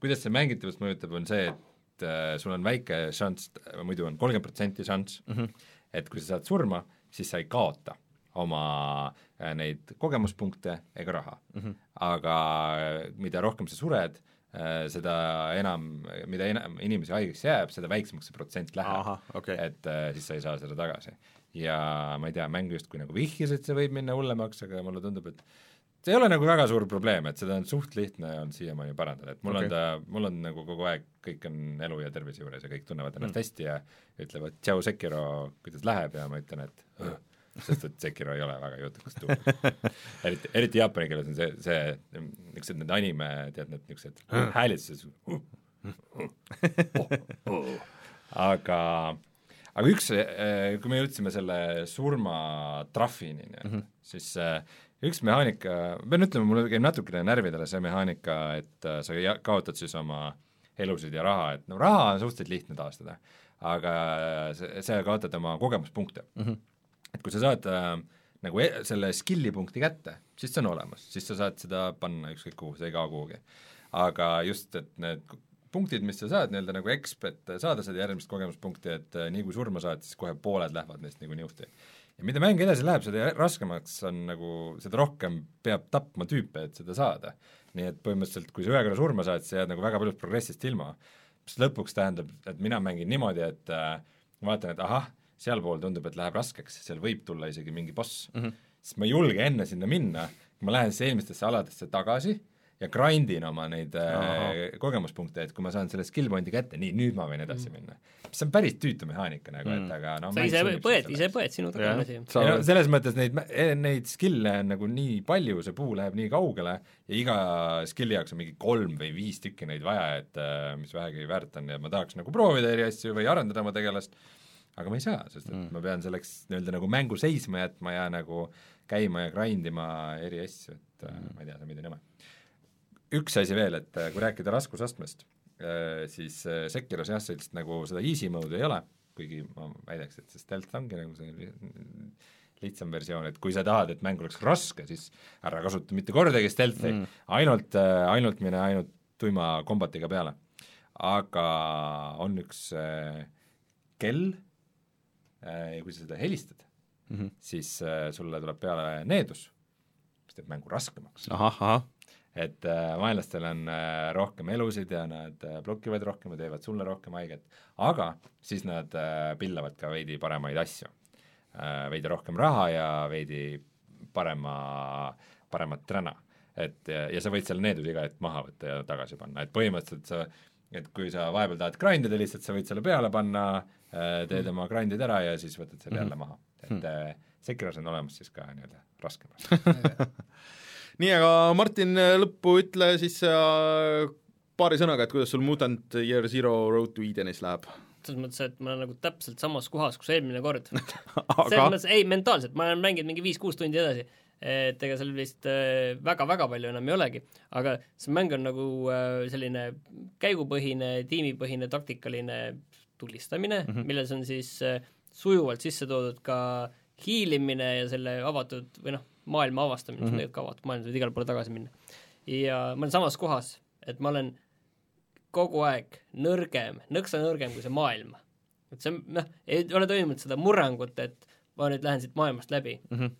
kuidas see mängitavust mõjutab, on see, et äh, sul on väike šanss, muidu on kolmkümmend protsenti šanss mm, -hmm. et kui sa saad surma, siis sa ei kaota oma äh, neid kogemuspunkte ega raha mm. -hmm. aga äh, mida rohkem sa sured, seda enam, mida enam inimesi haigeks jääb, seda väiksemaks see protsent läheb okay.. et äh, siis sa ei saa seda tagasi. ja ma ei tea, mäng justkui nagu vihjas, et see võib minna hullemaks, aga mulle tundub, et see ei ole nagu väga suur probleem, et seda on suht lihtne olnud siiamaani parandada, et mul okay. On ta, mul on nagu kogu aeg, kõik on elu ja tervise juures ja kõik tunnevad ennast mm. hästi ja ütlevad tšau, Sekiro, kuidas läheb ja ma ütlen, et "Õh", sest et Sekiro ei ole väga jutukas tuum. eriti, eriti jaapani keeles on see, see niisugused need anime, tead need niisugused häälitused, aga aga üks, kui me jõudsime selle surmatrahvini mm, -hmm. siis äh, üks mehaanika, ma pean ütlema, mulle käib natukene närvidele see mehaanika, et äh, sa kaotad siis oma elusid ja raha, et no raha on suhteliselt lihtne taastada, aga see, sa kaotad oma kogemuspunkte mm. -hmm. et kui sa saad äh, nagu e selle skill'i punkti kätte, siis see on olemas, siis sa saad seda panna ükskõik kuhu, see ei kao kuhugi. aga just, et need punktid, mis sa saad nii-öelda nagu exp, et saada seda järgmist kogemuspunkti, et äh, nii kui surma saad, siis kohe pooled lähevad neist nagu niuhti. Ja mida mäng edasi läheb, seda raskemaks on nagu, seda rohkem peab tapma tüüpe, et seda saada. nii et põhimõtteliselt, kui sa ühe korra surma saad, sa jääd nagu väga paljust progressist ilma, mis lõpuks tähendab, et mina mängin niimoodi, et äh, ma vaatan, et ahah, sealpool tundub, et läheb raskeks, seal võib tulla isegi mingi boss mm, -hmm. siis ma ei julge enne sinna minna, ma lähen siis eelmistesse aladesse tagasi ja grind in oma neid äh, kogemuspunkte, et kui ma saan selle skill point'i kätte, nii, nüüd ma võin edasi minna. mis on päris tüütu mehaanika nagu, et aga noh sa ise põed, ise põed, sinu taga on asi. no selles mõttes neid, neid skill'e on nagu nii palju, see puu läheb nii kaugele ja iga skill'i jaoks on mingi kolm või viis tükki neid vaja, et äh, mis vähegi väärt on ja ma tahaks nagu proovida eri asju või arendada oma tegelast, aga ma ei saa, sest et mm. ma pean selleks nii-öelda nagu mängu seisma jätma ja nagu käima ja grind ima eri asju, et mm. ma ei tea, see on veidi nõme. Üks asi veel, et äh, kui rääkida raskusastmest, siis äh, Sekiros jah, sellist nagu seda easy mode'i ei ole, kuigi ma väidaks, et see stealth ongi nagu see li- lihtsam versioon, et kui sa tahad, et mäng oleks raske, siis ära kasuta mitte kordagi stealth'i mm., ainult, ainult mine ainult tuima kombatiga peale. aga on üks äh, kell äh, ja kui sa seda helistad mm, -hmm. siis äh, sulle tuleb peale needus, mis teeb mängu raskemaks. ahah, ahah, et äh, vaenlastel on äh, rohkem elusid ja nad äh, blokivad rohkem ja teevad sulle rohkem haiget, aga siis nad äh, pillavad ka veidi paremaid asju. Äh,. veidi rohkem raha ja veidi parema, paremat träna. et ja, ja sa võid selle needuse iga hetk maha võtta ja tagasi panna, et põhimõtteliselt sa et kui sa vahepeal tahad grind ida lihtsalt, sa võid selle peale panna, teed oma grind'id ära ja siis võtad selle jälle maha, et äh, Sekiros on olemas siis ka nii-öelda raskem nii, aga Martin, lõppu ütle siis äh, paari sõnaga, et kuidas sul Mutant Year Zero Road to Edenis läheb. selles mõttes, et ma olen nagu täpselt samas kohas, kus eelmine kord. selles aga mõttes, ei mentaalselt, ma olen mänginud mingi viis-kuus tundi edasi, et ega seal vist äh, väga-väga palju enam ei olegi, aga see mäng on nagu äh, selline käigupõhine, tiimipõhine, taktikaline tulistamine mm, -hmm. milles on siis sujuvalt sisse toodud ka hiilimine ja selle avatud või noh, maailma avastamine mm, -hmm. tegelikult ka avatud maailm, saad igale poole tagasi minna. ja ma olen samas kohas, et ma olen kogu aeg nõrgem, nõksa nõrgem kui see maailm. et see on, noh, ei ole toimunud seda murrangut, et ma nüüd lähen siit maailmast läbi mm. -hmm.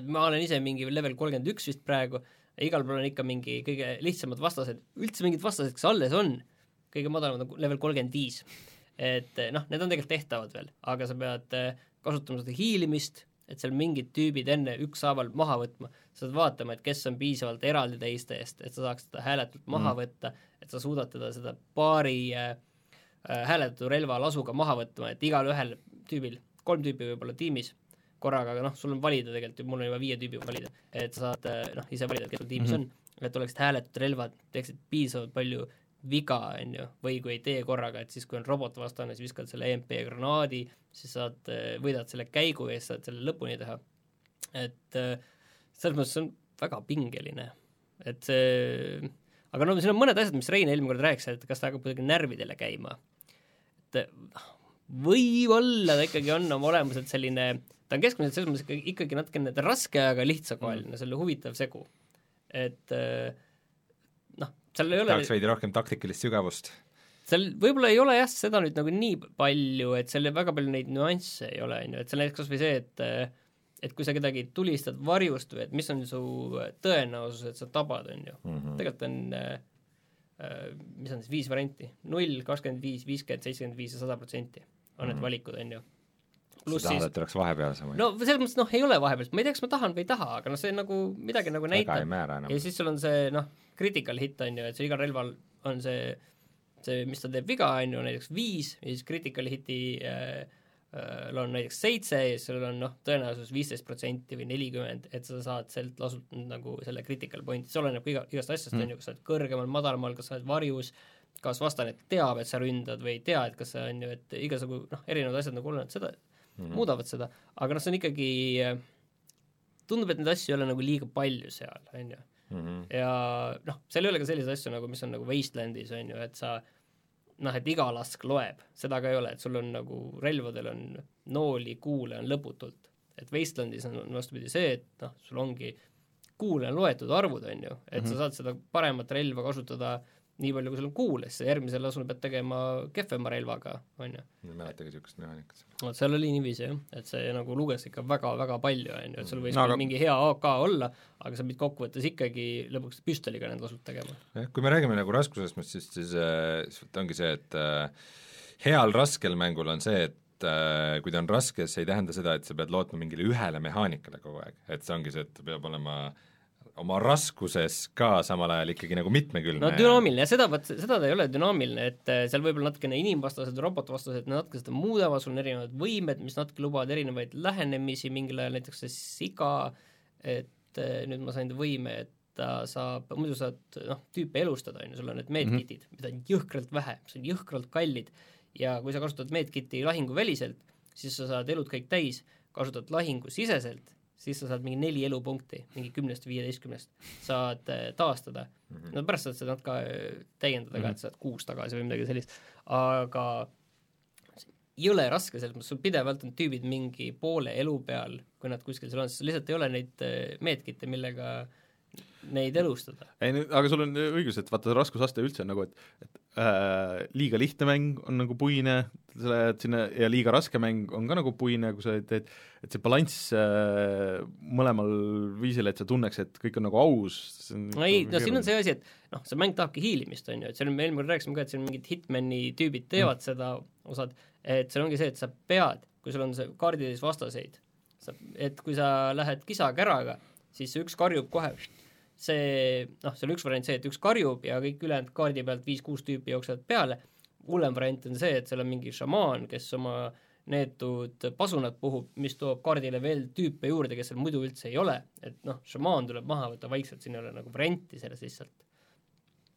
et ma olen ise mingi level kolmkümmend üks vist praegu, igal pool on ikka mingi kõige lihtsamad vastased, üldse mingid vastased, kes alles on, kõige madalamad on level kolmkümmend viis. et noh, need on tegelikult tehtavad veel, aga sa pead eh, kasutama seda hiilimist, et seal mingid tüübid enne ükshaaval maha võtma, sa pead vaatama, et kes on piisavalt eraldi teiste eest, et sa saaks teda hääletult maha mm. võtta, et sa suudad teda seda paari äh, äh, hääletu relva lasuga maha võtma, et igalühel tüübil, kolm tüüpi võib-olla tiimis korraga, aga noh, sul on valida tegelikult ju, mul on juba viie tüübi valida, et sa saad äh, noh, ise valida, kes sul tiimis mm -hmm. on, et oleksid hääletud relvad, teeksid piisavalt palju viga, on ju, või kui ei tee korraga, et siis kui on robotvastane, siis viskad selle EMP granaadi, siis saad, võidad selle käigu ja siis saad selle lõpuni teha. et äh, selles mõttes on väga pingeline, et see aga no siin on mõned asjad, mis Rein eelmine kord rääkis, et kas ta hakkab kuidagi närvidele käima. et võib-olla ta ikkagi on oma olemuselt selline, ta on keskmiselt selles mõttes ikkagi, natukene raske, aga lihtsakoeline mm., selline huvitav segu. et äh, seal ei ole tahaks veidi rohkem taktikalist sügavust. seal võib-olla ei ole jah, seda nüüd nagu nii palju, et seal väga palju neid nüansse ei ole, on ju, et seal näiteks kas või see, et et kui sa kedagi tulistad varjust või et mis on su tõenäosus, et sa tabad, on ju mm -hmm., tegelikult on äh, äh, mis on siis viis varianti, null, kakskümmend viis, viiskümmend, seitsekümmend viis ja sada protsenti on need valikud, on ju. Pluss siis et oleks vahepeal sama? no selles mõttes noh, ei ole vahepeal, ma ei tea, kas ma tahan või ei taha, aga noh, see nagu midagi nagu näitab ja. siis sul on see noh, critical hit on ju, et see igal relval on see, see, mis ta teeb viga, on ju, näiteks viis ja siis critical hit'i äh, äh, on näiteks seitse ja siis sul on noh, tõenäosus viisteist protsenti või nelikümmend, et sa saad sealt lasult nagu selle critical point'i, see oleneb iga, igast asjast mm., on ju, kas sa oled kõrgemal, madalamal, kas sa oled varjus, kas vastane teab, et sa ründad või ei tea, et kas sa on ju, et igasugu noh, erinevad asjad nagu olenevad seda mm, -hmm. muudavad seda, aga noh, see on ikkagi tundub, et neid asju ei ole nagu liiga palju seal, on ju. ja noh, seal ei ole ka selliseid asju nagu, mis on nagu Wastelandis, on ju, et sa noh, et iga lask loeb, seda ka ei ole, et sul on nagu relvadel on nooli, kuule on lõputult. et Wastelandis on vastupidi see, et noh, sul ongi kuule on loetud arvud, on ju, et mm -hmm. sa saad seda paremat relva kasutada nii palju, kui sul on kuule, siis järgmisel lasul pead tegema kehvema relvaga, on ju ma ei mäletagi niisugust mehaanikat. vot seal oli niiviisi jah, et see nagu luges ikka väga-väga palju, on ju, et sul võis No aga- mingi hea AK olla, aga sa pidid kokkuvõttes ikkagi lõpuks püstoliga need lasud tegema. jah, kui me räägime nagu raskusastmest, siis, siis, äh, siis ongi see, et äh, heal raskel mängul on see, et äh, kui ta on raske, see ei tähenda seda, et sa pead lootma mingile ühele mehaanikale kogu aeg, et see ongi see, et peab olema oma raskuses ka samal ajal ikkagi nagu mitmekülgne no dünaamiline ja seda, vot seda ta ei ole dünaamiline, et äh, seal võib-olla natukene inimvastased, robotvastased, natuke seda muudavad, sul on erinevad võimed, mis natuke lubavad erinevaid lähenemisi mingil ajal, näiteks see siga, et äh, nüüd ma sain võime, et ta saab, muidu saad noh, tüüpe elustada, on ju, sul on need medkitid mm, -hmm. mida on jõhkralt vähe, mis on jõhkralt kallid ja kui sa kasutad medkiti lahinguväliselt, siis sa saad elud kõik täis, kasutad lahingusiseselt, siis sa saad mingi neli elupunkti, mingi kümnest viieteistkümnest saad äh, taastada mm. -hmm. no pärast saad seda natuke äh, täiendada mm -hmm. ka, et saad kuus tagasi või midagi sellist, aga jõle raske, selles mõttes sul pidevalt on tüübid mingi poole elu peal, kui nad kuskil seal on, sest lihtsalt ei ole neid äh, meetkitte, millega äh, neid elustada. ei, aga sul on õigus, et vaata, raskusaste üldse on nagu, et, et äh, liiga lihtne mäng on nagu puine, sa lähed sinna ja liiga raske mäng on ka nagu puine, kui sa teed, et see balanss äh, mõlemal viisil, et sa tunneks, et kõik on nagu aus. no ei, no siin on see asi, et noh, see mäng tahabki hiilimist, on ju, et seal me eelmine kord rääkisime ka, et siin mingid hitmani tüübid teevad mm. seda osad, et seal ongi see, et sa pead, kui sul on see kaarditäis vastaseid, sa, et kui sa lähed kisakäraga, siis see üks karjub kohe see noh, on üks variant see, et üks karjub ja kõik ülejäänud kaardi pealt viis-kuus tüüpi jooksevad peale, hullem variant on see, et seal on mingi šamaan, kes oma neetud pasunad puhub, mis toob kaardile veel tüüpe juurde, kes seal muidu üldse ei ole, et noh, šamaan tuleb maha võtta vaikselt, siin ei ole nagu varianti selles lihtsalt.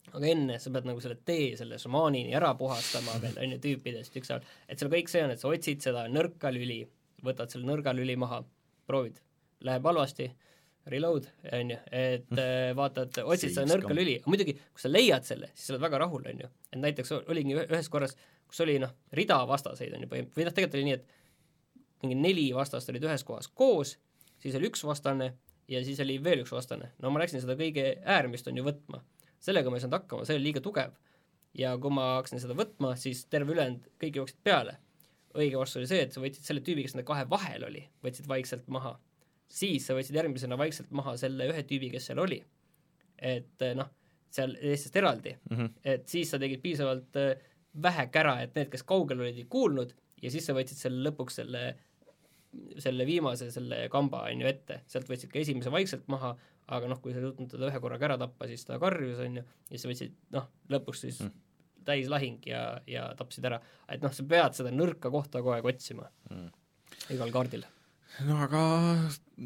aga enne sa pead nagu selle tee selle šamaanini ära puhastama veel, on ju, tüüpidest ükshaaval, et seal kõik see on, et sa otsid seda nõrka lüli, võtad selle nõrga lüli maha, proovid, läheb halvasti reload, on ju, et äh, vaatad, otsid seda nõrka lüli, muidugi kui sa leiad selle, siis sa oled väga rahul, on ju. et näiteks oligi ühes korras, kus oli noh, rida vastaseid on ju põhimõtteliselt, või noh, tegelikult oli nii, et mingi neli vastast olid ühes kohas koos, siis oli üks vastane ja siis oli veel üks vastane. no ma läksin seda kõige äärmist on ju võtma. sellega ma ei saanud hakkama, see oli liiga tugev. ja kui ma hakkasin seda võtma, siis terve ülejäänud kõik jooksid peale. õige vastus oli see, et sa võtsid selle tüübi, kes nende kahe vahel oli, võtsid vaikselt maha siis sa võtsid järgmisena vaikselt maha selle ühe tüübi, kes seal oli. et eh, noh, seal Eestist eraldi mm, -hmm. et siis sa tegid piisavalt eh, vähe kära, et need, kes kaugel olid, ei kuulnud ja siis sa võtsid selle lõpuks selle, selle viimase, selle kamba, on ju, ette, sealt võtsid ka esimese vaikselt maha, aga noh, kui sa ei suutnud teda ühe korraga ära tappa, siis ta karjus, on ju, ja sa võtsid noh, lõpuks siis mm. täislahing ja, ja tapsid ära. et noh, sa pead seda nõrka kohta kogu aeg otsima mm. igal kaardil no aga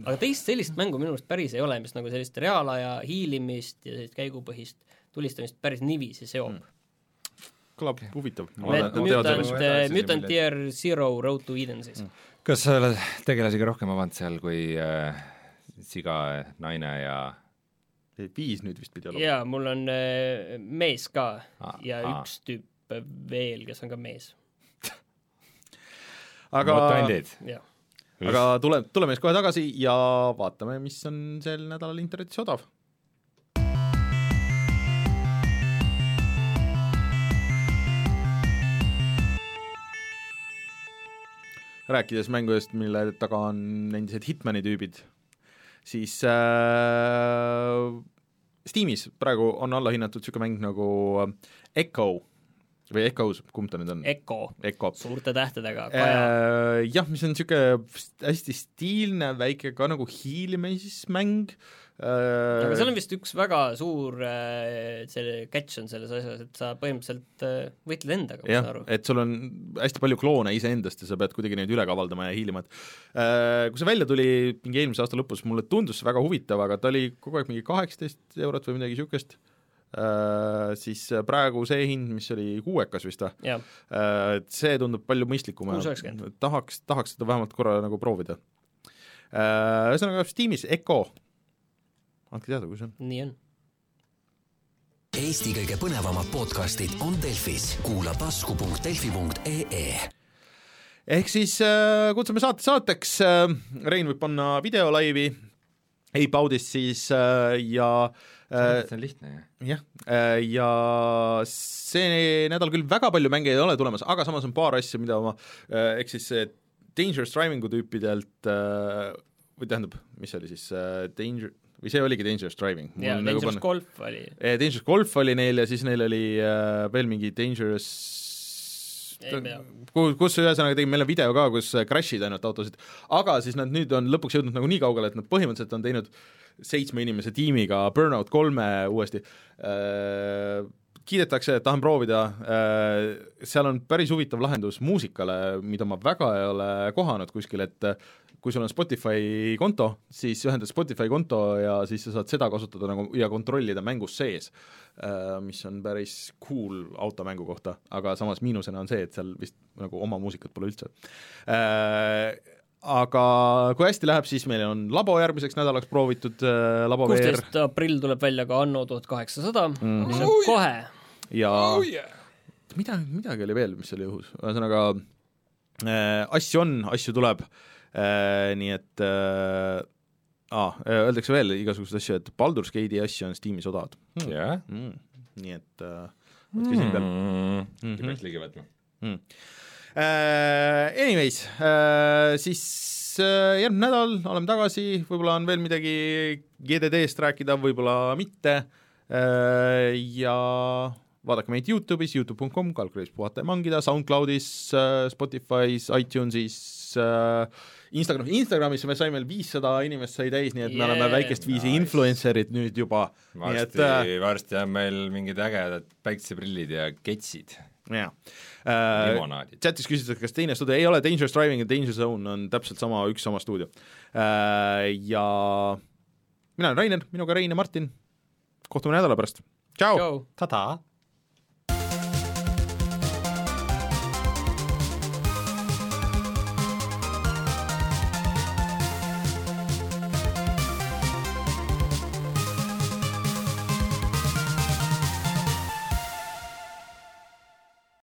aga teist sellist mängu minu arust päris ei ole, mis nagu sellist reaalaja hiilimist ja sellist käigupõhist tulistamist päris niiviisi seob. Mm.. kõlab huvitav. Mutant, Mutant Year Zero Road to Eden siis. Mm.. kas sa oled tegelasi ka rohkem avanud seal kui äh, siga, naine ja viis nüüd vist pidi olema? jaa, mul on äh, mees ka ah, ja ah. üks tüüp veel, kes on ka mees. Aga mutandid? jah aga tule, tuleme siis kohe tagasi ja vaatame, mis on sel nädalal internetis odav. rääkides mängudest, mille taga on endised Hitmani tüübid, siis äh, Steamis praegu on allahinnatud niisugune mäng nagu Echo või Echoes, kumb ta nüüd on? Echo, Echo., suurte tähtedega, äh,. Jah, mis on niisugune hästi stiilne, väike ka nagu hiilimismäng äh,. aga seal on vist üks väga suur äh, see catch on selles asjas, et sa põhimõtteliselt äh, võitled endaga, ma saan aru. et sul on hästi palju kloone iseendast ja sa pead kuidagi neid üle kavaldama ja hiilima, et äh, kui see välja tuli mingi eelmise aasta lõpus, mulle tundus see väga huvitav, aga ta oli kogu aeg mingi kaheksateist eurot või midagi niisugust Äh, siis praegu see hind, mis oli kuuekas vist või? Äh, et see tundub palju mõistlikum ja tahaks, tahaks seda vähemalt korra nagu proovida. Äh, ühesõnaga Steamis Echo, andke teada, kui see on. nii on. Eesti kõige põnevamad podcastid on Delfis, kuula tasku.delfi.ee ehk siis äh, kutsume saate saateks äh,, Rein võib panna videolaivi Eipaudist siis äh, ja äh, Äh, see on lihtne, jah? jah, äh, ja see nädal küll väga palju mänge ei ole tulemas, aga samas on paar asja, mida ma, äh, ehk siis Dangerous Driving'u tüüpidelt või tähendab, mis see oli siis, Danger, või see oligi Dangerous Driving? jaa, nagu Dangerous nagu Golf oli. Dangerous Golf oli neil ja siis neil oli veel mingi Dangerous kus, kus ühesõnaga tegime, meil on video ka, kus crash'id ainult autosid, aga siis nad nüüd on lõpuks jõudnud nagu nii kaugele, et nad põhimõtteliselt on teinud seitsme inimese tiimiga Burnout kolme uuesti. Äh,, kiidetakse, et tahan proovida. Äh,, seal on päris huvitav lahendus muusikale, mida ma väga ei ole kohanud kuskil, et äh, kui sul on Spotify konto, siis ühendad Spotify konto ja siis sa saad seda kasutada nagu ja kontrollida mängus sees, mis on päris cool automängu kohta, aga samas miinusena on see, et seal vist nagu oma muusikat pole üldse. Aga kui hästi läheb, siis meil on labo järgmiseks nädalaks proovitud, labo VR kuusteist aprill tuleb välja ka Anno tuhat kaheksasada, Mhm. mis on kohe. ja oh yeah. mida, midagi oli veel, mis oli õhus, ühesõnaga äh, asju on, asju tuleb äh,, nii et äh, aa, öeldakse veel igasuguseid asju, et Baldur's Gate'i asju on Steamis odavad jah. mm,. nii et äh, võtke silm peal äkki peaks ligi võtma. mm.. Uh, anyways uh,, siis uh, järgmine nädal oleme tagasi, võib-olla on veel midagi GDD-st rääkida, võib-olla mitte. Ja vaadake meid Youtube'is, Youtube.com, kalkulis puhata ja mangida, SoundCloudis Spotify's, iTunesis uh,, Instagramis, Instagramis me saime viissada inimest sai täis, nii et me Yeah, oleme väikest viisi nice. influencer'id nüüd juba, varsti varsti on meil mingid ägedad päikseprillid ja ketsid, jaa limonaadid. chatis küsitakse, kas teine stuudio ei ole Dangerous Driving ja Danger Zone on täpselt sama, üks sama stuudio. Ja mina olen Rainer, minuga Rein ja Martin. kohtume nädala pärast, tšau. tada